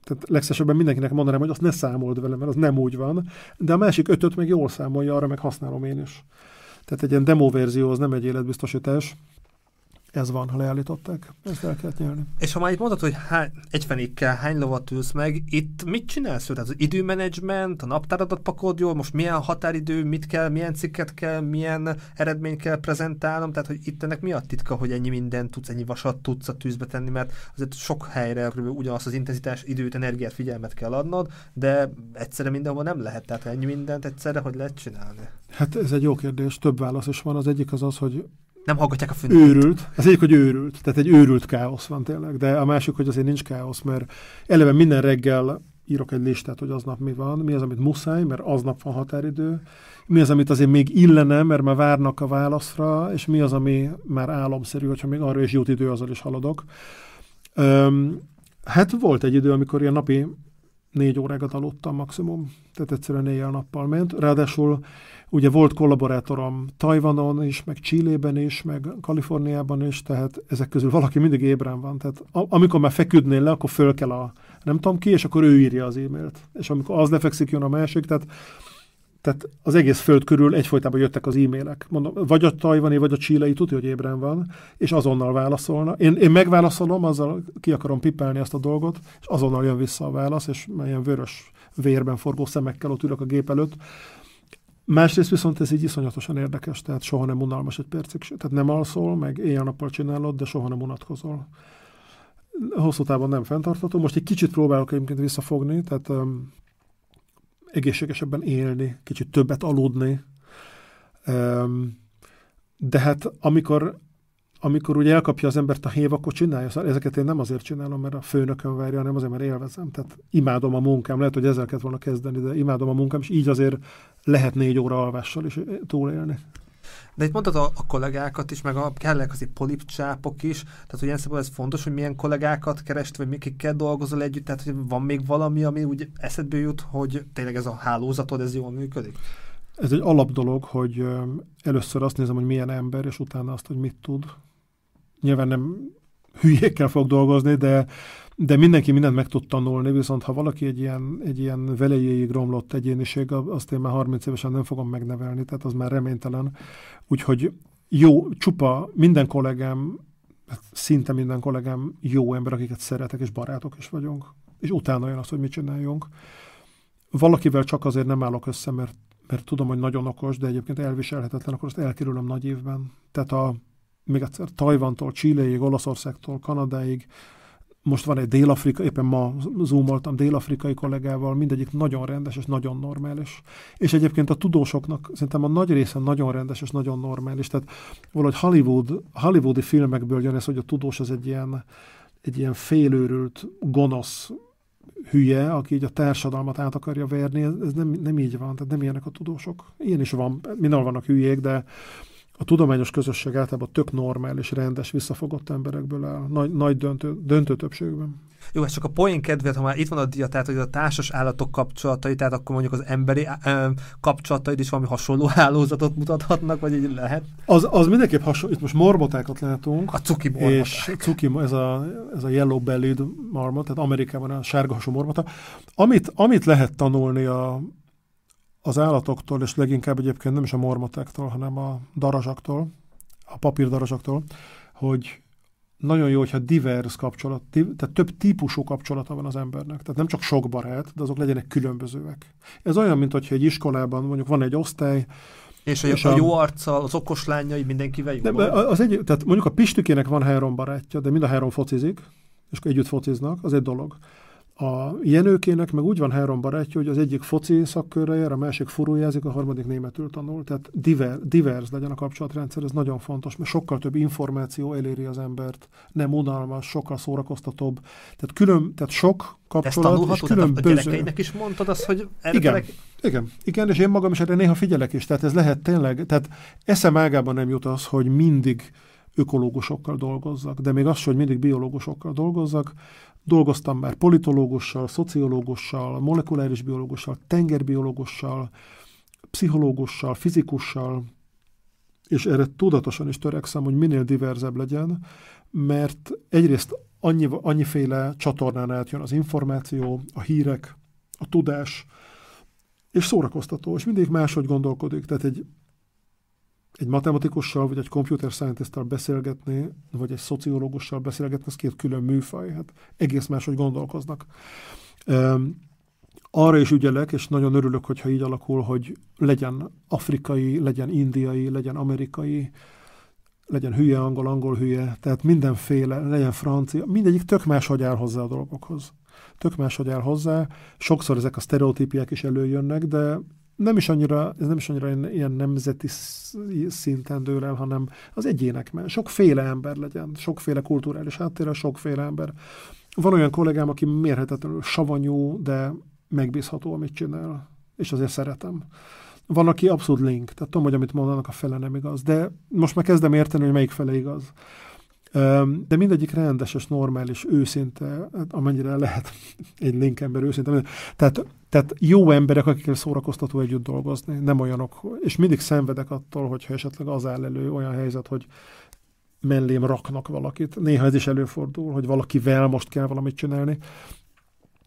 tehát legszesebben mindenkinek mondanám, hogy azt ne számold vele, mert az nem úgy van, de a másik ötöt meg jól számolja, arra meg használom én is. Tehát egy ilyen demo verzió az nem egy életbiztosítás, ez van, ha leállították. Ezt el kellett nyelni. És ha már itt mondod, hogy hány, egy fenékkel hány lovat ülsz meg, itt mit csinálsz? Tehát az időmenedzsment, a naptáradat pakolod jól, most milyen határidő, mit kell, milyen cikket kell, milyen eredményt kell prezentálnom, tehát hogy itt ennek mi a titka, hogy ennyi mindent tudsz, ennyi vasat tudsz a tűzbe tenni, mert azért sok helyre ugyanazt az intenzitás, időt, energiát, figyelmet kell adnod, de egyszerre mindenhol nem lehet, tehát ennyi mindent egyszerre, hogy lehet csinálni. Hát ez egy jó kérdés, több válasz is van. Az egyik az az, hogy nem hallgatják a főnöket. Őrült. Az egyik, hogy őrült. Tehát egy őrült káosz van tényleg. De a másik, hogy azért nincs káosz, mert eleve minden reggel írok egy listát, hogy aznap mi van, mi az, amit muszáj, mert aznap van határidő, mi az, amit azért még illene, mert már várnak a válaszra, és mi az, ami már álomszerű, hogyha még arra is jut idő, azzal is haladok. Öm, hát volt egy idő, amikor ilyen napi négy órákat aludtam maximum, tehát egyszerűen éjjel-nappal ment. Ráadásul ugye volt kollaborátorom Tajvanon is, meg Csillében is, meg Kaliforniában is, tehát ezek közül valaki mindig ébren van. Tehát amikor már feküdnél le, akkor föl kell a nem tudom ki, és akkor ő írja az e-mailt. És amikor az lefekszik, jön a másik, tehát tehát az egész föld körül egyfolytában jöttek az e-mailek. Mondom, vagy a tajvani, vagy a csílei tudja, hogy ébren van, és azonnal válaszolna. Én, én megválaszolom, azzal ki akarom pipálni ezt a dolgot, és azonnal jön vissza a válasz, és ilyen vörös vérben forgó szemekkel ott ülök a gép előtt. Másrészt viszont ez így iszonyatosan érdekes, tehát soha nem unalmas egy percig, tehát nem alszol, meg éjjel-nappal csinálod, de soha nem unatkozol. Hosszú távon nem fenntartható. Most egy kicsit próbálok egyébként visszafogni, tehát um, egészségesebben élni, kicsit többet aludni. Um, de hát amikor amikor ugye elkapja az embert a hév, akkor csinálja. Szóval ezeket én nem azért csinálom, mert a főnökön várja, hanem azért, mert élvezem. Tehát imádom a munkám, lehet, hogy ezzel kellett volna kezdeni, de imádom a munkám, és így azért lehet négy óra alvással is túlélni. De itt mondtad a, a kollégákat is, meg a kellek azért polipcsápok is, tehát hogy ilyen ez fontos, hogy milyen kollégákat kerest, vagy mikikkel dolgozol együtt, tehát hogy van még valami, ami úgy eszedbe jut, hogy tényleg ez a hálózatod, ez jól működik? Ez egy alap dolog, hogy először azt nézem, hogy milyen ember, és utána azt, hogy mit tud nyilván nem hülyékkel fog dolgozni, de, de mindenki mindent meg tud tanulni, viszont ha valaki egy ilyen, egy ilyen velejéig romlott egyéniség, azt én már 30 évesen nem fogom megnevelni, tehát az már reménytelen. Úgyhogy jó, csupa minden kollégám, szinte minden kollégám jó ember, akiket szeretek, és barátok is vagyunk. És utána jön az, hogy mit csináljunk. Valakivel csak azért nem állok össze, mert, mert tudom, hogy nagyon okos, de egyébként elviselhetetlen, akkor azt elkerülöm nagy évben. Tehát a még egyszer Tajvantól, Chileig, Olaszországtól, Kanadáig, most van egy dél-afrika, éppen ma zoomoltam dél-afrikai kollégával, mindegyik nagyon rendes és nagyon normális. És egyébként a tudósoknak szerintem a nagy része nagyon rendes és nagyon normális. Tehát valahogy Hollywood, hollywoodi filmekből jön ez, hogy a tudós az egy ilyen, egy ilyen félőrült, gonosz hülye, aki így a társadalmat át akarja verni, ez, nem, nem így van, tehát nem ilyenek a tudósok. Ilyen is van, mindenhol vannak hülyék, de a tudományos közösség általában tök normális, rendes, visszafogott emberekből áll, nagy, nagy döntő, döntő többségben. Jó, ez csak a poén kedvéért, ha már itt van a dia, tehát hogy a társas állatok kapcsolatai, tehát akkor mondjuk az emberi ö, kapcsolataid is valami hasonló hálózatot mutathatnak, vagy így lehet? Az, az mindenképp hasonló. Itt most marmotákat látunk. A cuki marmoták. És cuki, ez a, ez a yellow bellied marmot, tehát Amerikában a sárga hasú marmota. Amit, amit lehet tanulni a, az állatoktól, és leginkább egyébként nem is a mormotektól, hanem a darazsaktól, a papírdarazsaktól, hogy nagyon jó, hogyha divers kapcsolat, tehát több típusú kapcsolata van az embernek. Tehát nem csak sok barát, de azok legyenek különbözőek. Ez olyan, mint hogyha egy iskolában mondjuk van egy osztály, és, és a, a jó arccal, az okos lányai mindenkivel jó. az egy, tehát mondjuk a Pistükének van három barátja, de mind a három focizik, és együtt fociznak, az egy dolog. A Jenőkének meg úgy van három barátja, hogy az egyik foci szakkörre jár, a másik furujázik, a harmadik németül tanul. Tehát diver, divers legyen a kapcsolatrendszer, ez nagyon fontos, mert sokkal több információ eléri az embert, nem unalmas, sokkal szórakoztatóbb. Tehát, külön, tehát sok kapcsolat, és különböző. A gyerekeinek is mondtad azt, hogy erre igen, telek... igen, igen, és én magam is erre néha figyelek is. Tehát ez lehet tényleg, tehát eszem ágában nem jut az, hogy mindig ökológusokkal dolgozzak, de még az, hogy mindig biológusokkal dolgozzak, Dolgoztam már politológussal, szociológussal, molekuláris biológussal, tengerbiológussal, pszichológussal, fizikussal, és erre tudatosan is törekszem, hogy minél diverzebb legyen, mert egyrészt annyi, annyiféle csatornán átjön az információ, a hírek, a tudás, és szórakoztató, és mindig máshogy gondolkodik. Tehát egy egy matematikussal, vagy egy computer scientist beszélgetni, vagy egy szociológussal beszélgetni, ez két külön műfaj. Hát egész máshogy gondolkoznak. Arra is ügyelek, és nagyon örülök, hogyha így alakul, hogy legyen afrikai, legyen indiai, legyen amerikai, legyen hülye angol, angol hülye, tehát mindenféle, legyen francia, mindegyik tök máshogy áll hozzá a dolgokhoz. Tök máshogy áll hozzá. Sokszor ezek a sztereotípiák is előjönnek, de nem is annyira, ez nem is annyira ilyen nemzeti szinten dől el, hanem az egyének, mert sokféle ember legyen, sokféle kulturális háttérre, sokféle ember. Van olyan kollégám, aki mérhetetlenül savanyú, de megbízható, amit csinál, és azért szeretem. Van, aki abszolút link, tehát tudom, hogy amit mondanak, a fele nem igaz, de most már kezdem érteni, hogy melyik fele igaz. De mindegyik rendes és normális, őszinte, amennyire lehet egy link ember őszinte. Tehát, tehát jó emberek, akikkel szórakoztató együtt dolgozni, nem olyanok, és mindig szenvedek attól, hogyha esetleg az áll elő olyan helyzet, hogy mellém raknak valakit. Néha ez is előfordul, hogy valakivel most kell valamit csinálni.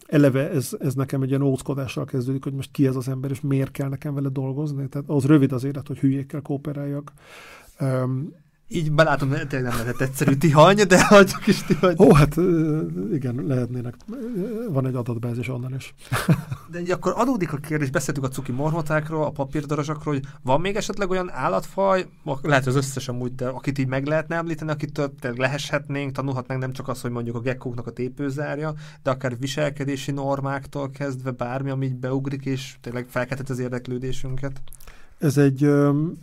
Eleve ez, ez nekem egy ilyen óckodással kezdődik, hogy most ki ez az ember, és miért kell nekem vele dolgozni. Tehát az rövid az élet, hogy hülyékkel kooperáljak. Így belátom, tényleg nem lehet egyszerű tihany, de hagyjuk is tihany. Ó, hát igen, lehetnének. Van egy adatbázis onnan is. De így akkor adódik a kérdés, beszéltük a cuki mormotákról, a papírdarazsakról, hogy van még esetleg olyan állatfaj, lehet, az összes amúgy, de akit így meg lehetne említeni, akitől leheshetnénk, tanulhatnánk nem csak az, hogy mondjuk a gekkóknak a tépőzárja, de akár viselkedési normáktól kezdve bármi, ami így beugrik, és tényleg felkeltett az érdeklődésünket. Ez egy,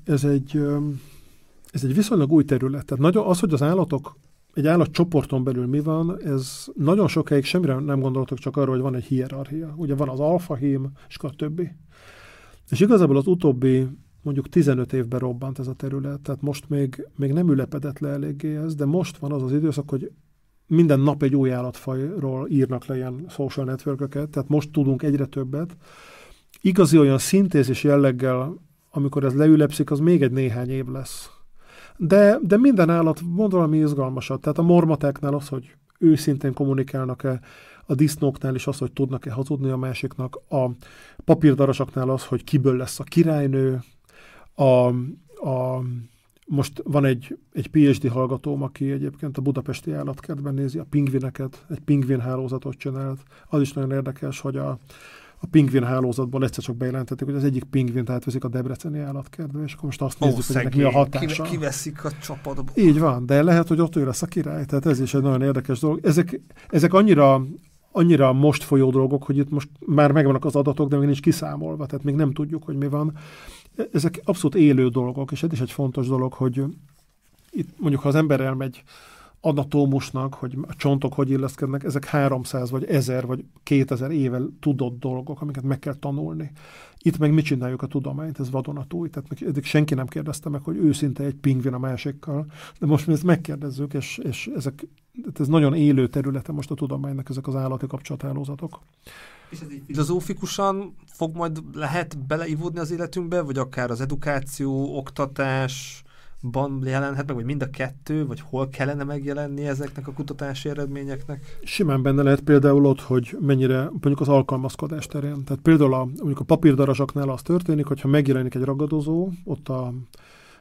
ez egy ez egy viszonylag új terület. Tehát nagyon, az, hogy az állatok, egy állatcsoporton belül mi van, ez nagyon sokáig semmire nem gondoltok csak arról, hogy van egy hierarchia. Ugye van az alfahím, és a többi. És igazából az utóbbi mondjuk 15 évben robbant ez a terület, tehát most még, még nem ülepedett le eléggé ez, de most van az az időszak, hogy minden nap egy új állatfajról írnak le ilyen social network tehát most tudunk egyre többet. Igazi olyan szintézis jelleggel, amikor ez leülepszik, az még egy néhány év lesz. De, de minden állat mond valami izgalmasat. Tehát a mormateknál az, hogy őszintén kommunikálnak-e, a disznóknál is az, hogy tudnak-e hazudni a másiknak, a papírdarasaknál az, hogy kiből lesz a királynő, a, a most van egy, egy PhD hallgatóm, aki egyébként a budapesti állatkertben nézi a pingvineket, egy pingvin hálózatot csinált. Az is nagyon érdekes, hogy a, a pingvin hálózatból egyszer csak bejelentették, hogy az egyik pingvint átveszik a debreceni állatkertbe, és akkor most azt nézzük, Ó, hogy mi a hatása. Kiveszik a csapatba. Így van, de lehet, hogy ott ő lesz a király, tehát ez is egy nagyon érdekes dolog. Ezek, ezek annyira annyira most folyó dolgok, hogy itt most már megvannak az adatok, de még nincs kiszámolva, tehát még nem tudjuk, hogy mi van. Ezek abszolút élő dolgok, és ez is egy fontos dolog, hogy itt mondjuk, ha az ember elmegy anatómusnak, hogy a csontok hogy illeszkednek, ezek 300 vagy 1000 vagy 2000 éve tudott dolgok, amiket meg kell tanulni. Itt meg mit csináljuk a tudományt, ez vadonatúj, tehát meg, eddig senki nem kérdezte meg, hogy őszinte egy pingvin a másikkal, de most mi ezt megkérdezzük, és, és ezek, ez nagyon élő területe most a tudománynak, ezek az állati kapcsolathálózatok. És ez így filozófikusan fog majd lehet beleivódni az életünkbe, vagy akár az edukáció, oktatás, ban jelenhet meg, vagy mind a kettő, vagy hol kellene megjelenni ezeknek a kutatási eredményeknek? Simán benne lehet például ott, hogy mennyire mondjuk az alkalmazkodás terén. Tehát például a, mondjuk a papírdarazsaknál az történik, hogyha megjelenik egy ragadozó, ott a,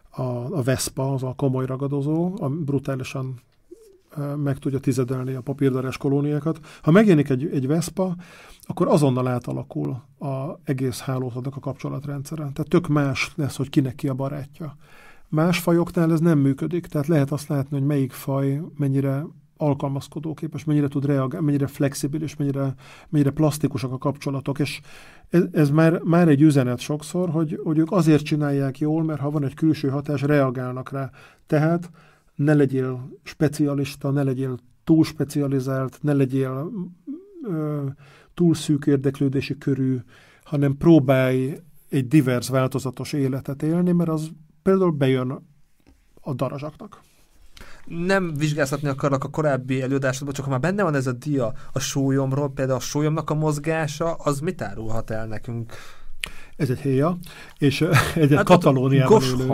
a, a Vespa, az a komoly ragadozó, a brutálisan meg tudja tizedelni a papírdarás kolóniákat. Ha megjelenik egy, egy Vespa, akkor azonnal átalakul a egész hálózatnak a kapcsolatrendszere. Tehát tök más lesz, hogy kinek ki a barátja. Más fajoknál ez nem működik, tehát lehet azt látni, hogy melyik faj mennyire alkalmazkodóképes, mennyire tud reagálni, mennyire flexibilis, mennyire, mennyire plastikusak a kapcsolatok, és ez, ez már, már egy üzenet sokszor, hogy, hogy ők azért csinálják jól, mert ha van egy külső hatás, reagálnak rá. Tehát ne legyél specialista, ne legyél túl specializált, ne legyél ö, túl szűk érdeklődési körű, hanem próbálj egy divers, változatos életet élni, mert az például bejön a darazsaknak. Nem vizsgáztatni akarok a korábbi előadásodban, csak ha már benne van ez a dia a sólyomról, például a sólyomnak a mozgása, az mit árulhat el nekünk? Ez egy héja, és egy hát Katalóniában élő.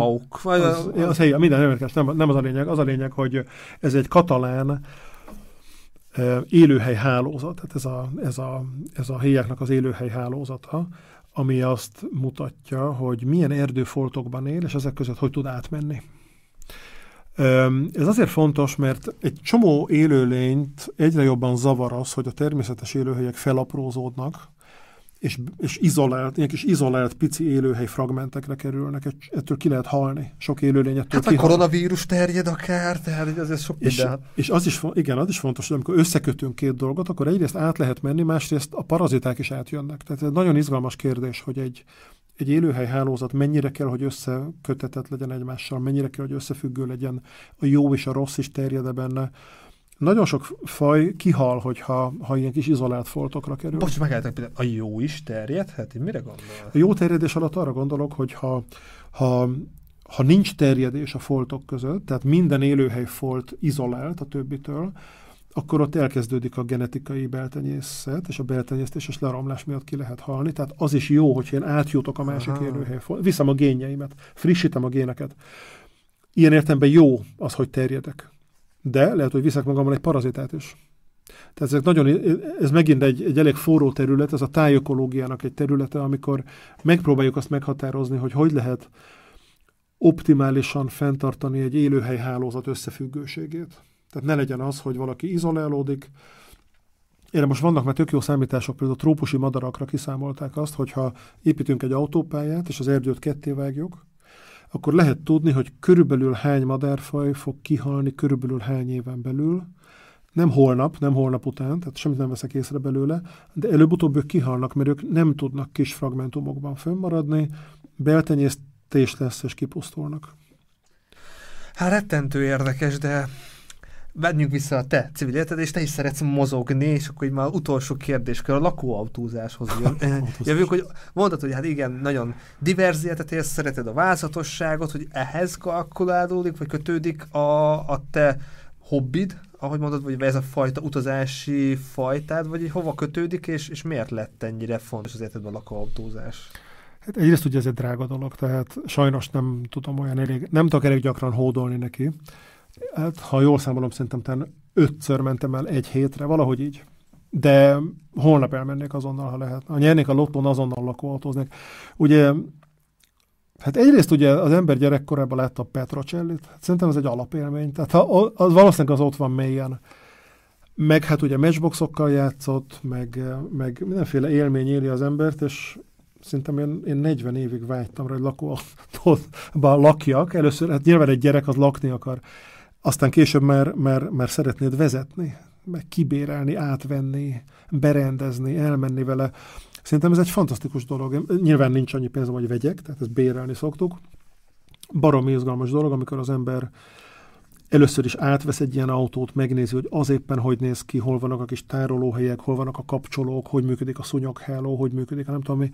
Vagy az, az, az héja, minden érdekes, nem, nem az a lényeg. Az a lényeg, hogy ez egy katalán élőhely hálózat, tehát ez a, ez a, ez a héjáknak az élőhely hálózata, ami azt mutatja, hogy milyen erdőfoltokban él, és ezek között hogy tud átmenni. Ez azért fontos, mert egy csomó élőlényt egyre jobban zavar az, hogy a természetes élőhelyek felaprózódnak, és, és izolált, ilyen kis izolált pici élőhely fragmentekre kerülnek, ettől ki lehet halni. Sok élőlény ettől Hát a koronavírus terjed akár, tehát ez sok és, minden. És az is, igen, az is fontos, hogy amikor összekötünk két dolgot, akkor egyrészt át lehet menni, másrészt a paraziták is átjönnek. Tehát ez nagyon izgalmas kérdés, hogy egy, egy élőhely hálózat mennyire kell, hogy összekötetett legyen egymással, mennyire kell, hogy összefüggő legyen, a jó és a rossz is terjed benne. Nagyon sok faj kihal, hogyha ha ilyen kis izolált foltokra kerül. Bocs, megálltak például, a jó is terjedhet? Én mire gondolok? A jó terjedés alatt arra gondolok, hogy ha, ha, ha nincs terjedés a foltok között, tehát minden élőhely folt izolált a többitől, akkor ott elkezdődik a genetikai beltenyészet, és a beltenyésztéses leromlás miatt ki lehet halni. Tehát az is jó, hogy én átjutok a másik Aha. élőhely. Viszem a génjeimet, frissítem a géneket. Ilyen értelemben jó az, hogy terjedek. De lehet, hogy viszek magammal egy parazitát is. Tehát ezek nagyon, ez megint egy, egy elég forró terület, ez a tájökológiának egy területe, amikor megpróbáljuk azt meghatározni, hogy hogy lehet optimálisan fenntartani egy élőhely hálózat összefüggőségét. Tehát ne legyen az, hogy valaki izolálódik. Erre most vannak már tök jó számítások, például a trópusi madarakra kiszámolták azt, hogy ha építünk egy autópályát, és az erdőt ketté vágjuk, akkor lehet tudni, hogy körülbelül hány madárfaj fog kihalni körülbelül hány éven belül, nem holnap, nem holnap után, tehát semmit nem veszek észre belőle, de előbb-utóbb ők kihalnak, mert ők nem tudnak kis fragmentumokban fönnmaradni, beltenyésztés lesz, és kipusztulnak. Hát rettentő érdekes, de menjünk vissza a te civil életed, és te is szeretsz mozogni, és akkor így már utolsó kérdéskör a lakóautózáshoz jön. Jövünk, hogy mondtad, hogy hát igen, nagyon diverziátet élsz, szereted a változatosságot, hogy ehhez kalkulálódik, vagy kötődik a, a te hobbid, ahogy mondod, vagy ez a fajta utazási fajtád, vagy hogy hova kötődik, és, és miért lett ennyire fontos az életedben a lakóautózás? Hát egyrészt ugye ez egy drága dolog, tehát sajnos nem tudom olyan elég, nem tudok elég gyakran hódolni neki. Hát, ha jól számolom, szerintem talán ötször mentem el egy hétre, valahogy így. De holnap elmennék azonnal, ha lehet. Ha nyernék a lottón, azonnal lakóautóznék. Ugye, hát egyrészt ugye az ember gyerekkorában látta a Petrocellit, hát szerintem ez egy alapélmény. Tehát ha, az valószínűleg az ott van mélyen. Meg hát ugye matchboxokkal játszott, meg, meg mindenféle élmény éli az embert, és szerintem én, én 40 évig vágytam rá, hogy lakóautóban lakjak. Először, hát nyilván egy gyerek az lakni akar aztán később már, már, már szeretnéd vezetni, meg kibérelni, átvenni, berendezni, elmenni vele. Szerintem ez egy fantasztikus dolog. Nyilván nincs annyi pénzem, hogy vegyek, tehát ezt bérelni szoktuk. Baromi izgalmas dolog, amikor az ember először is átvesz egy ilyen autót, megnézi, hogy az éppen hogy néz ki, hol vannak a kis tárolóhelyek, hol vannak a kapcsolók, hogy működik a szunyogháló, hogy működik a nem tudom mi.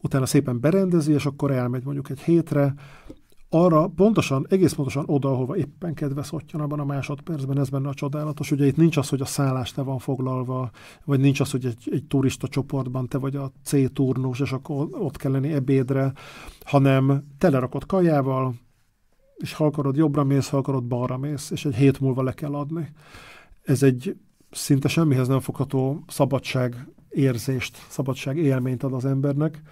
Utána szépen berendezi, és akkor elmegy mondjuk egy hétre, arra pontosan, egész pontosan oda, ahova éppen kedves ottyan abban a másodpercben, ez benne a csodálatos. Ugye itt nincs az, hogy a szállás te van foglalva, vagy nincs az, hogy egy, egy turista csoportban te vagy a C turnus, és akkor ott kell lenni ebédre, hanem telerakott kajával, és ha akarod jobbra mész, ha akarod balra mész, és egy hét múlva le kell adni. Ez egy szinte semmihez nem fogható szabadság érzést, szabadság élményt ad az embernek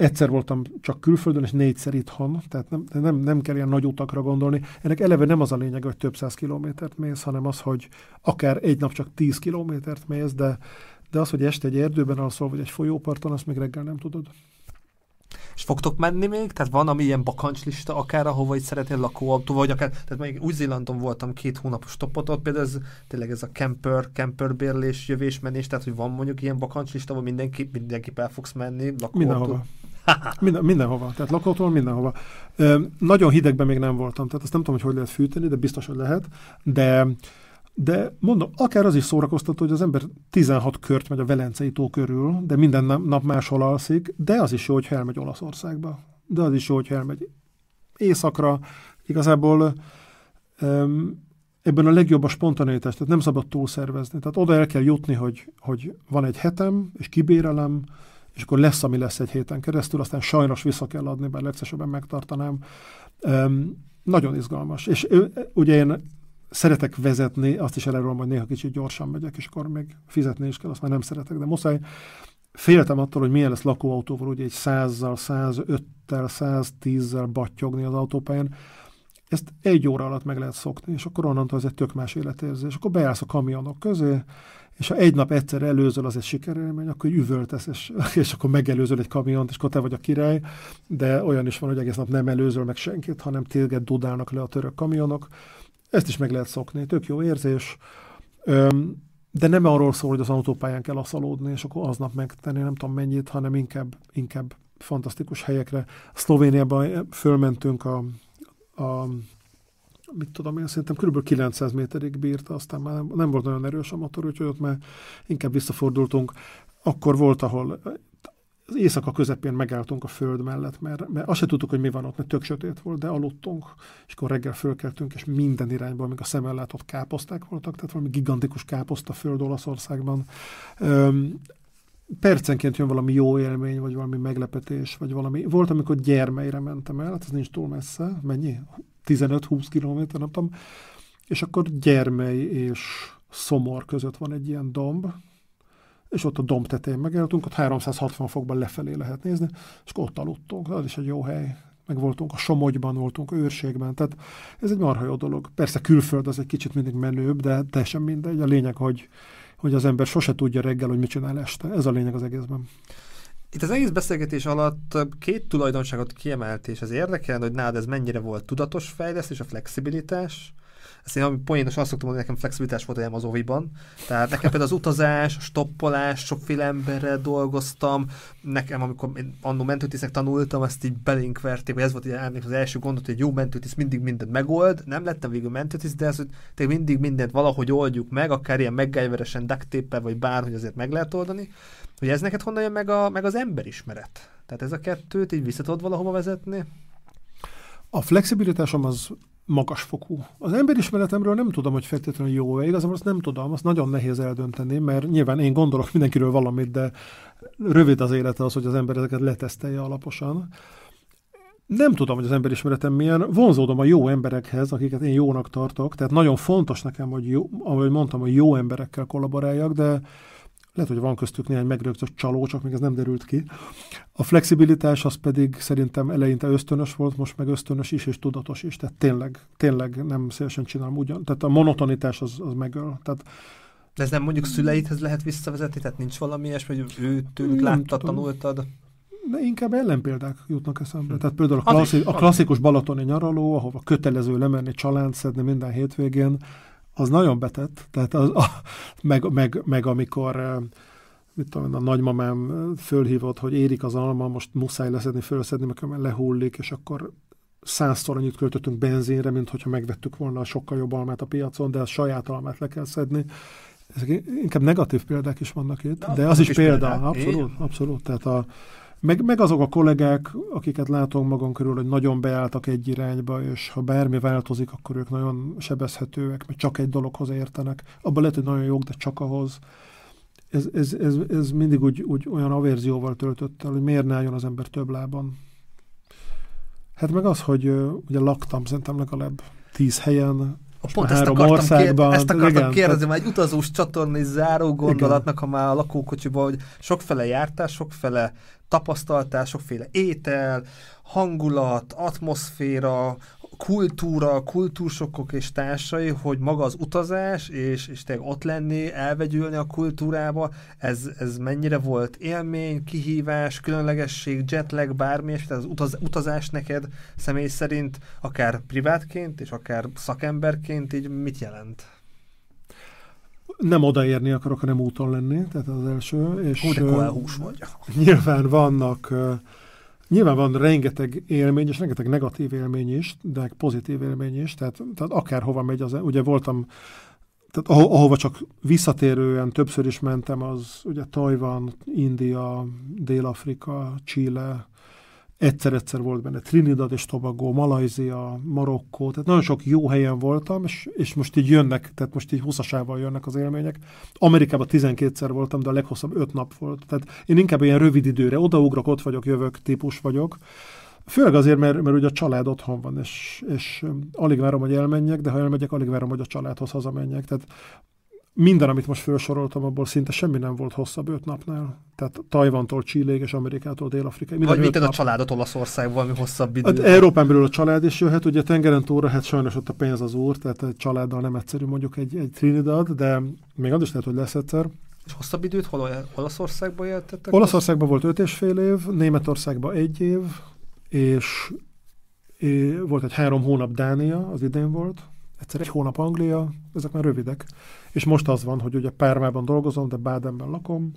Egyszer voltam csak külföldön, és négyszer itthon, tehát nem, nem, nem kell ilyen nagy utakra gondolni. Ennek eleve nem az a lényeg, hogy több száz kilométert mész, hanem az, hogy akár egy nap csak tíz kilométert mész, de, de az, hogy este egy erdőben alszol, vagy egy folyóparton, azt még reggel nem tudod. És fogtok menni még? Tehát van, ami ilyen bakancslista, akár ahova itt szeretnél lakóautó, vagy akár, tehát még Új-Zélandon voltam két hónapos topot, ott például ez, tényleg ez a camper, camper bérlés, jövés, menés, tehát hogy van mondjuk ilyen bakancslista, ahol mindenki, mindenki el fogsz menni, lakóautó. Mindenhova. Minden, mindenhova, tehát lakótól mindenhova. Ö, nagyon hidegben még nem voltam, tehát azt nem tudom, hogy hogy lehet fűteni, de biztos, hogy lehet, de de mondom, akár az is szórakoztató, hogy az ember 16 kört megy a Velencei tó körül, de minden nap máshol alszik, de az is jó, hogy elmegy Olaszországba. De az is jó, hogy elmegy északra. Igazából um, ebben a legjobb a spontaneitás, tehát nem szabad túlszervezni. Tehát oda el kell jutni, hogy, hogy van egy hetem, és kibérelem, és akkor lesz, ami lesz egy héten keresztül, aztán sajnos vissza kell adni, mert legszesebben megtartanám. Um, nagyon izgalmas. És ugye én szeretek vezetni, azt is elárulom, hogy néha kicsit gyorsan megyek, és akkor még fizetni is kell, azt már nem szeretek, de muszáj. féltem attól, hogy milyen lesz lakóautóval, ugye egy 100-zal, 105-tel, 110-zel battyogni az autópályán. Ezt egy óra alatt meg lehet szokni, és akkor onnantól ez egy tök más életérzés. Akkor beállsz a kamionok közé, és ha egy nap egyszer előzöl, az egy sikerélmény, akkor üvöltesz, és, és akkor megelőzöl egy kamiont, és akkor te vagy a király, de olyan is van, hogy egész nap nem előzöl meg senkit, hanem téged dudálnak le a török kamionok. Ezt is meg lehet szokni, tök jó érzés. Öm, de nem arról szól, hogy az autópályán kell aszalódni, és akkor aznap megtenni nem tudom mennyit, hanem inkább, inkább fantasztikus helyekre. Szlovéniában fölmentünk a, a mit tudom én, szerintem kb. 900 méterig bírta, aztán már nem, nem volt nagyon erős a motor, úgyhogy ott már inkább visszafordultunk. Akkor volt, ahol az éjszaka közepén megálltunk a föld mellett, mert, mert azt se tudtuk, hogy mi van ott, mert tök sötét volt, de aludtunk, és akkor reggel fölkeltünk, és minden irányból, még a szemmel látott káposzták voltak, tehát valami gigantikus káposzta föld Olaszországban. Öm, percenként jön valami jó élmény, vagy valami meglepetés, vagy valami... Volt, amikor gyermeire mentem el, hát ez nincs túl messze, mennyi? 15-20 kilométer, nem tudom. És akkor gyermely és szomor között van egy ilyen domb, és ott a domb tetején megálltunk, ott 360 fokban lefelé lehet nézni, és ott aludtunk, az is egy jó hely. Meg voltunk a Somogyban, voltunk őrségben, tehát ez egy marha jó dolog. Persze külföld az egy kicsit mindig menőbb, de teljesen mindegy. A lényeg, hogy, hogy az ember sose tudja reggel, hogy mit csinál este. Ez a lényeg az egészben. Itt az egész beszélgetés alatt két tulajdonságot kiemelt, és ez érdekel, hogy nálad ez mennyire volt tudatos fejlesztés, a flexibilitás, ezt én ami poénos azt szoktam mondani, nekem flexibilitás volt olyan az oviban. Tehát nekem például az utazás, a stoppolás, sokféle emberrel dolgoztam. Nekem, amikor én annó mentőtisznek tanultam, azt így belénk vagy ez volt az első gondot, hogy jó mentőtiszt mindig mindent megold. Nem lettem végül mentőtiszt, de ez, hogy mindig mindent valahogy oldjuk meg, akár ilyen meggájveresen duct vagy bárhogy azért meg lehet oldani. Hogy ez neked honnan jön meg, a, meg az emberismeret? Tehát ez a kettőt így visszatod valahova vezetni? A flexibilitásom az magasfokú. Az emberismeretemről nem tudom, hogy feltétlenül jó-e, igazából azt nem tudom, azt nagyon nehéz eldönteni, mert nyilván én gondolok mindenkiről valamit, de rövid az élete az, hogy az ember ezeket letesztelje alaposan. Nem tudom, hogy az emberismeretem milyen. Vonzódom a jó emberekhez, akiket én jónak tartok, tehát nagyon fontos nekem, hogy jó, ahogy mondtam, hogy jó emberekkel kollaboráljak, de lehet, hogy van köztük néhány megrögzött csaló, csak még ez nem derült ki. A flexibilitás az pedig szerintem eleinte ösztönös volt, most meg ösztönös is és tudatos is. Tehát tényleg, tényleg nem szívesen csinálom ugyan. Tehát a monotonitás az, az megöl. Tehát de ez nem mondjuk szüleidhez lehet visszavezetni, tehát nincs valami ilyesmi, hogy ő tőlük láttad, tanultad? De inkább ellenpéldák jutnak eszembe. Tehát például a, klasszi, a klasszikus balatoni nyaraló, ahova kötelező lemenni, család szedni minden hétvégén, az nagyon betett, tehát az, a, meg, meg, meg amikor mit tudom, a nagymamám fölhívott, hogy érik az alma, most muszáj leszedni, fölszedni, mert lehullik, és akkor százszor annyit költöttünk benzinre, mint hogyha megvettük volna a sokkal jobb almát a piacon, de a saját almát le kell szedni. Ezek inkább negatív példák is vannak itt, de, de az is példa, példák. abszolút, abszolút. Tehát a, meg, meg azok a kollégák, akiket látunk magunk körül, hogy nagyon beálltak egy irányba, és ha bármi változik, akkor ők nagyon sebezhetőek, mert csak egy dologhoz értenek. Abban lehet, hogy nagyon jók, de csak ahhoz. Ez, ez, ez, ez mindig úgy, úgy olyan averzióval töltött el, hogy miért ne álljon az ember több lában. Hát meg az, hogy ugye laktam szerintem legalább tíz helyen, a pont ezt akartam, országban, kér, ezt akartam igen, kérdezni, tehát... egy utazós csatornai záró gondolatnak, igen. ha már a lakókocsiban, hogy sokfele jártál, sokfele tapasztaltál, sokféle étel, hangulat, atmoszféra, kultúra, kultúrsokok és társai, hogy maga az utazás, és, és tényleg ott lenni, elvegyülni a kultúrába, ez, ez mennyire volt élmény, kihívás, különlegesség, jetlag, bármi, és tehát az utaz, utazás neked személy szerint, akár privátként, és akár szakemberként, így mit jelent? nem odaérni akarok, hanem úton lenni, tehát az első. És Hú, de hús vagy. Nyilván vannak Nyilván van rengeteg élmény, és rengeteg negatív élmény is, de pozitív élmény is, tehát, tehát akárhova megy az, ugye voltam, tehát aho, ahova csak visszatérően többször is mentem, az ugye Tajvan, India, Dél-Afrika, Chile, egyszer-egyszer volt benne Trinidad és Tobago, Malajzia, Marokkó, tehát nagyon sok jó helyen voltam, és, és most így jönnek, tehát most így húszasával jönnek az élmények. Amerikában 12-szer voltam, de a leghosszabb 5 nap volt. Tehát én inkább ilyen rövid időre odaugrok, ott vagyok, jövök, típus vagyok. Főleg azért, mert, mert ugye a család otthon van, és, és alig várom, hogy elmenjek, de ha elmegyek, alig várom, hogy a családhoz hazamenjek. Tehát minden, amit most felsoroltam, abból szinte semmi nem volt hosszabb öt napnál. Tehát Tajvantól Csilléig és Amerikától Dél-Afrikáig. Vagy mint a családot Olaszországban, valami hosszabb idő. Hát Európán belül a család is jöhet, ugye tengeren túlra, hát sajnos ott a pénz az úr, tehát egy családdal nem egyszerű mondjuk egy, egy Trinidad, de még az is lehet, hogy lesz egyszer. És hosszabb időt hol Olaszországban éltetek? Olaszországban volt öt és fél év, Németországban egy év, és volt egy három hónap Dánia, az idén volt, egyszer egy hónap Anglia, ezek már rövidek. És most az van, hogy ugye Pármában dolgozom, de Bádenben lakom,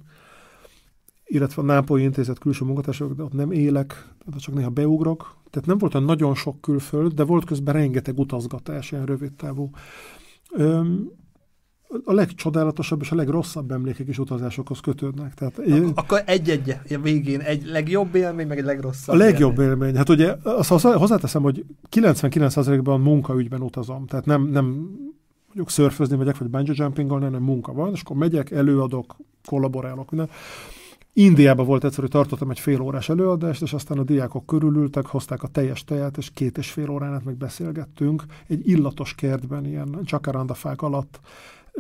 illetve a Nápolyi Intézet külső munkatársak, de ott nem élek, de csak néha beugrok. Tehát nem volt olyan nagyon sok külföld, de volt közben rengeteg utazgatás, ilyen rövid távú. Öm, a legcsodálatosabb és a legrosszabb emlékek is utazásokhoz kötődnek. Tehát, Ak- akkor egy-egy a végén, egy legjobb élmény, meg egy legrosszabb A legjobb élmény. élmény. Hát ugye azt hozzáteszem, hogy 99%-ban munkaügyben utazom. Tehát nem, nem mondjuk szörfözni megyek, vagy bungee jumpinggal, nem, nem munka van, és akkor megyek, előadok, kollaborálok, minden. Indiában volt egyszer, hogy tartottam egy fél órás előadást, és aztán a diákok körülültek, hozták a teljes tejet, és két és fél órán át meg beszélgettünk. Egy illatos kertben, ilyen csakarandafák alatt,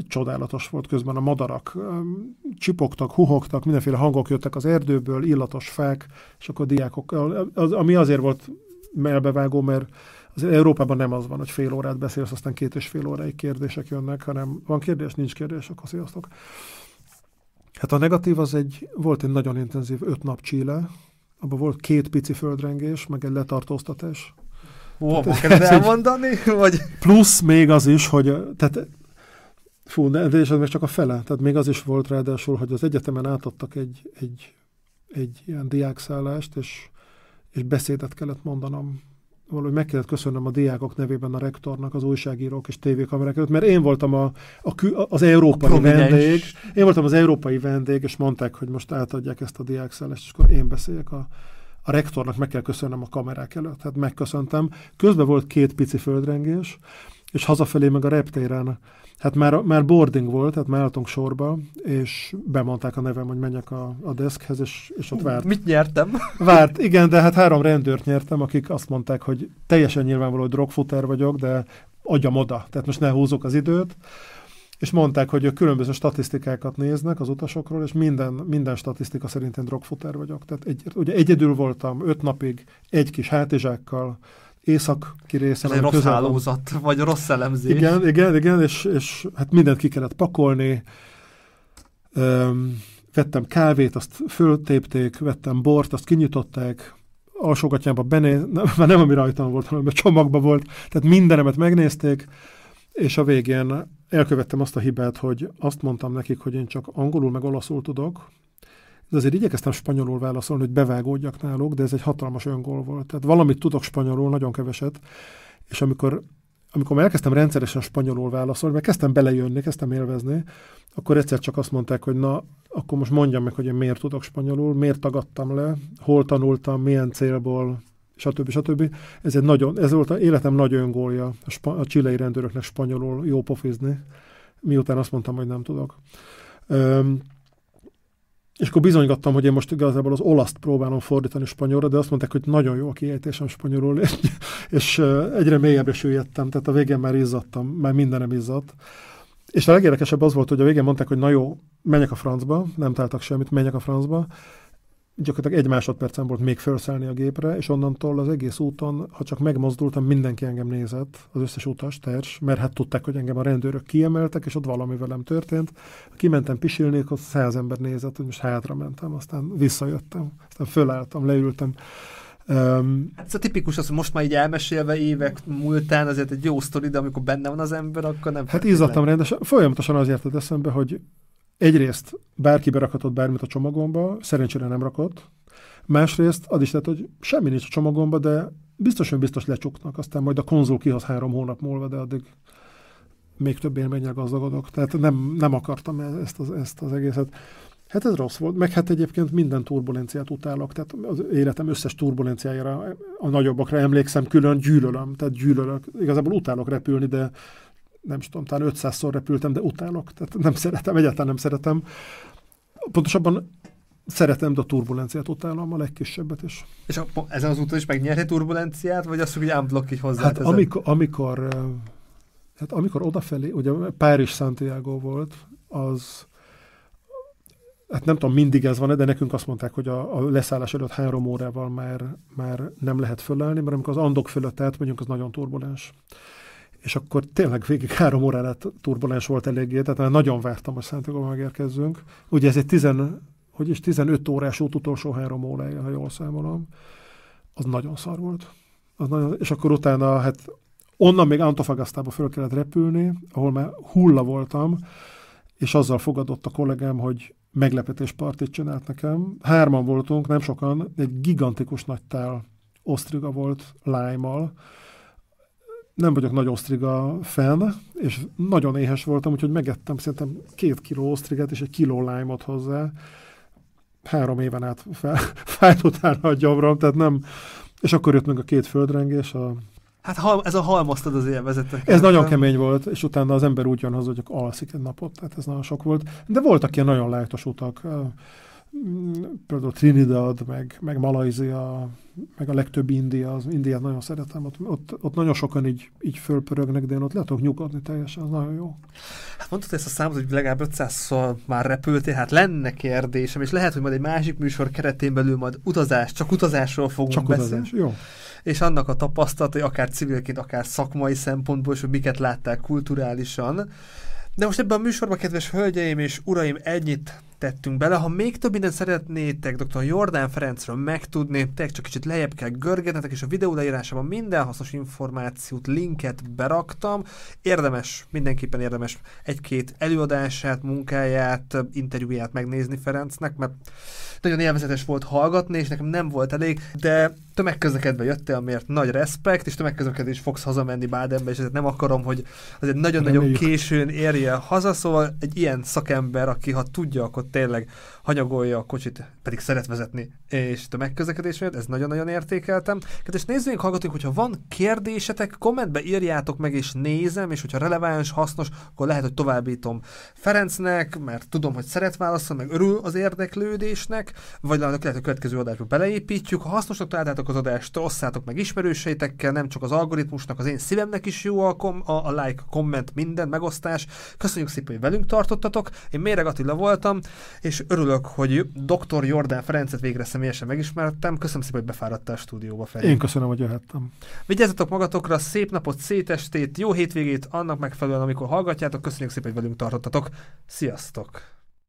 csodálatos volt közben a madarak, csipogtak, huhogtak, mindenféle hangok jöttek az erdőből, illatos fák, és akkor a diákok, az, ami azért volt melbevágó, mert az Európában nem az van, hogy fél órát beszélsz, aztán két és fél óráig kérdések jönnek, hanem van kérdés, nincs kérdés, akkor sziasztok. Hát a negatív az egy, volt egy nagyon intenzív öt nap Chile, abban volt két pici földrengés, meg egy letartóztatás. Ó, kell elmondani? Vagy? Plusz még az is, hogy tehát Fú, de, de és ez még csak a fele. Tehát még az is volt ráadásul, hogy az egyetemen átadtak egy, egy, egy ilyen diákszállást, és, és beszédet kellett mondanom. Valahogy meg kellett köszönnöm a diákok nevében a rektornak, az újságírók és tévékamerák előtt, mert én voltam a, a, az európai a vendég. Én voltam az európai vendég, és mondták, hogy most átadják ezt a diákszállást, és akkor én beszéljek a, a rektornak meg kell köszönnöm a kamerák előtt. Tehát megköszöntem. Közben volt két pici földrengés, és hazafelé meg a reptéren Hát már, már boarding volt, tehát már álltunk sorba, és bemondták a nevem, hogy menjek a, a deskhez, és, és ott várt. Mit nyertem? Várt, igen, de hát három rendőrt nyertem, akik azt mondták, hogy teljesen nyilvánvaló, hogy drogfuter vagyok, de adjam oda, tehát most ne húzok az időt. És mondták, hogy a különböző statisztikákat néznek az utasokról, és minden, minden statisztika szerint én drogfuter vagyok. Tehát egy, ugye egyedül voltam öt napig, egy kis hátizsákkal, északi részen. Ez egy rossz hálózat, van. vagy rossz elemzés. Igen, igen, igen, és, és hát mindent ki kellett pakolni. Um, vettem kávét, azt föltépték, vettem bort, azt kinyitották, alsógatjába bené, nem, már nem ami rajtam volt, hanem a csomagban volt, tehát mindenemet megnézték, és a végén elkövettem azt a hibát, hogy azt mondtam nekik, hogy én csak angolul meg olaszul tudok, de azért igyekeztem spanyolul válaszolni, hogy bevágódjak náluk, de ez egy hatalmas öngól volt. Tehát valamit tudok spanyolul, nagyon keveset, és amikor, amikor már elkezdtem rendszeresen spanyolul válaszolni, mert kezdtem belejönni, kezdtem élvezni, akkor egyszer csak azt mondták, hogy na, akkor most mondjam meg, hogy én miért tudok spanyolul, miért tagadtam le, hol tanultam, milyen célból, stb. stb. Ez, egy nagyon, ez volt az életem nagy öngólja a, spa, a csilei rendőröknek spanyolul jó pofizni, miután azt mondtam, hogy nem tudok. Üm, és akkor bizonygattam, hogy én most igazából az olaszt próbálom fordítani spanyolra, de azt mondták, hogy nagyon jó a kiejtésem spanyolul, és egyre mélyebbre süllyedtem, tehát a végén már izzadtam, már mindenem izzadt. És a legérdekesebb az volt, hogy a végén mondták, hogy na jó, menjek a francba, nem találtak semmit, menjek a francba, gyakorlatilag egy másodpercen volt még felszállni a gépre, és onnantól az egész úton, ha csak megmozdultam, mindenki engem nézett, az összes utas, társ, mert hát tudták, hogy engem a rendőrök kiemeltek, és ott valami velem történt. Kimentem pisilni, ott száz ember nézett, hogy most hátra mentem, aztán visszajöttem, aztán fölálltam, leültem. Um, ez a tipikus az, hogy most már így elmesélve évek múltán azért egy jó sztori, de amikor benne van az ember, akkor nem. Hát izzadtam rendesen. Folyamatosan az érted eszembe, hogy egyrészt bárki berakhatott bármit a csomagomba, szerencsére nem rakott, másrészt az is lehet, hogy semmi nincs a csomagomba, de biztos, hogy biztos lecsuknak, aztán majd a konzul kihoz három hónap múlva, de addig még több élménnyel gazdagodok. Tehát nem, nem akartam e- ezt az, ezt az egészet. Hát ez rossz volt, meg hát egyébként minden turbulenciát utálok, tehát az életem összes turbulenciájára, a nagyobbakra emlékszem, külön gyűlölöm, tehát gyűlölök. Igazából utálok repülni, de nem is tudom, talán 500-szor repültem, de utálok, tehát nem szeretem, egyáltalán nem szeretem. Pontosabban szeretem, de a turbulenciát utálom, a legkisebbet is. És a, ezen az úton is megnyerhet turbulenciát, vagy azt, hogy unblock így hozzá? Hát amikor, amikor Tehát amikor odafelé, ugye Párizs Santiago volt, az hát nem tudom, mindig ez van de nekünk azt mondták, hogy a, a leszállás előtt három órával már, már nem lehet fölállni, mert amikor az Andok fölött átmegyünk, az nagyon turbulens. És akkor tényleg végig három órára turbulens volt eléggé, tehát nagyon vártam, hogy Santiago megérkezzünk. Ugye ez egy tizen, hogy is 15 órás út utolsó három órája, ha jól számolom. Az nagyon szar volt. Az nagyon, és akkor utána, hát onnan még Antofagasztába föl kellett repülni, ahol már hulla voltam, és azzal fogadott a kollégám, hogy meglepetéspartit csinált nekem. Hárman voltunk, nem sokan, egy gigantikus nagy tál osztriga volt lime Nem vagyok nagy osztriga fan, és nagyon éhes voltam, úgyhogy megettem szerintem két kiló osztrigát és egy kiló lime hozzá. Három éven át fájt utána a gyomrom, tehát nem... És akkor jött meg a két földrengés, a Hát hal, ez a halmoztad az élvezetet. Ez nagyon kemény volt, és utána az ember úgy jön haza, hogy alszik egy napot, tehát ez nagyon sok volt. De voltak ilyen nagyon lájtos utak, például Trinidad, meg, meg Malajzia, meg a legtöbb India, az Indiát nagyon szeretem, ott, ott, ott nagyon sokan így, így fölpörögnek, de én ott lehetok nyugodni teljesen, az nagyon jó. Hát mondtad ezt a számot, hogy legalább 500-szor már repültél, hát lenne kérdésem, és lehet, hogy majd egy másik műsor keretén belül majd utazás, csak utazásról fogunk csak beszélni. Utazás, jó és annak a tapasztalatai, akár civilként, akár szakmai szempontból, és hogy miket látták kulturálisan. De most ebben a műsorban, kedves hölgyeim és uraim, ennyit tettünk bele. Ha még több mindent szeretnétek dr. Jordán Ferencről megtudni, te csak kicsit lejjebb kell görgetnetek, és a videó leírásában minden hasznos információt, linket beraktam. Érdemes, mindenképpen érdemes egy-két előadását, munkáját, interjúját megnézni Ferencnek, mert nagyon élvezetes volt hallgatni, és nekem nem volt elég, de tömegközlekedve jöttél, amiért nagy respekt, és tömegközlekedés fogsz hazamenni Bádenbe, és nem akarom, hogy azért nagyon-nagyon későn érje haza, szóval egy ilyen szakember, aki ha tudja, akkor tényleg hanyagolja a kocsit, pedig szeret vezetni, és tömegközlekedés miatt, ez nagyon-nagyon értékeltem. Kedves nézzünk, hallgatunk, hogyha van kérdésetek, kommentbe írjátok meg, és nézem, és hogyha releváns, hasznos, akkor lehet, hogy továbbítom Ferencnek, mert tudom, hogy szeret válaszolni, meg örül az érdeklődésnek, vagy lehet, hogy a következő adásba beleépítjük. Ha hasznosnak találtátok az adást, osszátok meg ismerőseitekkel, nem csak az algoritmusnak, az én szívemnek is jó a, kom- a, a like, komment, minden megosztás. Köszönjük szépen, hogy velünk tartottatok. Én Méreg Attila voltam, és örülök, hogy dr. Jordán Ferencet végre személyesen megismertem. Köszönöm szépen, hogy befáradtál a stúdióba felé. Én köszönöm, hogy jöhettem. Vigyázzatok magatokra, szép napot, szép estét, jó hétvégét, annak megfelelően, amikor hallgatjátok. Köszönjük szépen, hogy velünk tartottatok. Sziasztok!